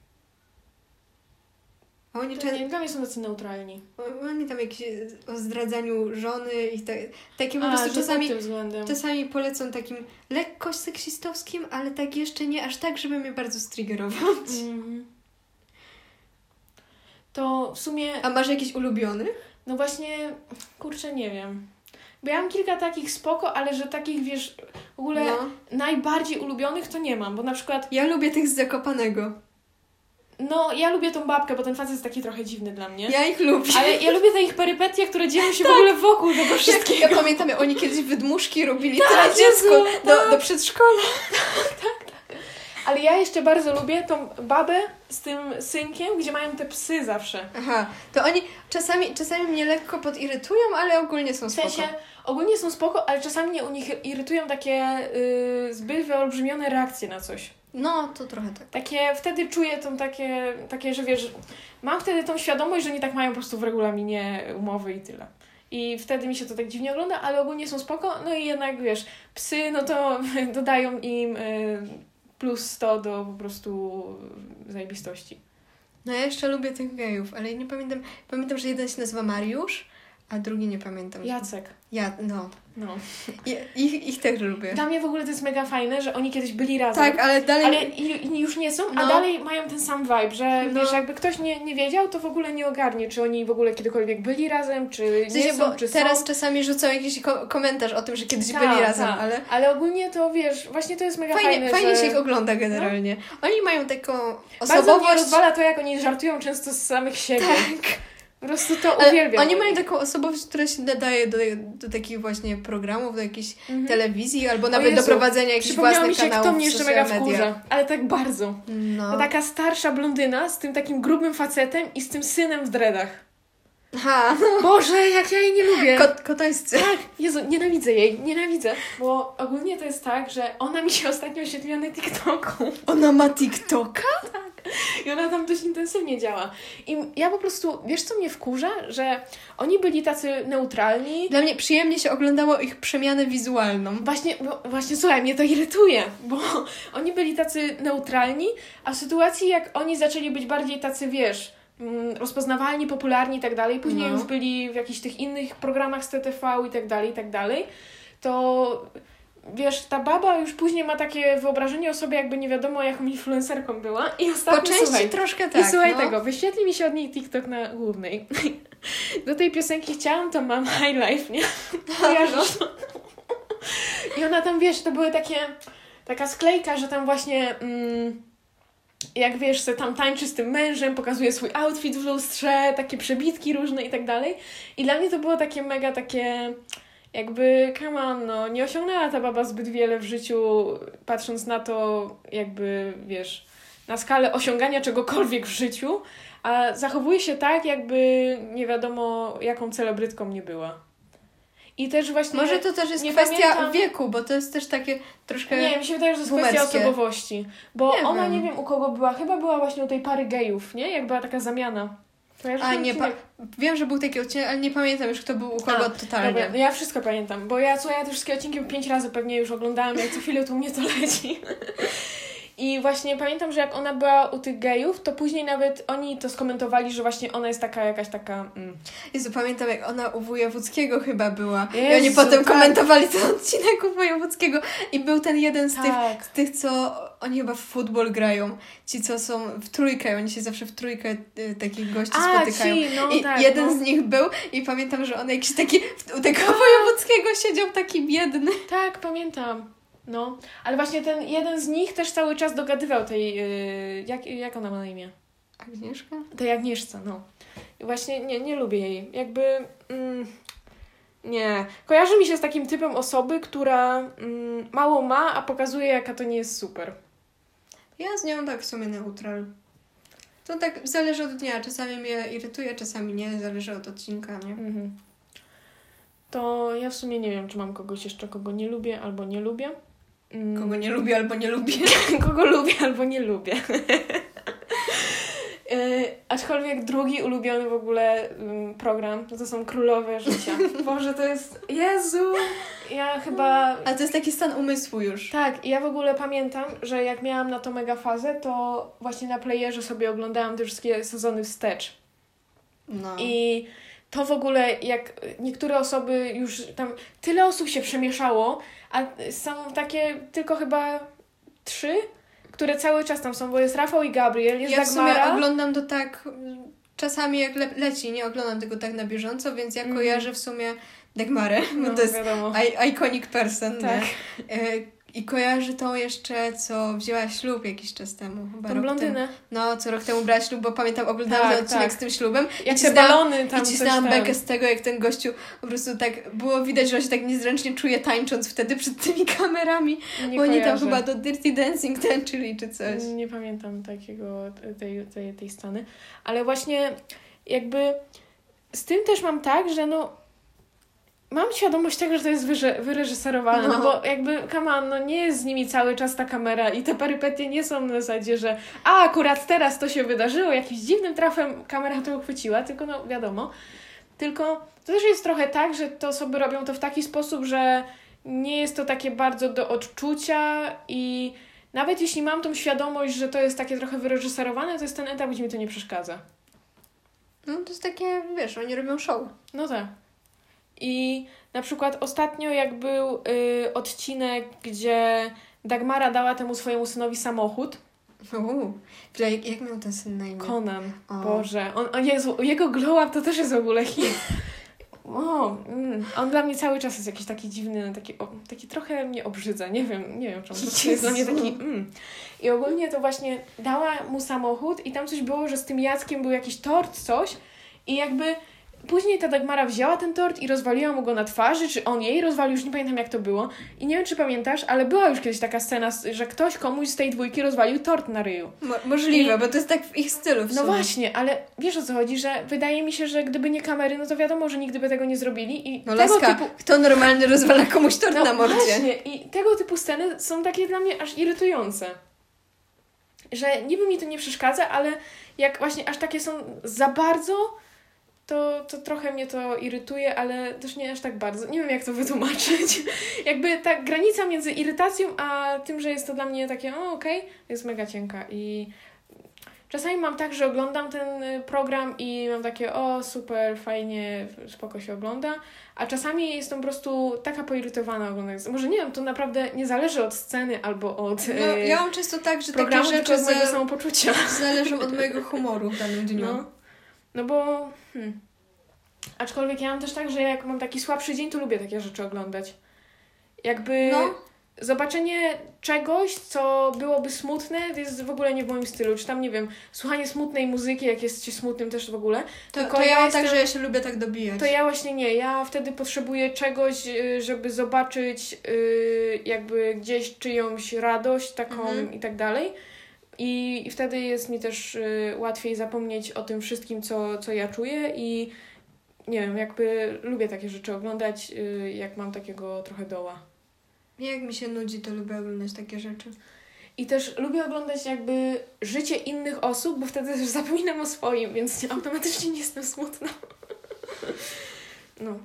Oni, nie, dla mnie są tacy neutralni. oni tam jakieś o zdradzaniu żony i tak, takie po prostu czasami, pod tym względem. czasami polecą takim lekko seksistowskim, ale tak jeszcze nie aż tak, żeby mnie bardzo striggerować. Mhm. To w sumie... A masz jakiś ulubiony? No właśnie, kurczę, nie wiem. Bo ja mam kilka takich spoko, ale że takich, wiesz, w ogóle No. najbardziej ulubionych to nie mam, bo na przykład, Ja lubię tych z Zakopanego. No ja lubię tą babkę, bo ten facet jest taki trochę dziwny dla mnie. Ja ich lubię. Ale ja lubię te ich perypetie, które dzieją się w ogóle wokół tego wszystkiego. ja pamiętam, jak oni kiedyś wydmuszki robili Tak, teraz dziecko Jezu, do, tak. do przedszkola. [laughs] Ale ja jeszcze bardzo lubię tą babę z tym synkiem, gdzie mają te psy zawsze. Aha, to oni czasami, czasami mnie lekko podirytują, ale ogólnie są W spoko. sensie, ogólnie są spoko, ale czasami mnie u nich irytują takie y, zbyt wyolbrzymione reakcje na coś. No, to trochę tak. Takie, wtedy czuję tą takie, takie, że wiesz, mam wtedy tą świadomość, że oni tak mają po prostu w regulaminie umowy i tyle. I wtedy mi się to tak dziwnie ogląda, ale ogólnie są spoko. No i jednak, wiesz, psy, no to [laughs] dodają im y, plus 100 do po prostu zajebistości. No ja jeszcze lubię tych gejów, ale nie pamiętam. Pamiętam, że jeden się nazywa Mariusz, a drugi nie pamiętam. Jacek. Ja, no. No. I, ich, ich też lubię. Dla mnie w ogóle to jest mega fajne, że oni kiedyś byli razem. Tak, ale dalej. Ale już nie są, a No. dalej mają ten sam vibe, że No. wiesz, jakby ktoś nie, nie wiedział, to w ogóle nie ogarnie, czy oni w ogóle kiedykolwiek byli razem, czy W sensie, nie są, czy teraz są. czasami rzucą jakiś ko- komentarz o tym, że kiedyś Tak, byli razem, tak. ale Ale ogólnie to wiesz, właśnie to jest mega fajnie, fajne, fajnie że... się ich ogląda generalnie. Oni mają taką Bardzo mnie osobowość. rozwala to, jak oni żartują często z samych siebie. Tak. Po prostu to uwielbiam. Oni mają taką osobowość, która się nadaje do, do takich właśnie programów, do jakiejś Mhm. telewizji albo nawet do prowadzenia jakichś własnych mi się, kanałów kto mnie jeszcze mega media. wkurza. Ale tak bardzo. No. To taka starsza blondyna z tym takim grubym facetem i z tym synem w dreadach. Aha, Boże, jak ja jej nie lubię. Kot, kotańscy. Tak, Jezu, nienawidzę jej, nienawidzę, bo ogólnie to jest tak, że ona mi się ostatnio oświetliła na TikToku Ona ma TikToka? I ona tam dość intensywnie działa. I ja po prostu, wiesz co mnie wkurza? Że oni byli tacy neutralni. Dla mnie przyjemnie się oglądało ich przemianę wizualną. Właśnie, bo, właśnie słuchaj, mnie to irytuje, bo [laughs] oni byli tacy neutralni, a w sytuacji jak oni zaczęli być bardziej tacy, wiesz, mm, rozpoznawalni, popularni i tak dalej, później No. już byli w jakichś tych innych programach z TTV i tak dalej, i tak dalej, to wiesz, ta baba już później ma takie wyobrażenie o sobie, jakby nie wiadomo jaką influencerką była i Po ostatnio, części słuchaj, troszkę tak. I słuchaj no. tego, wyświetli mi się od niej TikTok na głównej. [laughs] Do tej piosenki chciałam, to mam High Life, nie? [laughs] Kojarzysz? I ona tam, wiesz, to były takie, taka sklejka, że tam właśnie, mm, jak wiesz, se tam tańczy z tym mężem, pokazuje swój outfit w lustrze, takie przebitki różne i tak dalej. I dla mnie to było takie mega takie, jakby, come on, no, nie osiągnęła ta baba zbyt wiele w życiu, patrząc na to, jakby, wiesz, na skalę osiągania czegokolwiek w życiu, a zachowuje się tak, jakby nie wiadomo, jaką celebrytką nie była. I też właśnie... Może to też jest nie kwestia pamiętam- wieku, bo to jest też takie troszkę... Nie, mi się wydaje, że to jest kwestia osobowości. Bo Nie ona, wiem. nie wiem u kogo była, chyba była właśnie u tej pary gejów, nie? Jak była taka zamiana. Kojarzysz A nie, pa- wiem, że był taki odcinek, ale nie pamiętam już, kto był u kogo A, totalnie. Dobra, no ja wszystko pamiętam, bo ja, co ja te wszystkie odcinki pięć razy pewnie już oglądałam, jak co chwilę tu mnie to leci. I właśnie pamiętam, że jak ona była u tych gejów, to później nawet oni to skomentowali, że właśnie ona jest taka jakaś taka... Mm. Jezu, pamiętam jak ona u Wojewódzkiego chyba była. I Jezu, oni potem tak. komentowali ten odcinek u Wojewódzkiego i był ten jeden z, tych, Tak. z tych, co oni chyba w futbol grają. Ci, co są w trójkę, oni się zawsze w trójkę y, takich gości A, spotykają. ci, no I tak, jeden no. z nich był i pamiętam, że on jakiś taki u tego [laughs] Wojewódzkiego siedział taki biedny. Tak, pamiętam. No, ale właśnie ten jeden z nich też cały czas dogadywał tej... Yy, jak, jak ona ma na imię? Agnieszka? Tej Agnieszce, no. I właśnie nie, nie lubię jej. Jakby... Mm, nie. Kojarzy mi się z takim typem osoby, która mm, mało ma, a pokazuje, jaka to nie jest super. Ja z nią tak w sumie neutral. To tak zależy od dnia. Czasami mnie irytuje, czasami nie. Zależy od odcinka, nie? Mhm. To ja w sumie nie wiem, czy mam kogoś jeszcze, kogo nie lubię albo nie lubię. Mm, Kogo nie lubię albo nie lubię. [laughs] kogo lubię albo nie lubię. Yy, [laughs] aczkolwiek drugi ulubiony w ogóle ym, program to, to są Królowe Życia. [laughs] Boże, to jest... Jezu! Ja chyba... A to jest taki stan umysłu już. Tak, i ja w ogóle pamiętam, że jak miałam na to mega fazę, to właśnie na playerze sobie oglądałam te wszystkie sezony wstecz. No. I to w ogóle, jak niektóre osoby już tam, tyle osób się przemieszało, a są takie tylko chyba trzy, które cały czas tam są, bo jest Rafał i Gabriel, jest ja w sumie Dagmara. oglądam to tak mm, czasami jak le- leci, nie oglądam tego tak na bieżąco, więc ja kojarzę w sumie Dagmarę, no, bo to jest iconic person, Tak. nie? I kojarzy tą jeszcze, co wzięła ślub jakiś czas temu. Chyba Tą blondynę. No, co rok temu brała ślub, bo pamiętam, oglądałam Tak, ten odcinek tak. z tym ślubem. Jak i te balony tam I cisnęłam bekę z tego, jak ten gościu po prostu tak było widać, że on się tak niezręcznie czuje tańcząc wtedy przed tymi kamerami. Nie bo oni tam chyba do Dirty Dancing tańczyli czy coś. Nie pamiętam takiego, tej, tej, tej sceny. Ale właśnie jakby z tym też mam tak, że no mam świadomość tego, że to jest wyże, wyreżyserowane, no. No. bo jakby, come on, no nie jest z nimi cały czas ta kamera i te perypetie nie są na zasadzie, że a akurat teraz to się wydarzyło, jakimś dziwnym trafem kamera to uchwyciła, tylko no wiadomo. Tylko to też jest trochę tak, że te osoby robią to w taki sposób, że nie jest to takie bardzo do odczucia i nawet jeśli mam tą świadomość, że to jest takie trochę wyreżyserowane, to jest ten etap, gdzie mi to nie przeszkadza. No to jest takie, wiesz, oni robią show. No tak. I na przykład ostatnio, jak był y, odcinek, gdzie Dagmara dała temu swojemu synowi samochód, Uuu. Jak, jak miał ten syn na imię? Conan, O. Boże, on, on Jezu, jego glow up to też jest w ogóle hit. O, mm, on dla mnie cały czas jest jakiś taki dziwny, taki, o, taki trochę mnie obrzydza, nie wiem, nie wiem czemu, to jest dla mnie taki mm. I ogólnie to właśnie dała mu samochód i tam coś było, że z tym Jackiem był jakiś tort, coś i jakby później ta Dagmara wzięła ten tort i rozwaliła mu go na twarzy, czy on jej rozwalił, już nie pamiętam jak to było i nie wiem czy pamiętasz, ale była już kiedyś taka scena, że ktoś komuś z tej dwójki rozwalił tort na ryju. Mo- możliwe, I- bo to jest tak w ich stylu w No sumie. właśnie, ale wiesz o co chodzi, że wydaje mi się, że gdyby nie kamery, no to wiadomo, że nigdy by tego nie zrobili i No laska, typu... kto normalnie rozwala komuś tort No na mordzie? właśnie, i tego typu sceny są takie dla mnie aż irytujące. Że niby mi to nie przeszkadza, ale jak właśnie aż takie są za bardzo, to, to trochę mnie to irytuje, ale też nie aż tak bardzo. Nie wiem, jak to wytłumaczyć. [laughs] Jakby ta granica między irytacją, a tym, że jest to dla mnie takie, o okej, jest mega cienka i czasami mam tak, że oglądam ten y, program i mam takie, o super, fajnie, spoko się ogląda, a czasami jestem po prostu taka poirytowana oglądając. Może nie wiem, to naprawdę nie zależy od sceny albo od No, y, ja mam często tak, że programu, takie rzeczy od mojego za... samopoczucia. zależą od [laughs] mojego humoru w danym dniu. No, no bo. Hmm. Aczkolwiek ja mam też tak, że jak mam taki słabszy dzień, to lubię takie rzeczy oglądać. Jakby No. zobaczenie czegoś, co byłoby smutne, to jest w ogóle nie w moim stylu. Czy tam, nie wiem, słuchanie smutnej muzyki, jak jest się smutnym też w ogóle. To, Tylko to ja ja mam jestem- tak, że ja się lubię tak dobijać. To ja właśnie nie. Ja wtedy potrzebuję czegoś, y, żeby zobaczyć y, jakby gdzieś czyjąś radość taką Mhm. i tak dalej. I, I wtedy jest mi też y, łatwiej zapomnieć o tym wszystkim, co, co ja czuję i nie wiem, jakby lubię takie rzeczy oglądać, y, jak mam takiego trochę doła. Jak mi się nudzi, to lubię oglądać takie rzeczy. I też lubię oglądać jakby życie innych osób, bo wtedy też zapominam o swoim, więc [laughs] automatycznie nie jestem smutna. [laughs] No.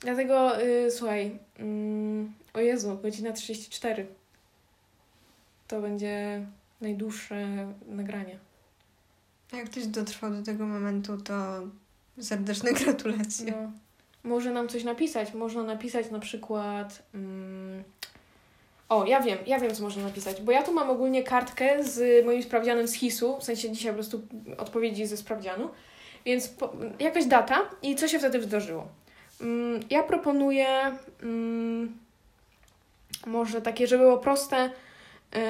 Dlatego, y, słuchaj, mm, o Jezu, godzina 34. To będzie najdłuższe nagranie. Jak ktoś dotrwał do tego momentu, to serdeczne [laughs] gratulacje. No. Może nam coś napisać. Można napisać na przykład. Mm, o, ja wiem, ja wiem, co można napisać, bo ja tu mam ogólnie kartkę z moim sprawdzianem z HIS-u, w sensie dzisiaj po prostu odpowiedzi ze sprawdzianu, więc po, jakaś data i co się wtedy wydarzyło. Mm, ja proponuję mm, może takie, żeby było proste, yy,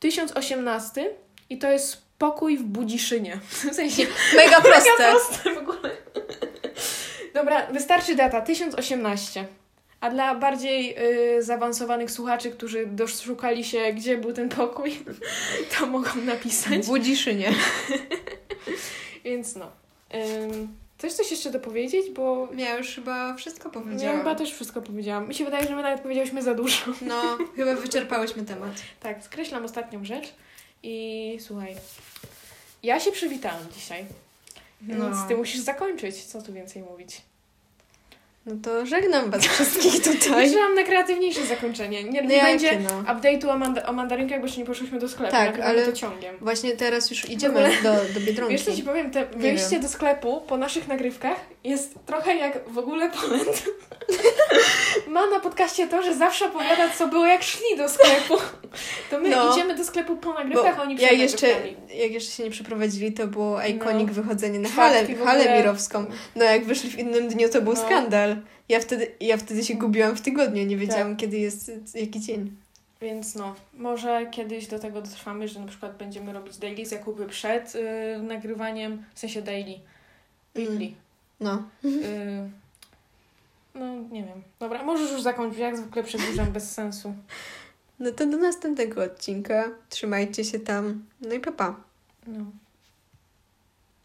1018 i to jest pokój w Budziszynie. [laughs] W sensie [laughs] [laughs] Mega proste. Mega proste w ogóle. Dobra, wystarczy data 1018. A dla bardziej y, zaawansowanych słuchaczy, którzy doszukali się, gdzie był ten pokój, to mogą napisać. W Budziszynie. Więc no. Ym, coś coś jeszcze dopowiedzieć, bo Ja już chyba wszystko ja powiedziałam. chyba też wszystko powiedziałam. Mi się wydaje, że my nawet powiedziałyśmy za dużo. No, chyba wyczerpałyśmy temat. [laughs] Tak, skreślam ostatnią rzecz i słuchaj. Ja się przywitałam dzisiaj, więc No. ty musisz zakończyć. Co tu więcej mówić? No to żegnam was [laughs] wszystkich tutaj. mam na kreatywniejsze zakończenie. Nie, nie No będzie no? update'u o, manda- o mandarynkach, bo jeszcze nie poszłyśmy do sklepu. Tak, ale- to ciągiem. Właśnie teraz już idziemy ogóle- do, do Biedronki. Wiesz co ci powiem, te wyjście do sklepu po naszych nagrywkach jest trochę jak w ogóle Poland. [laughs] Ma na podcaście to, że zawsze opowiada, co było jak szli do sklepu. To my No. idziemy do sklepu po Bo nagrywkach, a oni przed jeszcze, nagrywkami. jak jeszcze się nie przeprowadzili, to było ikonik wychodzenie na halę, halę mirowską. No jak wyszli w innym dniu, to był No. skandal. Ja wtedy, ja wtedy się gubiłam w tygodniu, nie wiedziałam Tak. kiedy jest jaki dzień. Więc no, może kiedyś do tego dotrwamy, że na przykład będziemy robić daily zakupy przed y, nagrywaniem, w sensie daily, weekly. Mm. No. Y, no, nie wiem. Dobra, możesz już zakończyć, jak zwykle przedłużam bez sensu. No to do następnego odcinka. Trzymajcie się tam. No i papa. Pa. No.